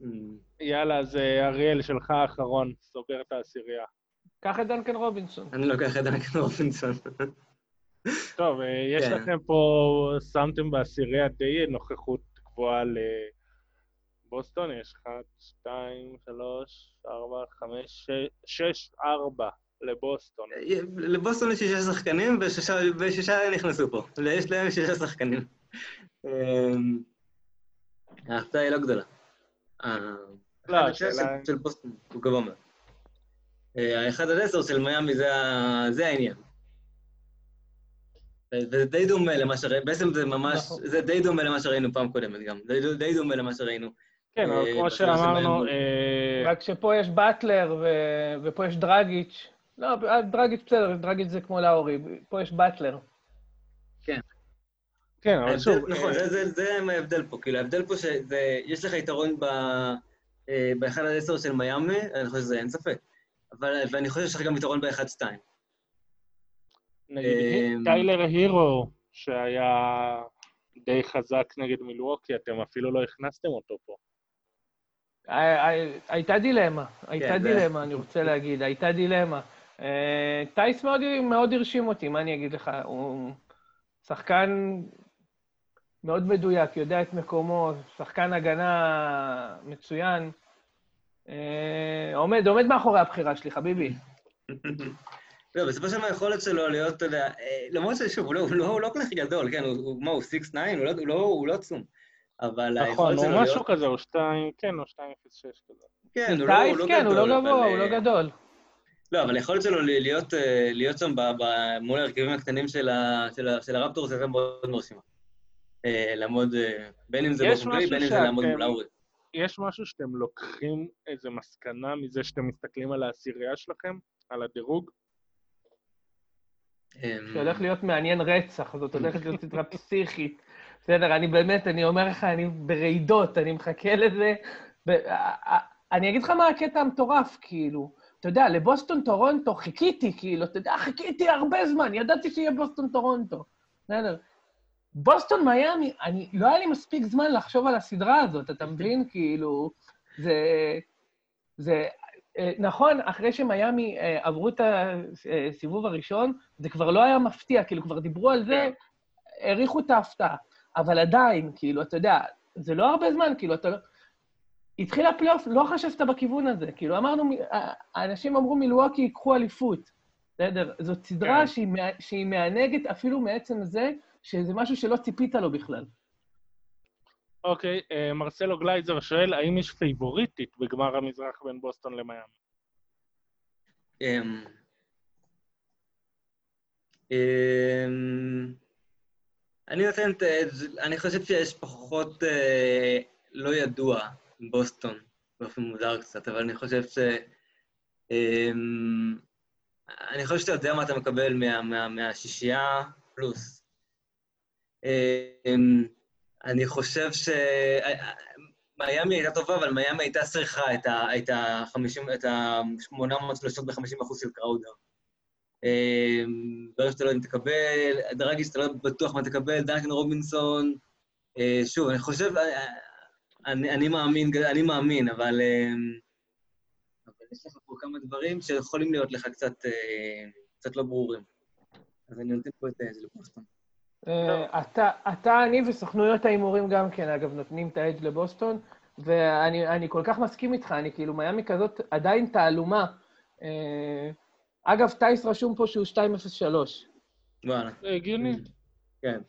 אמ, יאללה, אז אה, אריאל, שלך האחרון, סוגר את העשירייה. קח את דנקן רובינסון. אני לוקח את דנקן רובינסון. טוב, אה, יש כן. לכם פה, שמתם בעשירייה די נוכחות גבוהה לבוסטון, יש שתיים, שלוש, ארבע, חמש, שש, שש, ארבע לבוסטון. לבוסטון יש שישה שחקנים, ושישה- ושישה נכנסו פה. יש להם שישה שחקנים. אמ, ההפתעה היא לא גדולה. ה- לא, השאלה- של- בוסטון הוא גבוה מאוד. אה, האחד עד עשר של מיאמי זה העניין. ו- וזה די דומה למה שראינו, בעצם זה ממש, נכון. זה די דומה למה שראינו פעם קודמת גם. זה די דומה למה שראינו. כן, אבל אה, כמו שאמרנו, זה אה, רק שפה יש באטלר ו- ופה יש דרגיץ'. לא, דרגיץ' בסדר, דרגיץ' זה כמו לאורי, פה יש באטלר. כן, אבל ההבדל- שוב, נכון, אה, זה- זה- זה ההבדל פה. כאילו, ההבדל פה שיש לך יתרון ב- אה, ב-1 עד 10 של מיאמי, אני חושב שזה אין ספק. אבל, ואני חושב שיש לך גם יתרון ב-1-2. נגיד אה, טיילר הירו, שהיה די חזק נגד מילווקי, אתם אפילו לא הכנסתם אותו פה. הי- הי- הייתה דילמה, הייתה כן, דילמה, אני רוצה להגיד, הייתה דילמה. אה, טייס מאוד, מאוד הרשים אותי, מה אני אגיד לך? הוא שחקן מאוד מדויק, יודע את מקומו, שחקן הגנה מצוין. אה, עומד, עומד מאחורי הבחירה שלי, חביבי. לא, בסופו של דבר היכולת שלו להיות, אתה יודע, אה, למרות ששוב, הוא לא- לא לא כל כך גדול, כן, הוא- מה, הוא 6'9", הוא לא- הוא לא- לא עצום. אבל נכון, היכולת שלו הוא משהו להיות... כזה, הוא שתיים, כן, הוא 2.06 כזה. כן, הוא לא הוא לא כן, הוא גדול, לא גבוה, אה, הוא לא גדול. לא, אבל היכולת שלו להיות, אה, להיות שם ב, ב, מול ההרכבים הקטנים של, ה, של, ה, של הרפטור זה מאוד מרשימה. לעמוד, בין אם זה כללי, בין אם זה לעמוד מול האורי. יש משהו שאתם לוקחים איזה מסקנה מזה שאתם מסתכלים על העשירייה שלכם, על הדירוג? שהולך להיות מעניין רצח, זאת הולכת להיות סדרה פסיכית. בסדר, אני באמת, אני אומר לך, אני ברעידות, אני מחכה לזה. אני אגיד לך מה הקטע המטורף, כאילו. אתה יודע, לבוסטון טורונטו חיכיתי, כאילו, אתה יודע, חיכיתי הרבה זמן, ידעתי שיהיה בוסטון טורונטו. בסדר. בוסטון מיאמי, אני, לא היה לי מספיק זמן לחשוב על הסדרה הזאת, אתה מבין? כאילו, זה... זה... אה, נכון, אחרי שמיאמי אה, עברו את הסיבוב הראשון, זה כבר לא היה מפתיע, כאילו, כבר דיברו על זה, העריכו את ההפתעה. אבל עדיין, כאילו, אתה יודע, זה לא הרבה זמן, כאילו, אתה לא... התחיל הפלייאוף, לא חשבת בכיוון הזה. כאילו, אמרנו, האנשים אמרו מלווקי ייקחו אליפות. בסדר? זאת סדרה כן. שהיא, שהיא מענגת אפילו מעצם זה שזה משהו שלא ציפית לו בכלל. אוקיי, אה, מרסלו גלייזר שואל, האם יש פייבוריטית בגמר המזרח בין בוסטון למיאמי? אמ, אמ, אני נותן את... אני חושב שיש פחות אה, לא ידוע בוסטון, באופן מוזר קצת, אבל אני חושב ש... אמ, אני חושב שאתה יודע מה אתה מקבל מה, מה, מהשישייה פלוס. אמ, אני חושב ש... מיאמי הייתה טובה, אבל מיאמי הייתה צריכה את ה-800 ב-50% של קראודר. אמ, ברגע שאתה לא יודע אם תקבל, דרגיס אתה לא בטוח מה תקבל, דנקן רובינסון, אה, שוב, אני חושב, אה, אני, אני מאמין, אני מאמין, אבל, אמ, אבל יש לך פה כמה דברים שיכולים להיות לך קצת, אה, קצת לא ברורים. אז אני נותן פה את זה לבוסטון. אתה, אני וסוכנויות ההימורים גם כן, אגב, נותנים את האדג' לבוסטון, ואני כל כך מסכים איתך, אני כאילו, מיאמי כזאת עדיין תעלומה. אגב, טייס רשום פה שהוא 203. וואלה. הגיוני. כן.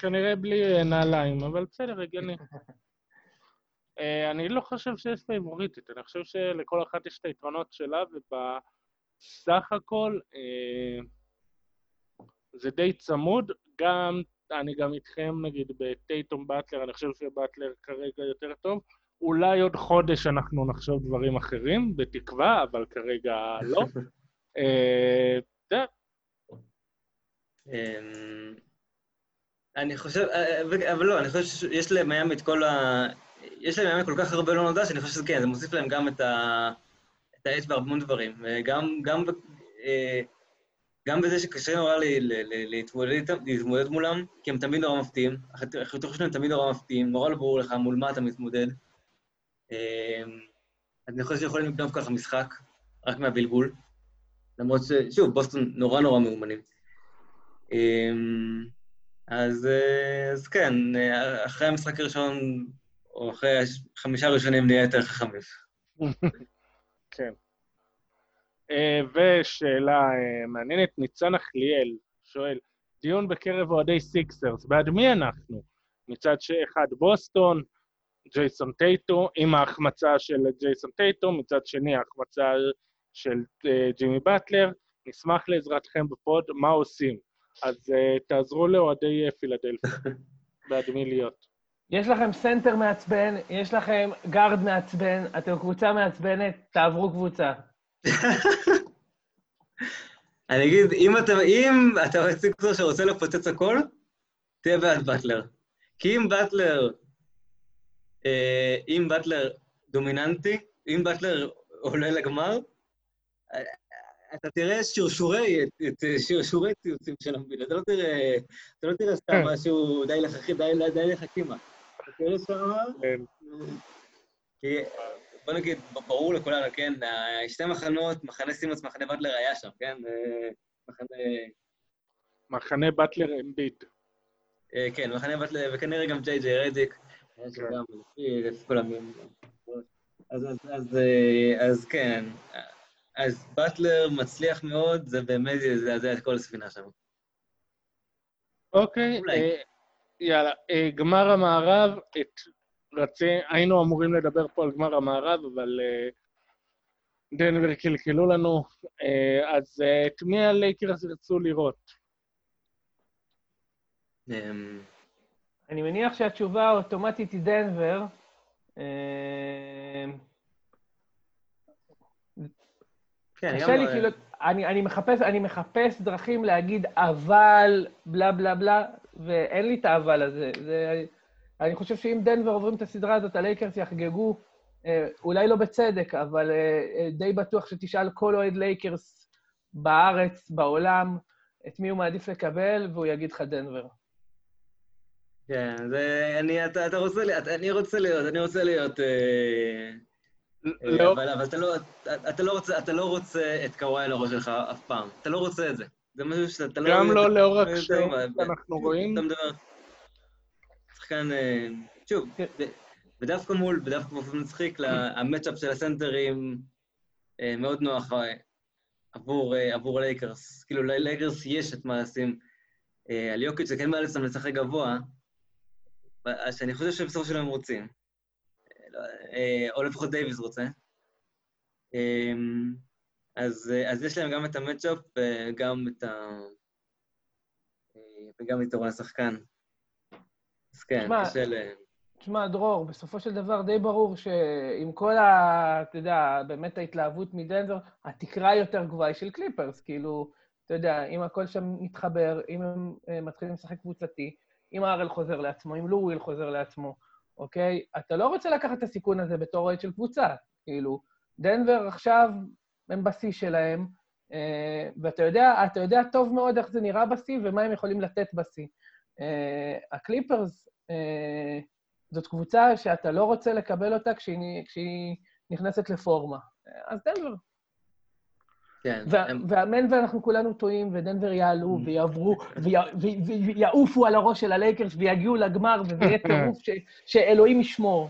כנראה בלי נעליים, אבל בסדר, הגיוני. אני לא חושב שיש פייבוריטית, אני חושב שלכל אחת יש את היתרונות שלה, ובסך הכל זה די צמוד. גם, אני גם איתכם, נגיד, בטייטום באטלר, אני חושב שבאטלר כרגע יותר טוב. אולי עוד חודש אנחנו נחשוב דברים אחרים, בתקווה, אבל כרגע לא. אמ, אני חושב, אבל לא, אני חושב שיש למיאמי את כל ה... יש למיאמי כל כך הרבה לא נודע, שאני חושב שזה כן, זה מוסיף להם גם את ה... את העץ בהרבה דברים. וגם גם, אה, גם בזה שקשה נורא להתמודד מולם, כי הם תמיד נורא מפתיעים. החיתוך שלהם תמיד נורא מפתיעים, נורא לא ברור לך מול מה אתה מתמודד. אמ, אז אני חושב שיכולים לגנוב ככה משחק, רק מהבלבול. למרות ש... שוב, בוסטון נורא נורא מאומנים. אמ, אז, אה, אז כן, אחרי המשחק הראשון, או אחרי החמישה הראשונים נהיה יותר חכמים. כן. אה, ושאלה אה, מעניינת, ניצן אחליאל שואל, דיון בקרב אוהדי סיקסרס, בעד מי אנחנו? מצד אחד בוסטון, ג'ייסון טייטום, עם ההחמצה של ג'ייסון טייטום, מצד שני ההחמצה של אה, ג'ימי באטלר, נשמח לעזרתכם בפוד, מה עושים? אז אה, תעזרו לאוהדי פילדלפיה, בעד מי להיות. יש לכם סנטר מעצבן, יש לכם גארד מעצבן, אתם קבוצה מעצבנת, תעברו קבוצה. אני אגיד, אם אתה, אם אתה קבוצה שרוצה לפוצץ הכל, תהיה בעד באטלר. כי אם באטלר, אה, אם באטלר דומיננטי, אם באטלר עולה לגמר, אתה תראה שרשורי, את שרשורי ציוצים של המדינה, אתה לא תראה, אתה לא תראה סתם כן. משהו די לחכי, די לחכימה. אתה תראה שם... כן. בוא נגיד, ברור לכולנו, כן, שתי מחנות, מחנה סימוס, מחנה באטלר היה שם, כן? מחנה... מחנה באטלר אמביד. אה, כן, מחנה באטלר, וכנראה גם ג'יי ג'יי רדיק. אז כן, אז באטלר מצליח מאוד, זה באמת יזעזע את כל הספינה שם. אוקיי, אה, יאללה. אה, גמר המערב, את רצי, היינו אמורים לדבר פה על גמר המערב, אבל uh, דנבר קלקלו לנו, אה, אז אה, את מי הלייקרס ירצו לראות? אמ, אני מניח שהתשובה האוטומטית היא דנבר. אה, כן, קשה לי, כאילו, אני, אני, מחפש, אני מחפש דרכים להגיד אבל, בלה בלה בלה, ואין לי את האבל הזה. זה, אני חושב שאם דנבר עוברים את הסדרה הזאת, הלייקרס יחגגו, אה, אולי לא בצדק, אבל אה, אה, די בטוח שתשאל כל אוהד לייקרס בארץ, בעולם, את מי הוא מעדיף לקבל, והוא יגיד לך דנבר. כן, זה... אני... אתה אתה רוצה... אתה- אני רוצה להיות... אני רוצה להיות... אה, לא, אבל אבל אתה לא... אתה- אתה לא רוצה... אתה לא רוצה את קוואי על הראש שלך אף פעם. אתה לא רוצה את זה. זה משהו שאתה לא... גם לא לאור הקשיים שאנחנו רואים. אתה מדבר... שחקן... אה, שוב, כן. ודווקא מול, ודווקא באופן מצחיק, ה matchup של הסנטרים אה, מאוד נוח אה, עבור, עבור לייקרס. כאילו, ללייקרס יש את מה לשים על יוקיץ', שכן מאלץ אותם לשחק גבוה, שאני חושב שבסופו של דבר הם רוצים. לא, או לפחות דייוויס רוצה. אז, אז יש להם גם את המצ'אפ וגם את ה... וגם יתרון השחקן. כן, תשמע, קשה ל... תשמע, דרור, בסופו של דבר די ברור שעם כל ה... אתה יודע, באמת ההתלהבות מדנבר, התקרה יותר גבוהה היא של קליפרס. כאילו, אתה יודע, אם הכל שם מתחבר, אם הם אה, מתחילים לשחק קבוצתי, אם הארל חוזר לעצמו, אם לו וויל חוזר לעצמו, אוקיי? אתה לא רוצה לקחת את הסיכון הזה בתור אוהד של קבוצה. כאילו, דנבר עכשיו הם בשיא שלהם, אה, ואתה יודע, אתה יודע טוב מאוד איך זה נראה בשיא ומה הם יכולים לתת בשיא. אה, הקליפרס, זאת קבוצה שאתה לא רוצה לקבל אותה כשהיא, כשהיא נכנסת לפורמה. אז דנבר. כן, וה- הם- ואמן ואנחנו כולנו טועים, ודנבר יעלו ויעברו, ויה- ו- ו- ויעופו על הראש של הלייקרס ויגיעו לגמר, וזה יהיה טירוף שאלוהים ישמור.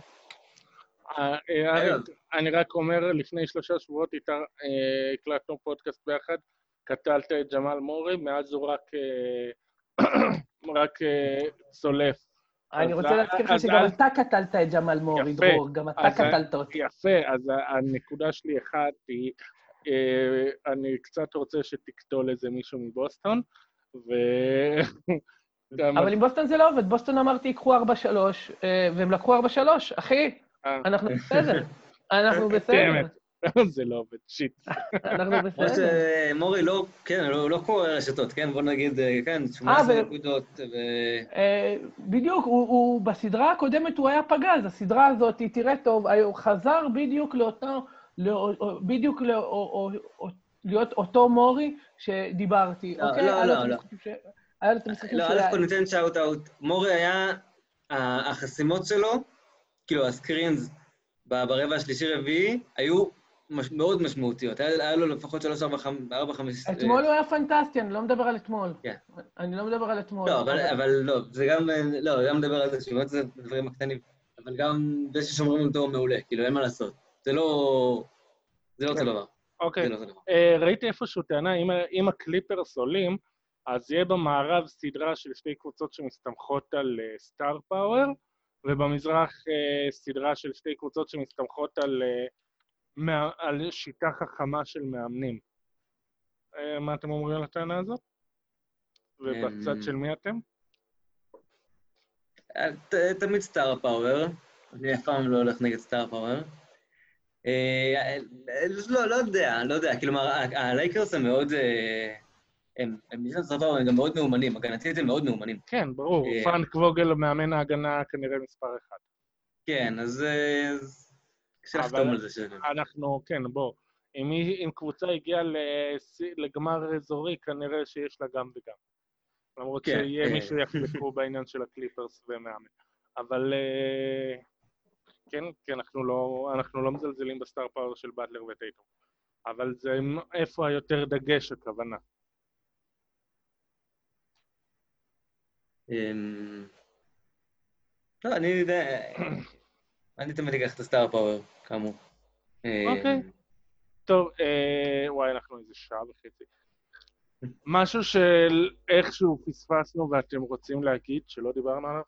אה, אה. אני רק אומר, לפני שלושה שבועות איתה אה, הקלטנו פודקאסט ביחד, קטלת את ג'מאל מורי, מאז הוא רק אה, רק אה, צולף. אני רוצה להזכיר לך שגם אתה קטלת את ג'מאל מורי. דרור, גם אתה קטלת אותי. יפה, אז הנקודה שלי אחת היא, אה, אני קצת רוצה שתקטול איזה מישהו מבוסטון, ו... אבל עם בוסטון זה לא עובד, בוסטון אמרתי, ייקחו 4-3, אה, והם לקחו 4-3, אחי, אה, אנחנו בסדר. אנחנו בסדר, אמת. זה לא עובד, שיט. אנחנו בסדר. שמורי לא, כן, לא, לא כמו רשתות, כן? בוא נגיד, אה, כן, 18 ו- נקודות, ו... אה, בדיוק, הוא, בסדרה הקודמת הוא היה פגז, הסדרה הזאת, תראה טוב, הוא חזר בדיוק לאותו, לא, בדיוק לא, להיות אותו מורי שדיברתי. לא, אוקיי? לא, היה לו לא, את לא. המשחקים ש- היה לו את המשחקים לא, של... א' כל ניתן shout-out. מורי היה, החסימות שלו, כאילו ה screens ברבע השלישי-רביעי, היו מאוד משמעותיות. היה היה לו לפחות שלוש, ארבע, חמ- ארבע, חמש... אתמול הוא היה פנטסטי, אני לא מדבר על אתמול. כן. אני לא מדבר על אתמול. לא, אבל, אבל לא, זה גם, לא, גם מדבר על זה שבאמת זה דברים הקטנים, אבל גם זה ששומרים אותו מעולה, כאילו, אין מה לעשות. זה לא... זה לא אותו דבר. אוקיי. זה לא. אה, ראיתי איפשהו טענה, אם, אם הקליפרס עולים, אז יהיה במערב סדרה של שתי קבוצות שמסתמכות על star power, ובמזרח אה, סדרה של שתי קבוצות שמסתמכות על, אה, מה, על שיטה חכמה של מאמנים. אה, מה אתם אומרים על הטענה הזאת? ובצד אמ, של מי אתם? תמיד star power, אני אף פעם לא הולך נגד star power. אה, לא, לא יודע, לא יודע, מה, ה- הלייקרס הם מאוד... אה, הם, הם, star power, הם גם מאוד מאומנים, הגנתית הם מאוד מאומנים. כן, ברור, פרנק ווגל מאמן ההגנה כנראה מספר אחד. כן, אז קשה לחתום על זה ש... אנחנו, כן, בוא, אם, היא, אם קבוצה הגיעה לגמר אזורי, כנראה שיש לה גם וגם. למרות כן, שיהיה אה. מישהו יחלקו בעניין של הקליפרס ומאמן. אבל אה, כן, כי אנחנו לא, אנחנו לא מזלזלים בסטאר פאוור של באטלר וטייטום. אבל זה איפה היותר דגש הכוונה. אמ, לא, אני יודע... אני תמיד אקח את הסטאר פאוור, כאמור. אוקיי. אמ, טוב, אה, וואי, אנחנו איזה שעה וחצי. משהו של איכשהו פספסנו ואתם רוצים להגיד שלא דיברנו עליו?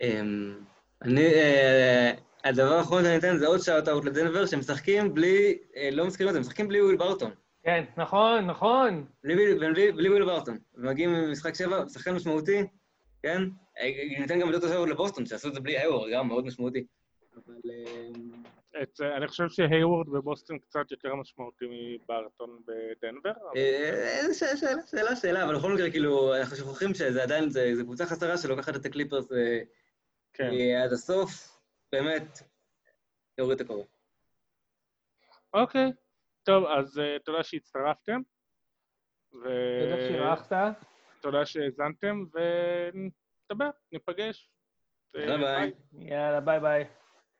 אמ, אני, אה, הדבר האחרון שאני אתן זה עוד shout-out לדנבר, שהם משחקים בלי, אה, לא מזכירים את זה, משחקים בלי וויל בארטון. כן, נכון, נכון. בלי, בלי, בלי, בלי וויל בארטון. ומגיעים ממשחק שבע, שחקן משמעותי, כן? אה, ניתן גם להיות אותו לבוסטון, שעשו את זה בלי הייוורד, גם מאוד משמעותי. אבל... אה, את, אני חושב שהייוורד בבוסטון קצת יותר משמעותי מבארטון בדנבר. אבל- שאלה, שאלה, שאלה, אבל בכל מקרה, כאילו, אנחנו שוכחים שזה עדיין, זה זה קבוצה חסרה שלוקחת את הקליפרס אה, כן. אה, עד הסוף, באמת, יוריד את הכובע. אוקיי. טוב, אז אה, תודה שהצטרפתם. ו- תודה שאירחת. תודה שהאזנתם, Tá bem, eu paguei. Tá bye bye.